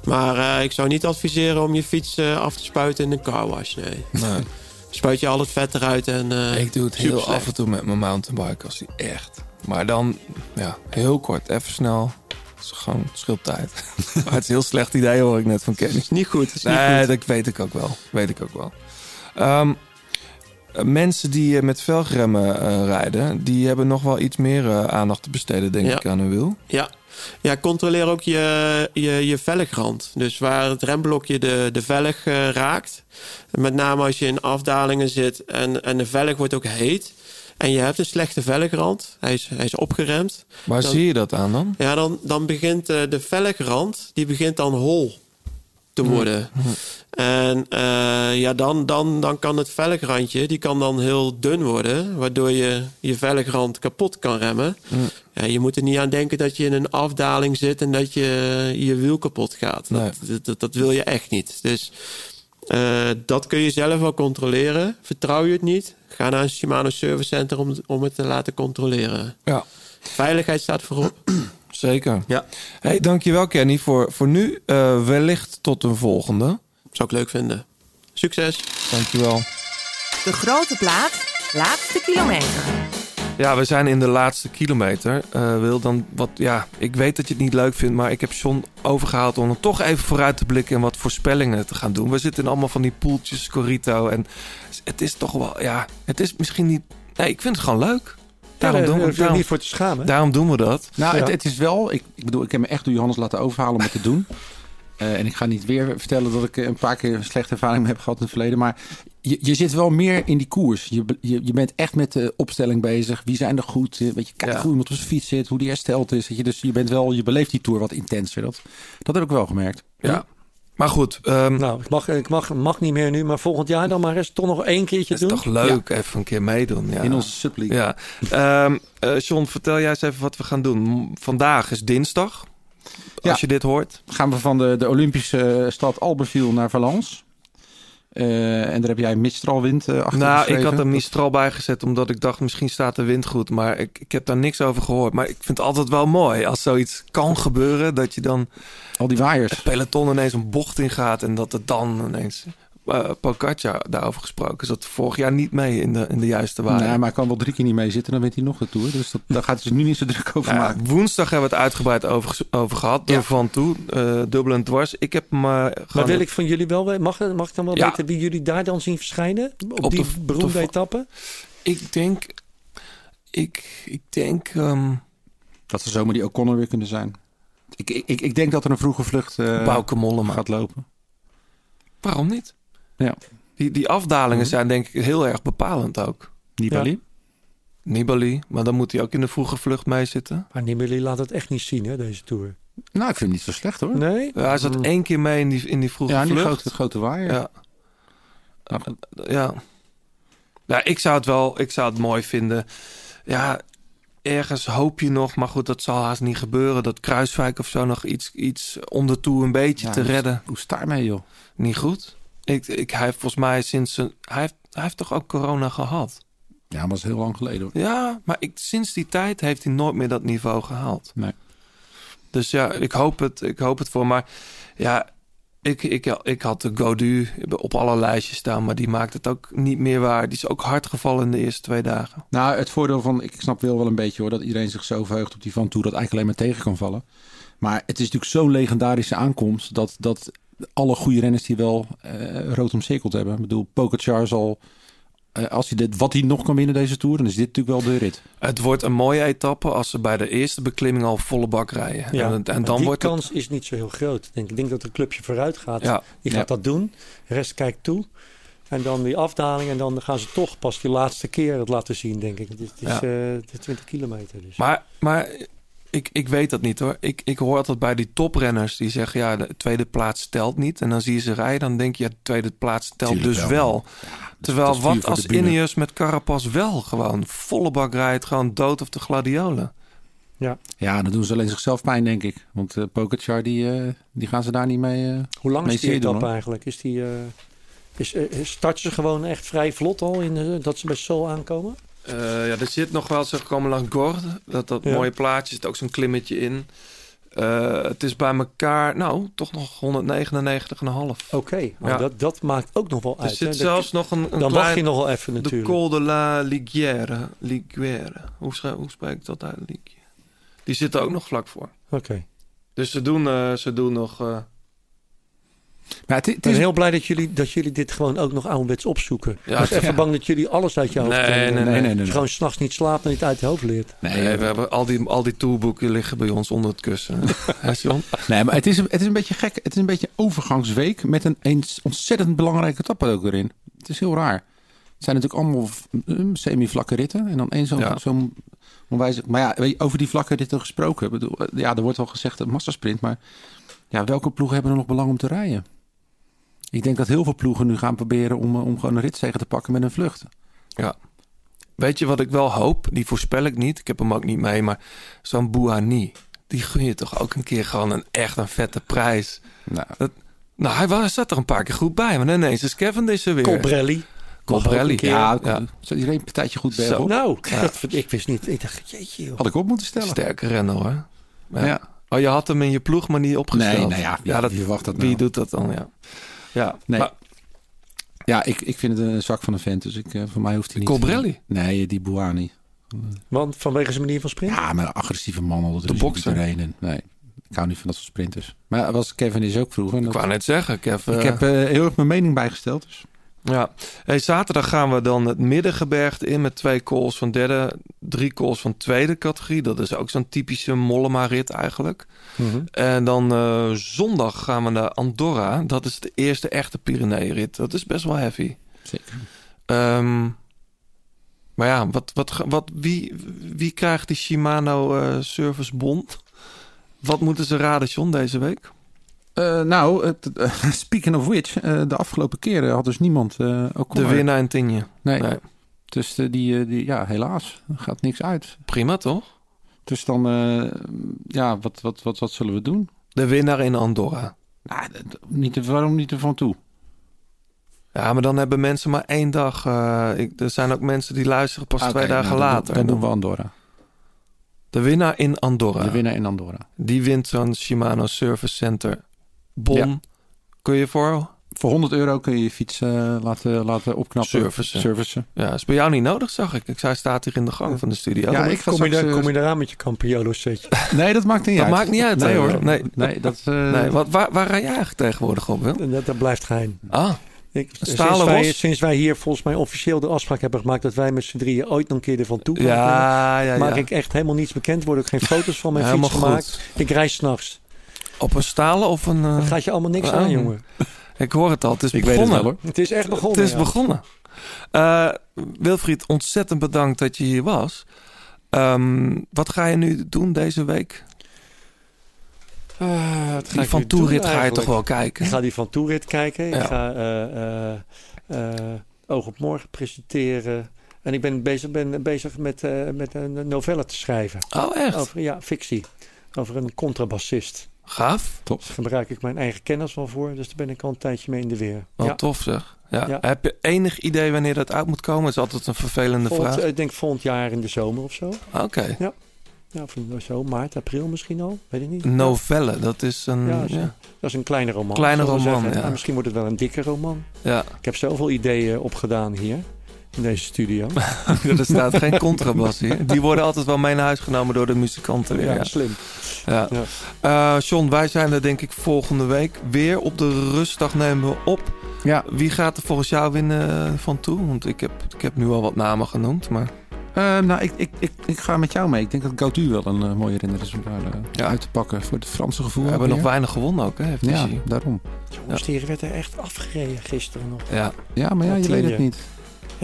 Maar ik zou niet adviseren om je fiets af te spuiten in een carwash. Nee. nee spuit je al het vet eruit. En, ik doe het heel slecht. af en toe met mijn mountainbike als die echt. Maar dan, ja, heel kort, even snel. Het is gewoon scheelt tijd. maar het is een heel slecht idee hoor ik net van Kenny. is niet goed. Is niet nee, goed. dat weet ik ook wel. Weet ik ook wel. Um, mensen die met velgremmen uh, rijden, die hebben nog wel iets meer uh, aandacht te besteden, denk ja. ik, aan hun wiel. Ja. Ja, controleer ook je, je, je velgrand. Dus waar het remblokje de, de velg uh, raakt. Met name als je in afdalingen zit en, en de velg wordt ook heet. En je hebt een slechte velgrand. Hij is, hij is opgeremd. Waar dan, zie je dat aan dan? Ja, dan, dan begint de velgrand die begint dan hol te worden. Mm. En uh, ja, dan, dan, dan kan het velgrandje die kan dan heel dun worden, waardoor je je velgrand kapot kan remmen. Mm. Ja, je moet er niet aan denken dat je in een afdaling zit en dat je je wiel kapot gaat. Nee. Dat, dat, dat, wil je echt niet. Dus uh, dat kun je zelf wel controleren. Vertrouw je het niet? Ga naar een Shimano Service Center om, om het te laten controleren. Ja. Veiligheid staat voorop. Zeker. Ja. Hey, dankjewel Kenny voor, voor nu. Uh, wellicht tot een volgende. Zou ik leuk vinden. Succes. Dankjewel. De grote plaat, laatste kilometer. Ja, we zijn in de laatste kilometer. Uh, wil dan wat, ja, ik weet dat je het niet leuk vindt, maar ik heb John overgehaald om er toch even vooruit te blikken en wat voorspellingen te gaan doen. We zitten in allemaal van die poeltjes, Corito. En het is toch wel, ja, het is misschien niet. Nee, ik vind het gewoon leuk. Daarom doen we het niet voor te schamen. Daarom doen we dat. Nou, ja. het, het, is wel. Ik, ik bedoel, ik heb me echt door Johannes laten overhalen om het te doen. Eh, en ik ga niet weer vertellen dat ik eh, een paar keer een slechte ervaring mee heb gehad in het verleden. Maar je, je zit wel meer in die koers. Je, je, je bent echt met de opstelling bezig. Wie zijn er goed? Weet je, kijk Ja. hoe iemand op zijn fiets zit, hoe die hersteld is. Weet je, dus je, bent wel, je beleeft die tour wat intenser. Dat, dat heb ik wel gemerkt. Ja. Maar goed, ehm Nou, ik mag, ik mag, mag niet meer nu, maar volgend jaar dan maar eens toch nog één keertje het is doen. toch leuk even een keer meedoen. Ja. In onze subleague. Ja. Ehm eh, John, vertel jij eens even wat we gaan doen. Vandaag is dinsdag. Ja. Als je dit hoort. gaan we van de, de Olympische stad Albertville naar Valence. Eh, en daar heb jij Mistralwind eh achter Nou, ik had er Mistral bij gezet omdat ik dacht misschien staat de wind goed. Maar ik, ik heb daar niks over gehoord. Maar ik vind het altijd wel mooi als zoiets kan gebeuren. Dat je dan Al die waaiers. het peloton ineens een bocht ingaat. En dat het dan ineens... Uh, Pogacar daarover gesproken. Zat vorig jaar niet mee in de, in de juiste waarde. Nee, maar hij kan wel drie keer niet mee zitten, dan wint hij nog de Tour. Dus dat, daar gaat hij zich nu niet zo druk over ja, maken. woensdag hebben we het uitgebreid over, over gehad. Door Ja. Van Toe, eh dubbel en dwars. Ik heb maar Maar wil ik van jullie wel, we- mag, mag ik dan wel Ja. weten wie jullie daar dan zien verschijnen? Op, Op die de- op de beroemde etappe? Ik denk... Ik, ik denk... ehm Dat ze zomaar die O'Connor weer kunnen zijn. Ik, ik, ik, denk dat er een vroege vlucht eh, Bauke Mollema. gaat lopen. Waarom niet? Ja. Die, die afdalingen zijn denk ik heel erg bepalend ook. Nibali. Nibali, maar dan moet hij ook in de vroege vlucht mee zitten. Maar Nibali laat het echt niet zien, hè, deze Tour. Nou, ik vind hem niet zo slecht hoor. Nee? Ja, hij zat één keer mee in die, in die vroege Ja, die vlucht. grote, grote waaier. Ja. Ja. Ja, ik zou het wel, ik zou het mooi vinden. Ja, ergens hoop je nog, maar goed, dat zal haast niet gebeuren. Dat Kruiswijk of zo nog iets, iets om de toe een beetje Ja, te redden. Hoe is het daarmee joh? Niet goed. Ik, ik, hij heeft volgens mij sinds zijn, hij heeft, hij heeft toch ook corona gehad. Ja, maar dat is heel lang geleden hoor. Ja, maar ik, sinds die tijd heeft hij nooit meer dat niveau gehaald. Nee. Dus ja, ik hoop het, ik hoop het voor. Maar ja, ik, ik, ik had de Godu op alle lijstjes staan, maar die maakt het ook niet meer waar. Die is ook hard gevallen in de eerste twee dagen. Nou, het voordeel van, ik snap wel wel een beetje hoor, dat iedereen zich zo verheugt op die Van Toe dat eigenlijk alleen maar tegen kan vallen. Maar het is natuurlijk zo'n legendarische aankomst dat, dat alle goede renners die wel eh, rood omcirkeld hebben. Ik bedoel, Pogacar zal, eh, als hij dit, wat hij nog kan winnen deze Tour, dan is dit natuurlijk wel de rit. Het wordt een mooie etappe als ze bij de eerste beklimming al volle bak rijden. Ja, en, en dan die wordt kans het... is niet zo heel groot. Ik denk, ik denk dat het clubje vooruit gaat. Ja, Die gaat dat doen. De rest kijkt toe. En dan die afdaling. En dan gaan ze toch pas die laatste keer het laten zien, denk ik. Het is, het is, Ja. eh, het is 20 kilometer. Dus. Maar, maar ik, ik weet dat niet hoor. Ik, ik hoor altijd bij die toprenners die zeggen... ja, de tweede plaats telt niet. En dan zie je ze rijden, dan denk je... ja, de tweede plaats telt Tuurlijk dus wel. wel. Terwijl wat als. Ineos met Carapaz wel gewoon volle bak rijdt... gewoon dood of de gladiolen. Ja, dan doen ze alleen zichzelf pijn, denk ik. Want Pogacar, die, eh, die gaan ze daar niet mee... eh, Hoe lang mee is die doen, etappe eigenlijk? Is die, eh, is, starten ze gewoon echt vrij vlot al in dat ze bij Sol aankomen? Eh, ja, er zit nog wel, ze komen langs Gorde. Dat, dat Ja. mooie plaatje zit ook zo'n klimmetje in. Eh, het is bij elkaar, nou, toch nog 199,5. Oké, maar Ja. dat, dat maakt ook nog wel Er uit. zit hè? zelfs nog een, een dan wacht klein... je nog wel even De natuurlijk. Col de la Liguère. Liguère. Hoe, schrijf, hoe spreek ik dat uit? Die zitten ook nog vlak voor. Oké. Dus ze doen, eh, ze doen nog... Maar het, het Ik ben is, heel blij dat jullie, dat jullie dit gewoon ook nog ouderwets opzoeken. Ja, ik was even ja. bang dat jullie alles uit je hoofd Nee, nee, nee, nee, nee. je gewoon s'nachts niet slaapt en niet uit je hoofd leert. nee, nee, we hebben al die, al die toolboeken liggen bij ons onder het kussen. Nee, maar het is, een- het is een beetje gek. Het is een beetje een overgangsweek met een, een ontzettend belangrijke etappe ook erin. Het is heel raar. Het zijn natuurlijk allemaal eh, semi-vlakke ritten. En dan één zo'n Ja. zo'n onwijs... Maar ja, weet je, over die vlakke ritten gesproken. Bedoel, eh, ja, er wordt wel gezegd een massasprint. Maar ja, welke ploegen hebben er nog belang om te rijden? Ik denk dat heel veel ploegen nu gaan proberen om, eh, om gewoon een ritzegen te pakken met een vlucht. Weet je wat ik wel hoop? Die voorspel ik niet. Ik heb hem ook niet mee. Maar zo'n Bouhanni. Die gun je toch ook een keer gewoon een echt een vette prijs. Nou, Nou, hij was, zat er een paar keer goed bij. Maar ineens is Kevin er weer. Colbrelli. Colbrelli. Ja, ja. Zo, die reed een partijtje goed bij. Nou, Ja. dat, vind- ik wist niet. Ik dacht, jeetje joh. Had ik op moeten stellen. Sterke renner hoor. Ja. Ja. Oh, je had hem in je ploeg, maar niet opgesteld. Nee, nou ja, wie- dat, wie verwacht dat Wie nou? doet dat dan, ja. Ja, Nee. maar Ja, ik, ik vind het een zak van een vent. Dus ik, eh, voor mij hoeft hij niet... Colbrelli? Nee, die Bouani. Want vanwege zijn manier van sprinten? Ja, maar een agressieve man. Al De bokser. Nee, ik hou niet van dat soort sprinters. Maar was Kevin is ook vroeger. ik wou net zeggen, ik heb... ik heb eh, heel erg mijn mening bijgesteld. Dus. Ja, hey, zaterdag gaan we dan het middengebergte in met twee calls van derde, drie calls van tweede categorie. Dat is ook zo'n typische Mollema-rit eigenlijk. Mhm. En dan eh, zondag gaan we naar Andorra. Dat is de eerste echte Pyrenee-rit. Dat is best wel heavy. Zeker. Ehm, maar ja, wat, wat, wat, wie, wie krijgt die Shimano eh Service Bond? Wat moeten ze raden, John, deze week? Eh, nou, het- eh, speaking of which, eh, de afgelopen keren had dus niemand ook De winnaar in Tinje. Nee. Nee. Dus die, die, ja, helaas, gaat niks uit. Prima, toch? Dus dan, ja, wat, wat, wat, wat zullen we doen? De winnaar in Andorra. Nou, niet, waarom niet ervan toe? Ja, maar dan hebben mensen maar één dag. ik, er zijn ook mensen die luisteren pas Oké, twee dagen nou, dan- later. Dan doen we Andorra. De winnaar in Andorra. De winnaar in Andorra. Die wint zo'n Shimano Service Center bon. Ja. Kun je voor? Voor 100 euro kun je je fiets eh, laten, laten opknappen. Servicen. Servicen. Ja, is bij jou niet nodig, zag ik. Ik zei, staat hier in de gang van de studio. Ja, Dat ik ga Kom je, daar, kom je eraan met je Campiolo setje? Nee, dat maakt niet Dat uit. maakt niet uit, Nee hoor. Nee. Nee, dat... eh, Nee, wat, waar, waar rij jij eigenlijk tegenwoordig op, Wil? Dat, dat blijft geheim. Ah, Ik, Stalen sinds, wij, sinds wij hier volgens mij officieel de afspraak hebben gemaakt dat wij met z'n drieën ooit nog een keer ervan toe gaan, ja, ja, maak ja. ik echt helemaal niets bekend. Word ook geen foto's van mijn fiets gemaakt. goed. Ik reis s'nachts. Op een stalen of een... Dat gaat je allemaal niks aan, jongen. Ik hoor het al, het is Ik weet het begonnen. wel hoor. Het is echt begonnen. Het is ja. begonnen. Eh, Wilfried, ontzettend bedankt dat je hier was. Ehm, wat ga je nu doen deze week? Ah, wat ga Die ik van Toerit ga je toch wel kijken? Ik ga die van Toerit kijken. Ja. Ik ga eh, eh, eh, Oog op Morgen presenteren. En ik ben bezig, ben bezig met, eh, met een novelle te schrijven. Oh, echt? Over, ja, fictie. Over een contrabassist. Gaaf. Daar gebruik ik mijn eigen kennis wel voor. Dus daar ben ik al een tijdje mee in de weer. Wat ja. tof zeg. Ja. Ja. Heb je enig idee wanneer dat uit moet komen? Dat is altijd een vervelende Volgend, vraag. ik denk volgend jaar in de zomer of zo. Oké. Ja, of in- zo, maart, april misschien al. Weet ik niet. Novelle, dat is een... Ja, Ja. Dat is een kleine roman. Kleine roman, ja. Ah, misschien wordt het wel een dikke roman. ja. Ik heb zoveel ideeën opgedaan hier. In deze studio. er staat geen contrabas hier. Die worden altijd wel mee naar huis genomen door de muzikanten weer. ja, Ja. slim. Ja. Ja. Eh, John, wij zijn er denk ik volgende week weer. Op de rustdag nemen we op. Ja. Wie gaat er volgens jou winnen van toe? Want ik heb, ik heb nu al wat namen genoemd. Maar Eh, nou, ik, ik, ik, ik ga met jou mee. Ik denk dat Gaudu wel een eh, mooie renner is om daar eh, Ja. uit te pakken voor het Franse gevoel. we hebben nog weinig gewonnen ook, hè? Heeft Ja, daarom. Jongens, die werd er echt afgereden gisteren nog. ja. Ja, maar ja, je weet het niet.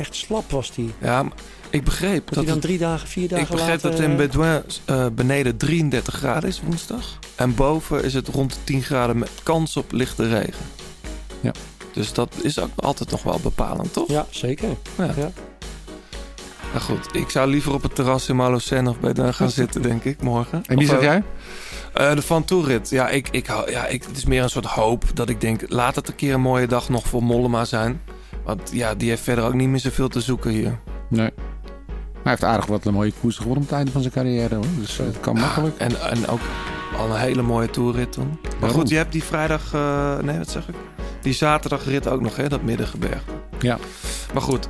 Echt slap was die. ja, maar ik begreep Dat dat hij dan drie dagen, vier dagen ik begreep later... dat in eh, Bedouin eh, beneden 33 graden is woensdag. En boven is het rond de 10 graden met kans op lichte regen. Ja. Dus dat is ook altijd nog wel bepalend, toch? Ja, zeker. Ja. Ja. Nou goed, ik zou liever op het terras in Malocène of bij daar gaan zitten, denk ik, morgen. En wie zeg jij? eh, de Van Toerit. Ja, ik, ik, hou- ja ik, het is meer een soort hoop dat ik denk... laat het een keer een mooie dag nog voor Mollema zijn. Want ja, die heeft verder ook niet meer zoveel te zoeken hier. Nee. Hij heeft aardig wat een mooie koers gewonnen op het einde van zijn carrière. Hoor. Dus eh, het kan makkelijk. En, en ook al een hele mooie toerrit dan. Maar Waarom? goed, je hebt die vrijdag... eh, nee, wat zeg ik? Die zaterdagrit ook nog, hè? Dat middengeberg. Ja. Maar goed,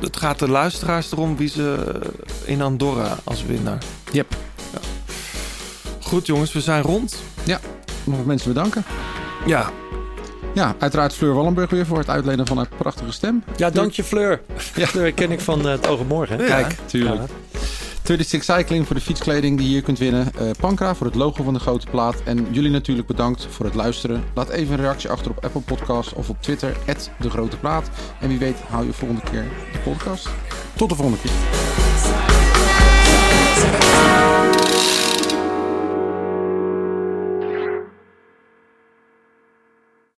het gaat de luisteraars erom wie ze in Andorra als winnaar. Yep. Goed jongens, we zijn rond. Nog wat mensen bedanken. Ja, Ja, uiteraard Fleur Wallenburg weer voor het uitlenen van haar prachtige stem. Ja, dank je Fleur. Ja. Fleur ken ik van eh, het Oog op Morgen. Ja. Kijk, tuurlijk. Ja. 36 Cycling voor de fietskleding die je hier kunt winnen. Eh Pankra voor het logo van de grote plaat. En jullie natuurlijk bedankt voor het luisteren. Laat even een reactie achter op Apple Podcasts of op Twitter, de grote plaat. En wie weet hou je volgende keer de podcast. Tot de volgende keer.